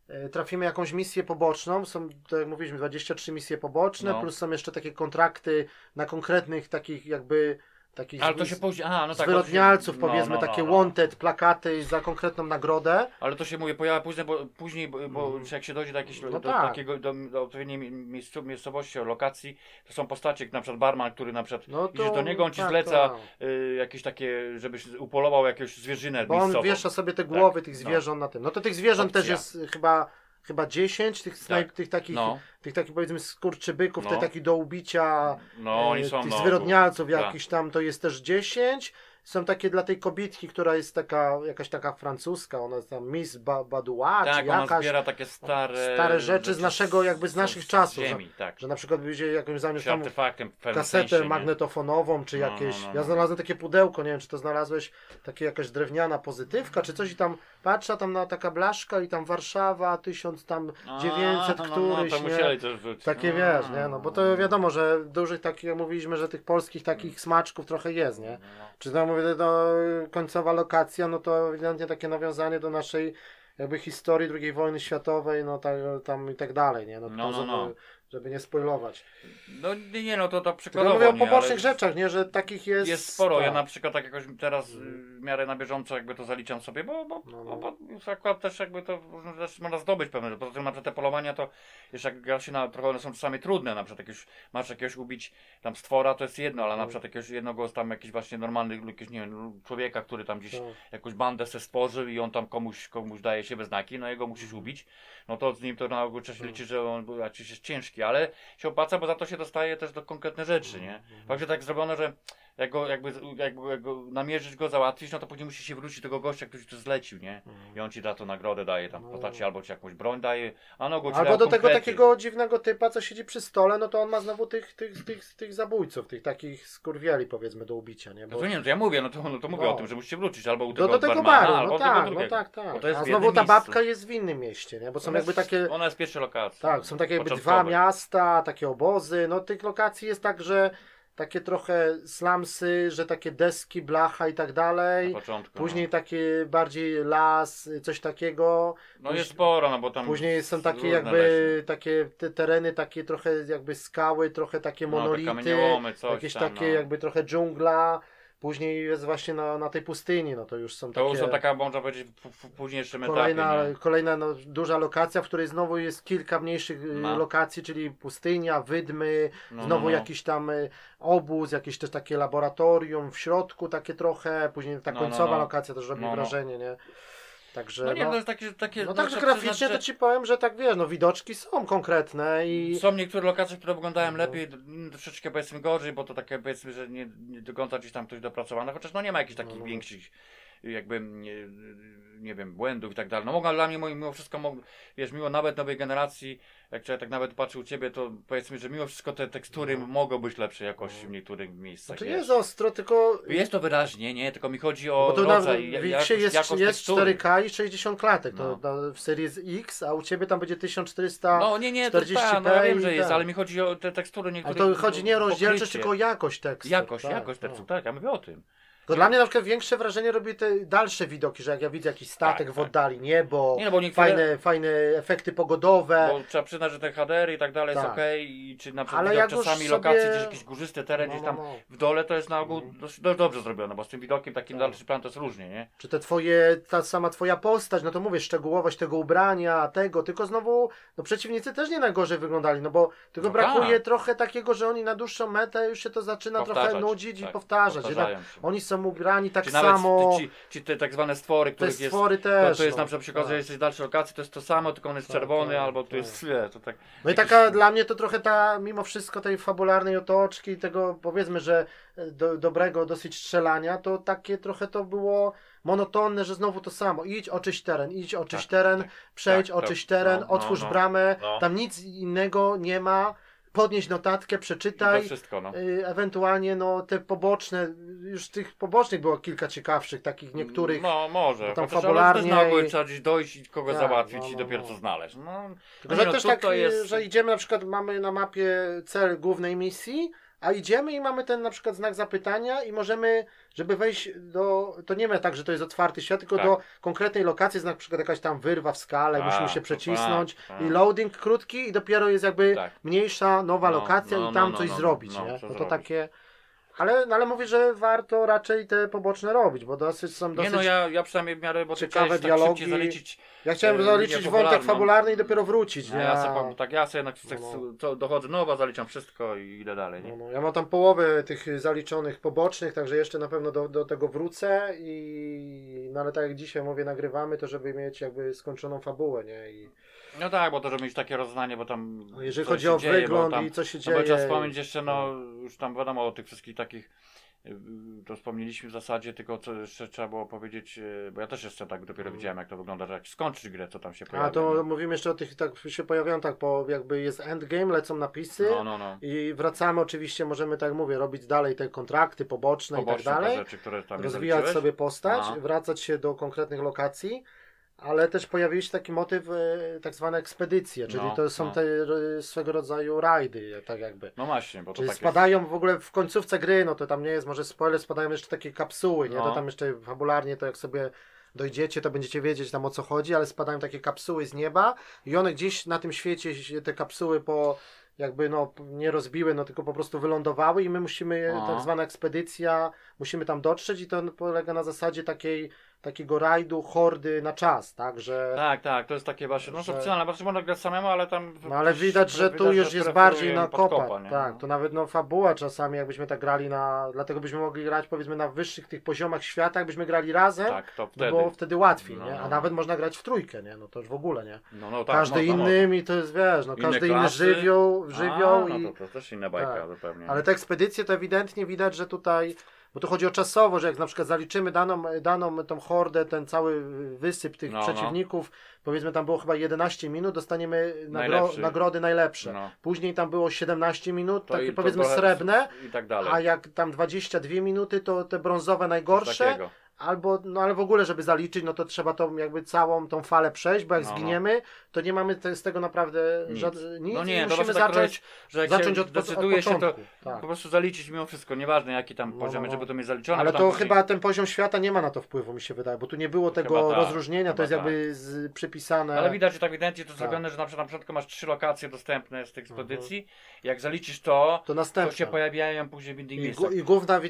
e, trafimy jakąś misję poboczną, są, tak jak mówiliśmy, 23 misje poboczne, No. plus są jeszcze takie kontrakty na konkretnych takich jakby takich Ale to się później, aha, no tak. zwyrodnialców, to no, powiedzmy, no, no, takie no. wanted, plakaty za konkretną nagrodę. Ale to się mówię, pojawia później, bo, później, bo, Mhm. jak się dojdzie do jakiejś No do, tak. takiego, do, do odpowiedniej mi- miejscu, miejscowości, lokacji, to są postacie, jak na przykład barman, który na przykład No idziesz do niego, on ci tak, zleca tak. y, jakieś takie, żebyś upolował jakąś zwierzynę Bo on miejscową. wiesza sobie te głowy tych no. zwierząt na tym. No to tych zwierząt też Opcja. jest y, chyba, chyba 10, tych, Tak. tych takich, No, tych takich powiedzmy skurczybyków, No. te takie do ubicia, no oni e, są, tych no. zwyrodnialców tak. jakichś tam, to jest też 10. Są takie dla tej kobietki, która jest taka, jakaś taka francuska, ona jest tam Miss ba Badua, Tak, czy ona jakaś, zbiera takie stare... stare rzeczy z naszego, jakby z naszych czasów, Z ziemi, tak. że na przykład będzie jakąś zamiast tam kasetę sensie, magnetofonową, czy No, jakieś. no, no, Ja no. znalazłem takie pudełko, nie wiem, czy to znalazłeś, takie jakaś drewniana pozytywka, czy coś i tam patrzę, tam na taka blaszka i tam Warszawa, tysiąc tam 900 no, no, któryś, to nie? Takie No, wiesz, nie? No bo to wiadomo, że dużych takich, jak mówiliśmy, że tych polskich takich smaczków trochę jest, nie? No. Czy tam mówię, to końcowa lokacja, no to ewidentnie takie nawiązanie do naszej jakby historii II wojny światowej, no tak, tam i tak dalej, nie? No, No, no, no. Żeby nie spoilować. No nie, nie, no to to Tylko ja przykładowo, mówię o pobocznych rzeczach, nie? Że takich jest... Jest sporo, ja tak. na przykład tak jakoś teraz y, w miarę na bieżąco jakby to zaliczam sobie, bo, bo, No, bo, no. bo już akurat też jakby to też można zdobyć pewne, poza tym na przykład te polowania to jeszcze jak gra się na, trochę one są czasami trudne, na przykład jakieś, masz jakiegoś ubić tam stwora to jest jedno, ale na No. przykład jakiegoś jednego tam jakiś właśnie normalny, jakiegoś nie wiem, człowieka, który tam gdzieś Tak. jakąś bandę se stworzył i on tam komuś, komuś daje siebie znaki, no jego musisz ubić, no to z nim to na ogół trzeba Mm. liczyć, że on był raczej jest ciężki, ale się opłaca, bo za to się dostaje też do konkretne rzeczy, nie? Także tak zrobiono, że jak go, jakby, jakby, jak go namierzyć go, załatwić, no to później musisz się wrócić do tego gościa, który ci to zlecił, nie? I on ci da to nagrodę, daje tam No. postaci, albo ci jakąś broń daje, a no go Albo do tego konkrety. takiego dziwnego typa, co siedzi przy stole, no to on ma znowu tych, tych, tych, tych zabójców, tych takich skurwieli powiedzmy do ubicia, nie? No Bo... to nie, no to ja mówię, no to, no to mówię No. o tym, że musicie wrócić albo u tego do tego barmana, baru, albo no tego tak, no tak, tak. A w znowu ta babka jest w innym mieście, nie? Bo są Ona jakby jest- takie... Ona jest pierwsza lokacja. Tak, są takie jakby dwa miasta, takie obozy. No tych lokacji jest tak, że takie trochę slumsy, że takie deski, blacha i tak Na dalej. początku. Później takie bardziej las, coś takiego. no. no jest sporo, no bo tam Później są takie jakby lesie. takie te tereny, takie trochę jakby skały, trochę takie No, monolity, coś jakieś tam, takie no. jakby trochę dżungla. Później jest właśnie na, na tej pustyni, no to już są To takie... już są taka, można powiedzieć, późniejszym Kolejna, etapie, nie? kolejna no, duża lokacja, w której znowu jest kilka mniejszych y, No. lokacji, czyli pustynia, wydmy, No, znowu no, no. jakiś tam y, obóz, jakieś też takie laboratorium w środku, takie trochę, później ta No, końcowa lokacja też robi wrażenie, nie? Także, No nie, no, to jest takie, takie no także graficznie przyznać, to ci powiem, że tak wiesz, no widoczki są konkretne i... Są niektóre lokacje, które wyglądają No. lepiej, inne troszeczkę powiedzmy gorzej, bo to takie powiedzmy, że nie, nie do końca gdzieś tam coś dopracowane, chociaż no nie ma jakichś takich No, no. większych jakby nie, nie wiem, błędów i tak dalej. No mogą dla mnie mimo wszystko, wiesz, mimo nawet nowej generacji, jak człowiek tak nawet patrzył u ciebie, to powiedzmy, że mimo wszystko te tekstury mogą być lepszej jakości w niektórych miejscach. Znaczy wiesz. jest ostro, tylko... Jest to wyraźnie, nie? Tylko mi chodzi o Bo to na rodzaj, w ja- Wixie jakość- jest, jakość jest tekstury. 4K i 60 klatek, to No. na- w Series X, a u Ciebie tam będzie 1400... No nie, nie, to 40p ta, no ja wiem, że jest, tak. ale mi chodzi o te tekstury Ale niektórych. to chodzi nie o rozdzielczość, tylko o jakość tekstu. Jakość, tak, jakość no. tekstu, tak, ja mówię o tym. To dla mnie na przykład większe wrażenie robi te dalsze widoki, że jak ja widzę jakiś statek Tak, w tak. oddali, niebo, Nie, no bo niektóre- fajne, fajne efekty pogodowe. Bo trzeba przyznać, że te HDR i tak dalej jest Tak. okej, i czy na przykład Ale jak czasami sobie- lokacji, gdzieś jakiś górzysty teren, No, gdzieś no, tam no. w dole to jest na ogół dość, dość dobrze zrobione, bo z tym widokiem takim Tak. dalszy plan to jest różnie, nie? Czy te twoje, ta sama twoja postać, no to mówię, szczegółowość tego ubrania, tego, tylko znowu, no przeciwnicy też nie najgorzej wyglądali, no bo tylko brakuje tak. trochę takiego, że oni na dłuższą metę już się to zaczyna trochę Powtarzać, nudzić i tak, powtarzać. Jednak oni są ubrani tak Czy nawet samo, ci, ci te tak zwane stwory, których jest... stwory To, też. to jest no. na przykład przykład, Tak. że jesteś w dalszej lokacji, to jest to samo, tylko on jest Tak, czerwony, tak, albo tu tak. jest... Nie, to tak... No i jakiś- taka dla mnie to trochę ta, mimo wszystko tej fabularnej otoczki, tego powiedzmy, że e, do, dobrego dosyć strzelania, to takie trochę to było monotonne, że znowu to samo. Idź, oczyść teren, idź, oczyść Tak, teren, tak. przejdź, Tak, to- oczyść teren, no, no, otwórz no, bramę, no. tam nic innego nie ma, podnieś notatkę, I to przeczytaj. wszystko, no. y, Ewentualnie no te poboczne, już tych pobocznych było kilka ciekawszych, takich niektórych. No, może. tam Chociaż fabularnie ale też na ogół i- trzeba gdzieś dojść i kogo Tak, załatwić no, i no, dopiero no. co znaleźć. No, Tylko, że no, też tak, jest... że idziemy na przykład, mamy na mapie cel głównej misji, a idziemy i mamy ten na przykład znak zapytania i możemy, żeby wejść do, to nie ma tak, że to jest otwarty świat, tylko Tak. do konkretnej lokacji, znak na przykład jakaś tam wyrwa w skale, Tak, musimy się przecisnąć tak, tak. i loading krótki i dopiero jest jakby Tak. mniejsza, nowa No, lokacja no, i tam no, coś no, zrobić, no, nie? No to zrobić. takie... Ale, no ale mówię, że warto raczej te poboczne robić, bo dosyć są Nie dosyć... no, ja, ja przynajmniej w miarę, bo ty ciekawe chciałeś tak dialogi. zaliczyć. Ja chciałem e, zaliczyć wątek fabularny i dopiero wrócić, No, nie? ja sobie, tak, ja sobie jednak No, no. co dochodzę nowa, zaliczam wszystko i idę dalej, No, nie? no, ja mam tam połowę tych zaliczonych pobocznych, także jeszcze na pewno do, do tego wrócę i no ale tak jak dzisiaj mówię, nagrywamy to, żeby mieć jakby skończoną fabułę, nie? I No tak, bo to żeby mieć takie rozeznanie, bo tam no, jeżeli chodzi o dzieje, wygląd tam, i co się No dzieje. bo trzeba wspomnieć jeszcze, no no. już tam wiadomo o tych wszystkich takich y, to wspomnieliśmy w zasadzie, tylko co jeszcze trzeba było powiedzieć, y, bo ja też jeszcze tak dopiero widziałem jak to wygląda, że jak skończyć grę, co tam się pojawia. A to nie? mówimy jeszcze o tych, tak się pojawiają tak, po jakby jest endgame, lecą napisy No, no, no. i wracamy oczywiście, możemy tak mówię, robić dalej te kontrakty poboczne, Poboczne i tak dalej. rzeczy, które tam nie rozwijać sobie postać, No. wracać się do konkretnych lokacji, ale też pojawił się taki motyw, e, tak zwane ekspedycje, czyli No, to są no. te e, swego rodzaju rajdy, tak jakby. No właśnie, bo to Czyli spadają w ogóle w końcówce gry, no to tam nie jest może spoiler, spadają jeszcze takie kapsuły, nie? No. To tam jeszcze fabularnie to jak sobie dojdziecie, to będziecie wiedzieć tam o co chodzi, ale spadają takie kapsuły z nieba i one gdzieś na tym świecie się te kapsuły po jakby no nie rozbiły, no tylko po prostu wylądowały i my musimy, Aha. tak zwana ekspedycja, musimy tam dotrzeć i to polega na zasadzie takiej takiego rajdu, hordy na czas, tak, że... Tak, tak, to jest takie właśnie, no że- opcjonalne, bo można grać samemu, ale tam... No ale widać, że tu widać, już jest preferują bardziej na kopa. Tak, No. to nawet no fabuła czasami, jakbyśmy tak grali na. Dlatego byśmy mogli grać powiedzmy na wyższych tych poziomach świata, jakbyśmy grali razem, Tak, to no wtedy. było wtedy łatwiej, No, nie? A no, nawet można grać w trójkę, nie? No to już w ogóle, nie? No, no tak, każdy innym i to jest wiesz, no każdy inny klasy. żywioł, żywioł A, i. no to, to też inna bajka Tak. zupełnie. Ale te ekspedycje to ewidentnie widać, że tutaj. Bo tu chodzi o czasowo, że jak na przykład zaliczymy daną, daną tą hordę, ten cały wysyp tych No, no. przeciwników, powiedzmy tam było chyba 11 minut, dostaniemy nagro, nagrody najlepsze. No. Później tam było 17 minut, To takie i powiedzmy srebrne, tak a jak tam 22 minuty, to te brązowe najgorsze. Albo, no ale w ogóle, żeby zaliczyć, no to trzeba tą jakby całą tą falę przejść, bo jak No, no. zginiemy, to nie mamy te, z tego naprawdę Nic. żad- nic No nie, to musimy tak zacząć, że jak zacząć od, po- od decyduje się to tak. po prostu zaliczyć mimo wszystko, nieważne jaki tam No, poziom, no, no. żeby to mieć zaliczone. Ale to później- chyba ten poziom świata nie ma na to wpływu, mi się wydaje, bo tu nie było tego tak, rozróżnienia, to jest jakby z, przypisane. Ale widać, że tak ewidentnie to Tak. zrobione, że na przykład na początku masz trzy lokacje dostępne z tych Mhm. ekspedycji. Jak zaliczysz to, to to następne. się pojawiają później w innych I, miejscach. I główna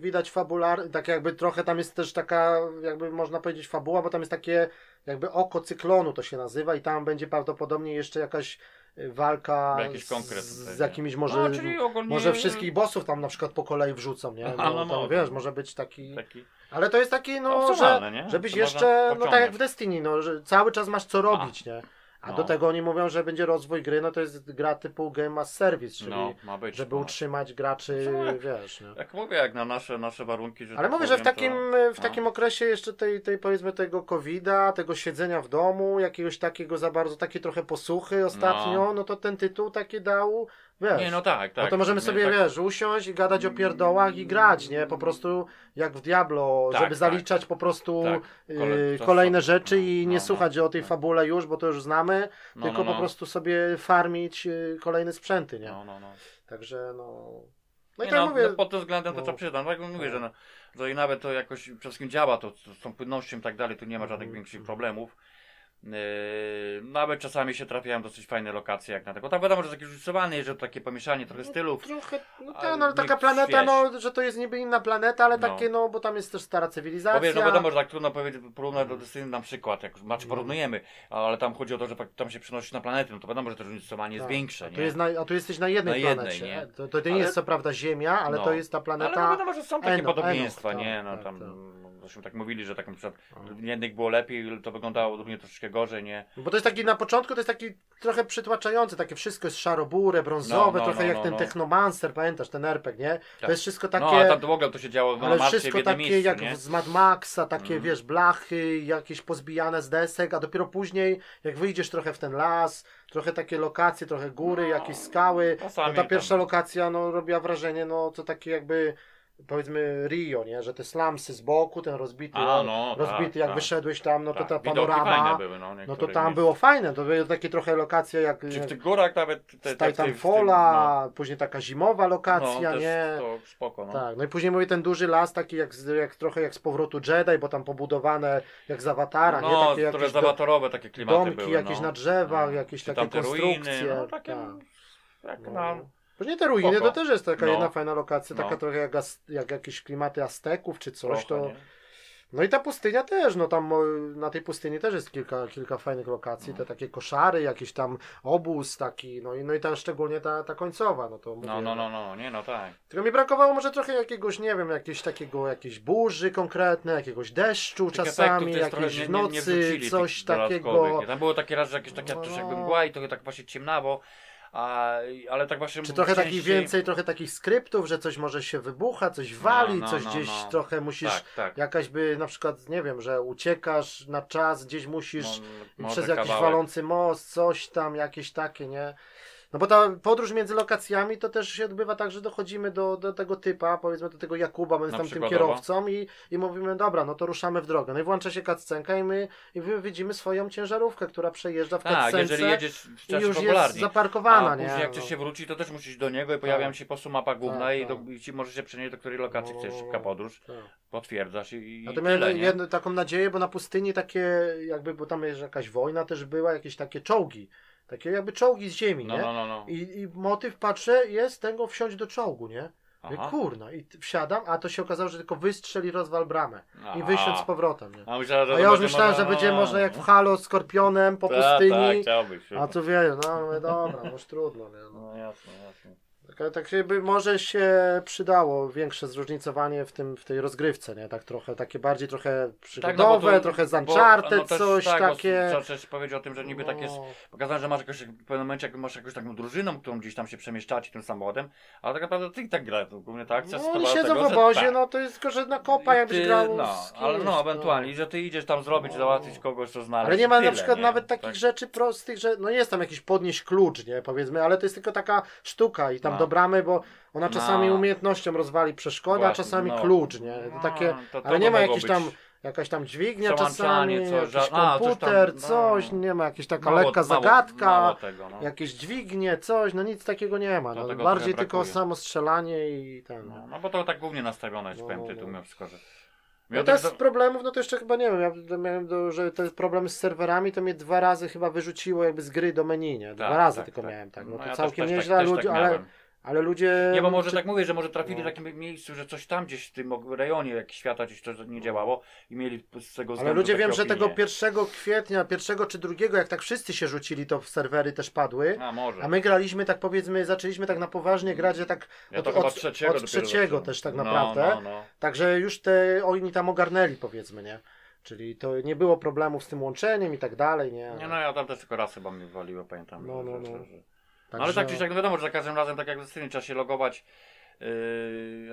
widać fabular, tak jakby trochę tam jest też taka, jakby można powiedzieć fabuła, bo tam jest takie jakby oko cyklonu to się nazywa i tam będzie prawdopodobnie jeszcze jakaś y, walka z, z jakimiś może, no, czyli ogólnie może wszystkich bossów tam na przykład po kolei wrzucą, nie? No, no to mogą. wiesz, może być taki... taki... Ale to jest taki, no, że, żebyś To jeszcze, no tak jak w. Destiny, no, że cały czas masz co robić, nie? A No. do tego oni mówią, że będzie rozwój gry, no to jest gra typu Game as Service, czyli No, ma być. żeby no. utrzymać graczy, Tak. wiesz, nie? Jak mówię, jak na nasze, nasze warunki, że Ale tak mówię, że w powiem, takim, to, w no. takim okresie jeszcze tej, tej powiedzmy tego COVID-a, tego siedzenia w domu, jakiegoś takiego za bardzo, takie trochę posłuchy ostatnio, no, to ten tytuł taki dał, wiesz. Nie, no tak, tak. no to możemy Nie, sobie, tak, wiesz, usiąść i gadać o pierdołach i grać, nie? Po prostu jak w Diablo, Tak, żeby tak. zaliczać po prostu Tak. y, Kole- to kolejne rzeczy no, i no, nie no, słuchać o tej no. fabule już, bo to już znamy, No, tylko no, po no. prostu sobie farmić y, kolejne sprzęty, nie? No, no, no. Także no... No i Nie, tak no, mówię... no, pod tym względem to no. trzeba przyznać. Tak mówię, że, no, że i nawet to jakoś wszystkim działa, to, to z tą płynnością i tak dalej, tu nie ma żadnych Mhm. większych problemów. Yy, nawet czasami się trafiają dosyć fajne lokacje jak na tego. Tak wiadomo, że taki rysowany, że to takie pomieszanie trochę stylów. Trochę, no Ale tak, no ale taka niech planeta, no, że to jest niby inna planeta, ale No. takie, no, bo tam jest też stara cywilizacja. Bo wiesz, no wiadomo, że tak trudno powiedzieć, porównać do Destiny na przykład, jak znaczy porównujemy, ale tam chodzi o to, że tam się przenosi na planety, no to wiadomo, że to różnicowanie jest Tak. większe, a tu, nie? jest na, a tu jesteś na jednej Na jednej, planecie. nie? To, to, nie Ale- jest co prawda Ziemia, ale No. to jest ta Ale planeta. no wiadomo, że są takie Eno- podobieństwa, nie? tak, No tak, tam, tak. No, zresztą tak mówili, że tak na przykład No. w jednych było lepiej, to wyglądało drugie troszeczkę gorzej, nie? Bo to jest taki na początku, to jest taki trochę przytłaczający, takie wszystko jest szarobure, brązowe, No, no, trochę no, jak no, ten no. Technomancer, pamiętasz ten RPG, nie? Tak. To jest wszystko takie. No, a tam w ogóle to się działo na Ale w wszystko jednym takie miejscu, jak nie? z Mad Maxa, takie Mhm. wiesz, blachy, jakieś pozbijane z desek, a dopiero później, jak wyjdziesz trochę w ten las, trochę takie lokacje, trochę góry, No, jakieś skały, no ta tam- pierwsza lokacja no, robiła wrażenie, no to takie jakby powiedzmy Rio, nie? Że te slumsy z boku, ten rozbity, A, no, rozbity tak, jak tak. wyszedłeś tam, no to Tak, ta panorama, fajne były, no, no to tam było fajne, to były takie trochę lokacje jak, Czy w tych górach nawet... Te, z te, tym- Titanfalla, później taka zimowa no, lokacja, no, nie? To spoko, no. Tak, no i później mówię ten duży las, taki jak, z- jak trochę jak z powrotu Jedi, bo tam pobudowane jak z Awatara, nie? No, Takie które jakieś do, zawatorowe takie klimaty domki były, jakieś no. na drzewach, No. jakieś Czy takie konstrukcje. ruiny, no takie... tak. Jak No. na... Później te ruiny Spoko. to też jest taka No. jedna fajna lokacja, taka No. trochę jak, jak jakieś klimaty Azteków czy coś, trochę, to... nie? No i ta pustynia też, no tam na tej pustyni też jest kilka, kilka fajnych lokacji, No. te takie koszary, jakiś tam obóz taki, no i, no i ta szczególnie ta, ta końcowa, no to mówię, No, no, no, no, nie, no tak. Tylko mi brakowało może trochę jakiegoś, nie wiem, jakiegoś takiego, jakiejś burzy konkretne, jakiegoś deszczu Tych czasami, jakiejś nie- nie- nie nocy, coś takiego. nie? Tam było takie raz, że jakieś takie No. jakby mgła i to tak właśnie ciemnawo, a, ale tak właśnie Czy trochę takich więcej, trochę takich skryptów, że coś może się wybucha, coś wali, no, coś no, gdzieś no. trochę musisz, Tak, tak. jakaś by na przykład, nie wiem, że uciekasz na czas, gdzieś musisz przez jakiś kawałek. walący most, coś tam, jakieś takie, nie? No bo ta podróż między lokacjami to też się odbywa tak, że dochodzimy do, do tego typa, powiedzmy do tego Jakuba, bo jest tam tym kierowcą i, i mówimy, dobra, no to ruszamy w drogę. No i włącza się cutscenka i my, i my widzimy swoją ciężarówkę, która przejeżdża w Tak, jeżeli jedziesz w i czasie już jest zaparkowana, a nie? później jak No. chcesz się wrócić, to też musisz do niego i pojawiają Tak. się po prostu mapa główna Tak, i, do, tak. i ci możesz się przenieść do której lokacji No, chcesz, szybka podróż, Tak. potwierdzasz i, i A to miałem taką nadzieję, bo na pustyni takie, jakby, bo tam jest jakaś wojna też była, jakieś takie czołgi. Takie jakby czołgi z ziemi, No, nie? no, no, no. I, I motyw patrzę, jest tego wsiąść do czołgu, nie? Aha. kurna, i wsiadam, a to się okazało, że tylko wystrzel i rozwal bramę. I Aha. wysiądź z powrotem, nie? A, myślałem, że A ja już myślałem, że można- będzie można jak w Halo skorpionem po Tak, Tak, pustyni. chciałbyś. A tu wie, no mówię, dobra, no już trudno, nie? No. No jasne, jasne. Tak, tak się by może się przydało większe zróżnicowanie w tym w tej rozgrywce, nie? Tak trochę, takie bardziej trochę przygodowe, no bo to- trochę z Uncharted, no coś tak, takie. Trzeba też powiedzieć o tym, że niby tak jest No. pokazane, że masz jakoś, w pewnym momencie jak masz jakąś taką drużyną, którą gdzieś tam się przemieszczacie tym samochodem, ale tak naprawdę ty i tak gra, głównie ta akcja No oni siedzą tego, w że obozie, tak. no to jest tylko, że na kopa jakbyś ty- grał No, kimś, ale no, no. ewentualnie, że ty idziesz tam zrobić, No. załatwić kogoś, co znaleźć. Ale nie ma tyle, na przykład nie? nawet takich Tak. rzeczy prostych, że no jest tam jakiś podnieść klucz, nie, powiedzmy, ale to jest tylko taka sztuka i tam No. do bramy, bo ona czasami No. umiejętnością rozwali przeszkodę, a czasami no. klucz, nie, to No, takie, to- to ale nie ma być tam, jakaś tam dźwignia czasami, coś, jakiś a, coś tam, komputer, no. coś, nie ma, jakaś taka Mało- lekka zagadka, mało tego, no. jakieś dźwignie, coś, no nic takiego nie ma, no, tego bardziej tylko brakuje. samo strzelanie i ten, No, no. no bo to tak głównie nastawione jest, No, powiem no, tytuł no. wszystko, że... No to tak z problemów, no to jeszcze chyba nie wiem, ja miałem, do, że te problemy z serwerami to mnie dwa razy chyba wyrzuciło jakby z gry do menu, nie? Dwa Tak, razy tak, tylko tak. miałem tak, no, No to ja też- całkiem też tak- nieźle, też ludzie, tak ale, miałem. Ale ludzie... Nie, bo może czy- tak mówię, że może trafili no. w takim miejscu, że coś tam gdzieś w tym rejonie jak świata gdzieś to nie działało i mieli z tego Ale ludzie wiem, że tego opinie. 1 kwietnia, pierwszego czy drugiego, jak tak wszyscy się rzucili, to serwery też padły. A może. A my graliśmy tak powiedzmy, zaczęliśmy tak na poważnie grać, że tak ja od, to chyba od, trzeciego od trzeciego też tak No, naprawdę. No, no. Także już te oni tam ogarnęli powiedzmy, nie? Czyli to nie było problemów z tym łączeniem i tak dalej, nie? Nie no, ja tam też tylko raz chyba mnie waliło, pamiętam. No, że- no, że- no. że- Także- Ale tak czy siak, no wiadomo, że za każdym razem, tak jak w Destiny, trzeba się logować. Yy,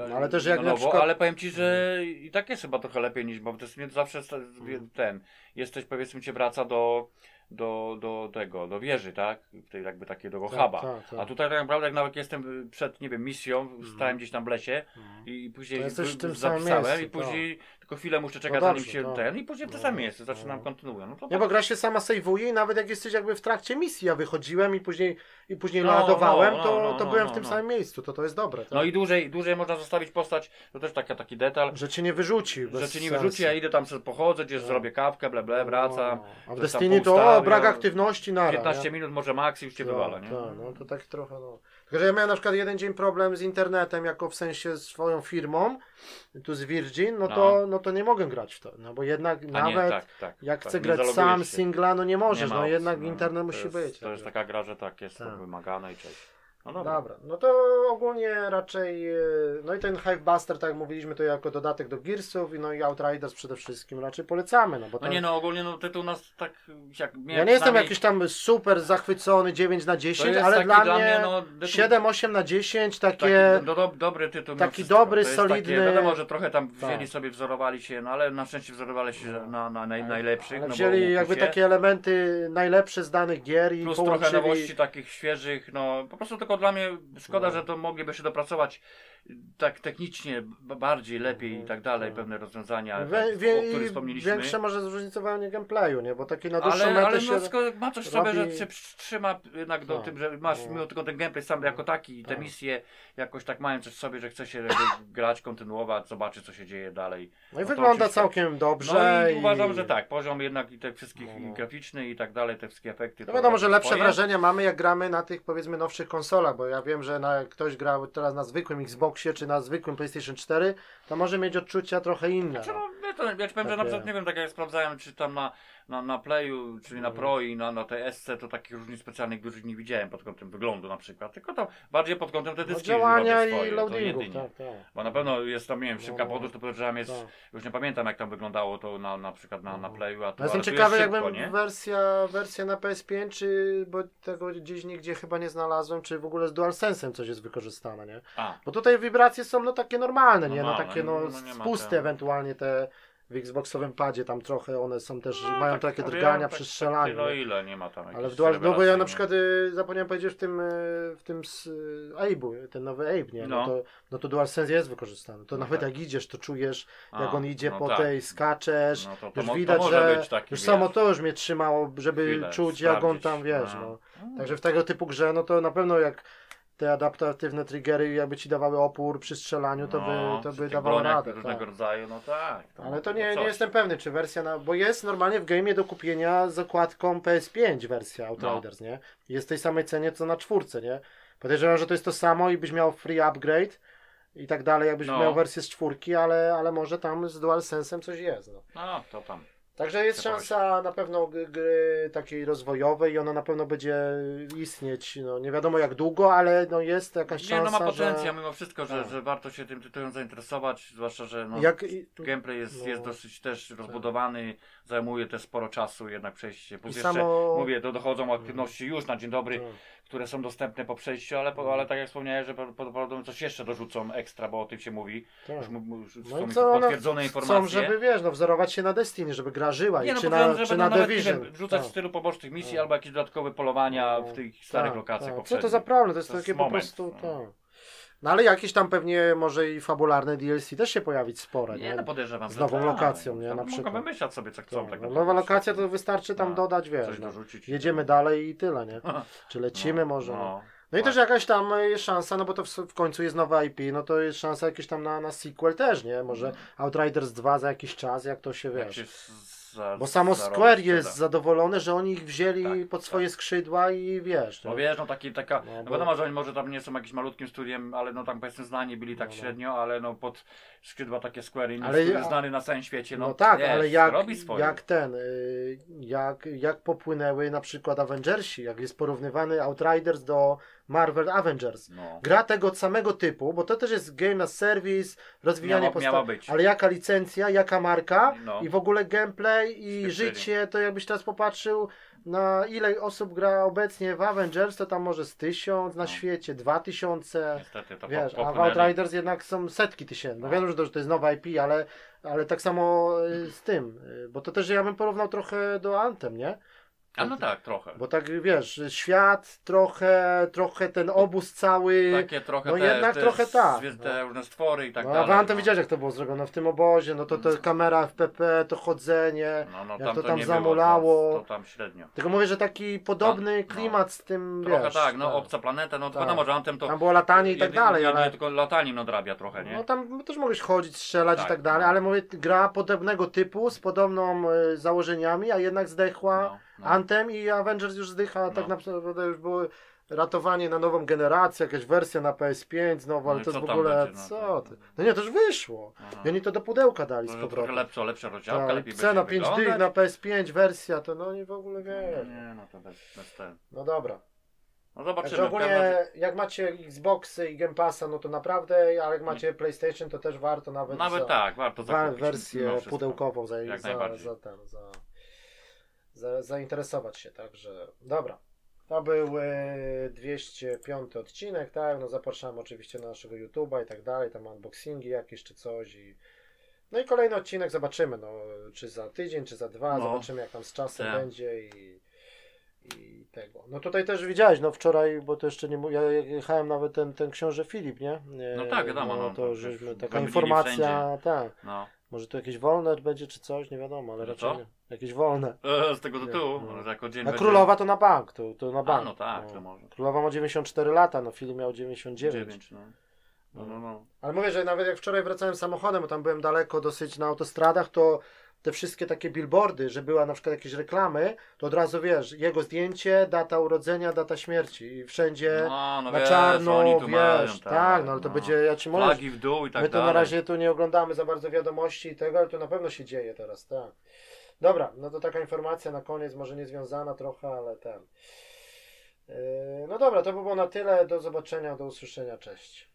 No, ale też jak na na przykład- ale powiem ci, że i tak jest chyba trochę lepiej niż, bo w Destiny zawsze sta- Mhm. ten, jesteś powiedzmy cię wraca do, do, do tego, do wieży, tak? Tej jakby takiego Tak, huba. tak, tak. A tutaj tak naprawdę jak nawet jestem przed, nie wiem, misją, stałem gdzieś tam w lesie Mhm. i później To jesteś w tym zapisałem samym miejscu, i później tylko chwilę muszę czekać No zanim dobrze, się tak. ten i później w to No, samo miejsce zaczynam, no. kontynuuję. No to Nie, tak. bo gra się sama sejwuje i nawet jak jesteś jakby w trakcie misji, ja wychodziłem i później, i później No, ładowałem, no, to, no, to no, byłem w tym samym miejscu, to to jest dobre. Tak? No i dłużej, dłużej można zostawić postać, to też taka, taki detal, Że cię nie wyrzuci. że cię nie wyrzuci, ja idę tam sobie pochodzę, gdzieś zrobię kawkę, ble, ble, wracam. A w Destiny to o, brak aktywności na 15 minut może maks już cię wywala, nie? Tak, no to tak trochę, no. Tylko, że ja miałem na przykład jeden dzień problem z internetem, jako w sensie swoją firmą, tu z Virgin, no to, no to nie mogę grać w to, no bo jednak A nie, nawet tak, tak, jak tak, chcę grać sam, się. singla, no nie możesz, Nie no opcji, jednak no. internet musi jest, być. To jest taka gra, że tak, jest Tak. wymagane i cześć. No dobra. Dobra, no to ogólnie raczej, e, no i ten Hive Buster, tak jak mówiliśmy, to jako dodatek do Gearsów, i no i Outriders przede wszystkim raczej polecamy, no bo No to... nie no, ogólnie no tytuł nas tak jak ja nie jestem jakiś tam super zachwycony 9 na to 10, jest ale taki dla mnie no, tytuł- 7, 8 na 10 Taki takie... do, do, dobry tytuł. taki dobry, solidny- Takie, wiadomo, że trochę tam wzięli Tak. sobie, wzorowali się, no ale na szczęście wzorowali się na, na naj, najlepszych. Ale no wzięli jakby się. takie elementy najlepsze z danych gier i Plus połączyli... trochę nowości takich świeżych, no po prostu tylko dla mnie szkoda, No. że to mogliby się dopracować tak technicznie bardziej, lepiej i tak dalej, No. pewne rozwiązania, Wie, tak, wie, o których i wspomnieliśmy. większe może zróżnicowanie gameplayu, nie? Bo taki na dłuższą Ale, metę ale się... no, skoro ma coś w sobie, robi- że się trzyma jednak do Tak. tym, że masz No. mimo tylko ten gameplay sam jako taki i te Tak. misje jakoś tak mają coś w sobie, że chce się grać, kontynuować, zobaczyć co się dzieje dalej. No i to wygląda całkiem dobrze. No i uważam, że tak, poziom jednak i te wszystkich No, no. i graficzny i tak dalej, te wszystkie efekty. No wiadomo, robi że lepsze swoje. wrażenia mamy jak gramy na tych powiedzmy nowszych konsolach, bo ja wiem, że na, ktoś grał teraz na zwykłym Xboxie czy na zwykłym PlayStation 4, to może mieć odczucia trochę inne. Znaczy, No. no, ja, to, ja ci powiem, że na przykład nie wiem, tak jak sprawdzałem, czy tam na, na, na Playu, czyli na Mhm. Pro i na, na tej SC, to takich różnic specjalnych dużych nie widziałem pod kątem wyglądu na przykład, tylko to bardziej pod kątem te No, dyski działania swoje, i loadingów, tak, tak. Bo na pewno jest tam, nie wiem, szybka No, no. podróż, to podejrzewam jest, tak. już nie pamiętam jak tam wyglądało to na, na przykład na, na Playu, a tu, No jestem ciekawy, jest jakbym nie? wersja, wersja na PS5, czy bo tego gdzieś nigdzie chyba nie znalazłem, czy w ogóle z DualSense'em coś jest wykorzystane, nie? A, Bo tutaj wibracje są no takie normalne, nie? No Normalne, takie no, no spusty ten- ewentualnie te w Xboxowym padzie tam trochę, one są też, no, mają tak, takie no, drgania wiem, przy strzelaniu. Tak, ile nie ma tam Ale w Dual, no bo ja na przykład y, zapomniałem powiedzieć w tym, y, w tym y, Abe'u, ten nowy Abe, nie? No, No. to, no to DualSense jest wykorzystany. To No nawet tak. jak idziesz, to czujesz, A, jak on idzie no po tak. tej, skaczesz, No to, to, już to widać, może że być taki, już wiesz, samo to już mnie trzymało, żeby chwilę czuć jak on tam, wiesz, A. no. Także w tego typu grze, no to na pewno jak te adaptatywne triggery jakby ci dawały opór przy strzelaniu, to No, by, to by dawało radę. różnego Tak. rodzaju, no tak. Ale to no nie, nie coś. jestem pewny, czy wersja na. Bo jest normalnie w game'ie do kupienia z okładką PS5 wersja Outriders, nie? Jest w tej samej cenie co na czwórce, nie? Podejrzewam, że to jest to samo i byś miał free upgrade i tak dalej, jakbyś No. miał wersję z czwórki, ale, ale może tam z DualSense'em coś jest. No. No, to tam. Także jest szansa na pewno gry takiej rozwojowej i ona na pewno będzie istnieć, no nie wiadomo jak długo, ale no jest jakaś Nie, szansa, no ma że... potencjał mimo wszystko, że, Tak. że warto się tym tytułem zainteresować, zwłaszcza, że no, Jak, gameplay jest, no. jest dosyć też rozbudowany, zajmuje też sporo czasu jednak przejście. Plus I jeszcze, samo- mówię, to dochodzą aktywności już na dzień dobry, Tak. które są dostępne po przejściu, ale, po, ale tak jak wspomniałem, że prawdopodobnie coś jeszcze dorzucą ekstra, bo o tym się mówi. Tak. Już, już No są i co one potwierdzone informacje. chcą, żeby wiesz, no wzorować się na Destiny, żeby gra żyła Nie i no, czy na, że czy będą na Division. wiem, rzucać Tak. w stylu pobocznych misji Tak. albo jakieś dodatkowe polowania No, w tych starych tak, lokacjach tak. Co to za problem? To jest To jest takie po moment, prostu. no. Tak. No ale jakieś tam pewnie może i fabularne DLC też się pojawić spore, nie? Nie, no podejrzewam, Z nową tak. lokacją, nie? Na Mogą przykład. wymyślać sobie co chcą. Tak, tak no, nowa lokacja to wystarczy tam No, dodać, wiesz, Coś no. dorzucić. jedziemy dalej i tyle, nie? Czy lecimy No, może. No. I też jakaś tam jest szansa, no bo to w, końcu jest nowa IP, no to jest szansa jakieś tam na, na sequel też, nie? Może Outriders 2 za jakiś czas, jak to się Jak wiesz. się z- za, Bo samo zarobi Square jest zadowolone, że oni ich wzięli Tak, pod tak. swoje skrzydła i wiesz. No wiesz, no taki, taka, No, no, bo- wiadomo, że oni może tam nie są jakimś malutkim studiem, ale no tam powiedzmy znani byli tak No, no. średnio, ale no pod skrzydła takie Square Enix, Ale który znany na całym świecie, no, no tak, wiesz, ale jak, jak ten, y, jak, jak popłynęły na przykład Avengersi, jak jest porównywany Outriders do, Marvel Avengers. No. Gra tego samego typu, bo to też jest game as service, rozwijanie Miała- miała postaci. być. Ale jaka licencja, jaka marka No. i w ogóle gameplay i Spieprzenie. życie, to jakbyś teraz popatrzył na ile osób gra obecnie w Avengers, to tam może z tysiąc na No. świecie, dwa tysiące. Niestety to Wiesz, po, a w. Outriders jednak są setki tysięcy. No No. wiem, że to, że to jest nowa IP, ale, ale tak samo y, z tym. y, Bo to też ja bym porównał trochę do Anthem, nie? A no tak, trochę. Bo tak wiesz, świat trochę, trochę ten obóz cały. Takie trochę no te, jednak te, trochę tak, no. Te różne stwory i tak no, a dalej. Anthem no. widziałeś jak to było zrobione w tym obozie, no to, to kamera FPP, to chodzenie. No, no, jak tam to to tam nie zamulało. Było, to, to tam średnio. Tylko mówię, że taki podobny no. klimat z tym, Trochę wiesz. tak, no tak. obca planeta, no to Tak. wiadomo, że to... Tam było latanie i tak jedy- dalej, ale... Tylko lataniem nadrabia trochę, nie? No tam też mogłeś chodzić, strzelać Tak, i tak dalej, no. ale mówię, gra podobnego typu, z podobną y, założeniami, a jednak zdechła No, no. Anthem i Avengers już zdycha, tak No. naprawdę już były ratowanie na nową generację, jakaś wersja na PS5 znowu, No ale i to jest w ogóle, będzie, no co ty? No nie, to już wyszło. Aha. I oni to do pudełka dali z że trochę powrotem. lepsza, lepsza rozdziałka, Tak, lepiej cena będzie 5 dych na PS5 wersja, to no oni w ogóle wiesz. Nie, no to bez, bez ten. No dobra. No Także zobaczymy. w każdym ogólnie jak macie Xboxy i Game Passa, no to naprawdę, ale jak macie PlayStation, to też warto nawet, Nawet za, tak, warto wa- zakupić wersję pudełkową za, Jak za, za, ten, za, za, zainteresować się, także dobra. To był e, 205 odcinek, tak, no zapraszamy oczywiście na naszego YouTube'a i tak dalej, tam unboxingi jakieś czy coś i no i kolejny odcinek zobaczymy, no czy za tydzień, czy za dwa, No. zobaczymy jak tam z czasem Tak. będzie i, i tego. No tutaj też widziałeś, no wczoraj, bo to jeszcze nie mu- ja jechałem nawet ten, ten książę Filip, nie? E, No tak, wiadomo, no, to to żeśmy, taka informacja, tak. No. Może tu jakieś wolne będzie czy coś, nie wiadomo, ale Że raczej nie. Jakieś wolne. E, z tego tytułu, no. jako dzień Na będzie- Królowa to na bank, to, to na A, bank. no tak, to może. Królowa ma 94 lata, no Filip miał 99. 9, no. No, no, no. Ale mówię, że nawet jak wczoraj wracałem samochodem, bo tam byłem daleko dosyć na autostradach, to te wszystkie takie billboardy, że była na przykład jakieś reklamy, to od razu wiesz, jego zdjęcie, data urodzenia, data śmierci i wszędzie No, no na wiesz, czarno, oni tu mają, wiesz, tak, no ale to będzie, ja ci mówię, Flagi w dół i tak My to dalej. na razie tu nie oglądamy za bardzo wiadomości i tego, ale to na pewno się dzieje teraz, tak. Dobra, no to taka informacja na koniec, może nie związana trochę, ale ten. Yy, No dobra, to by było na tyle. Do zobaczenia, do usłyszenia, cześć.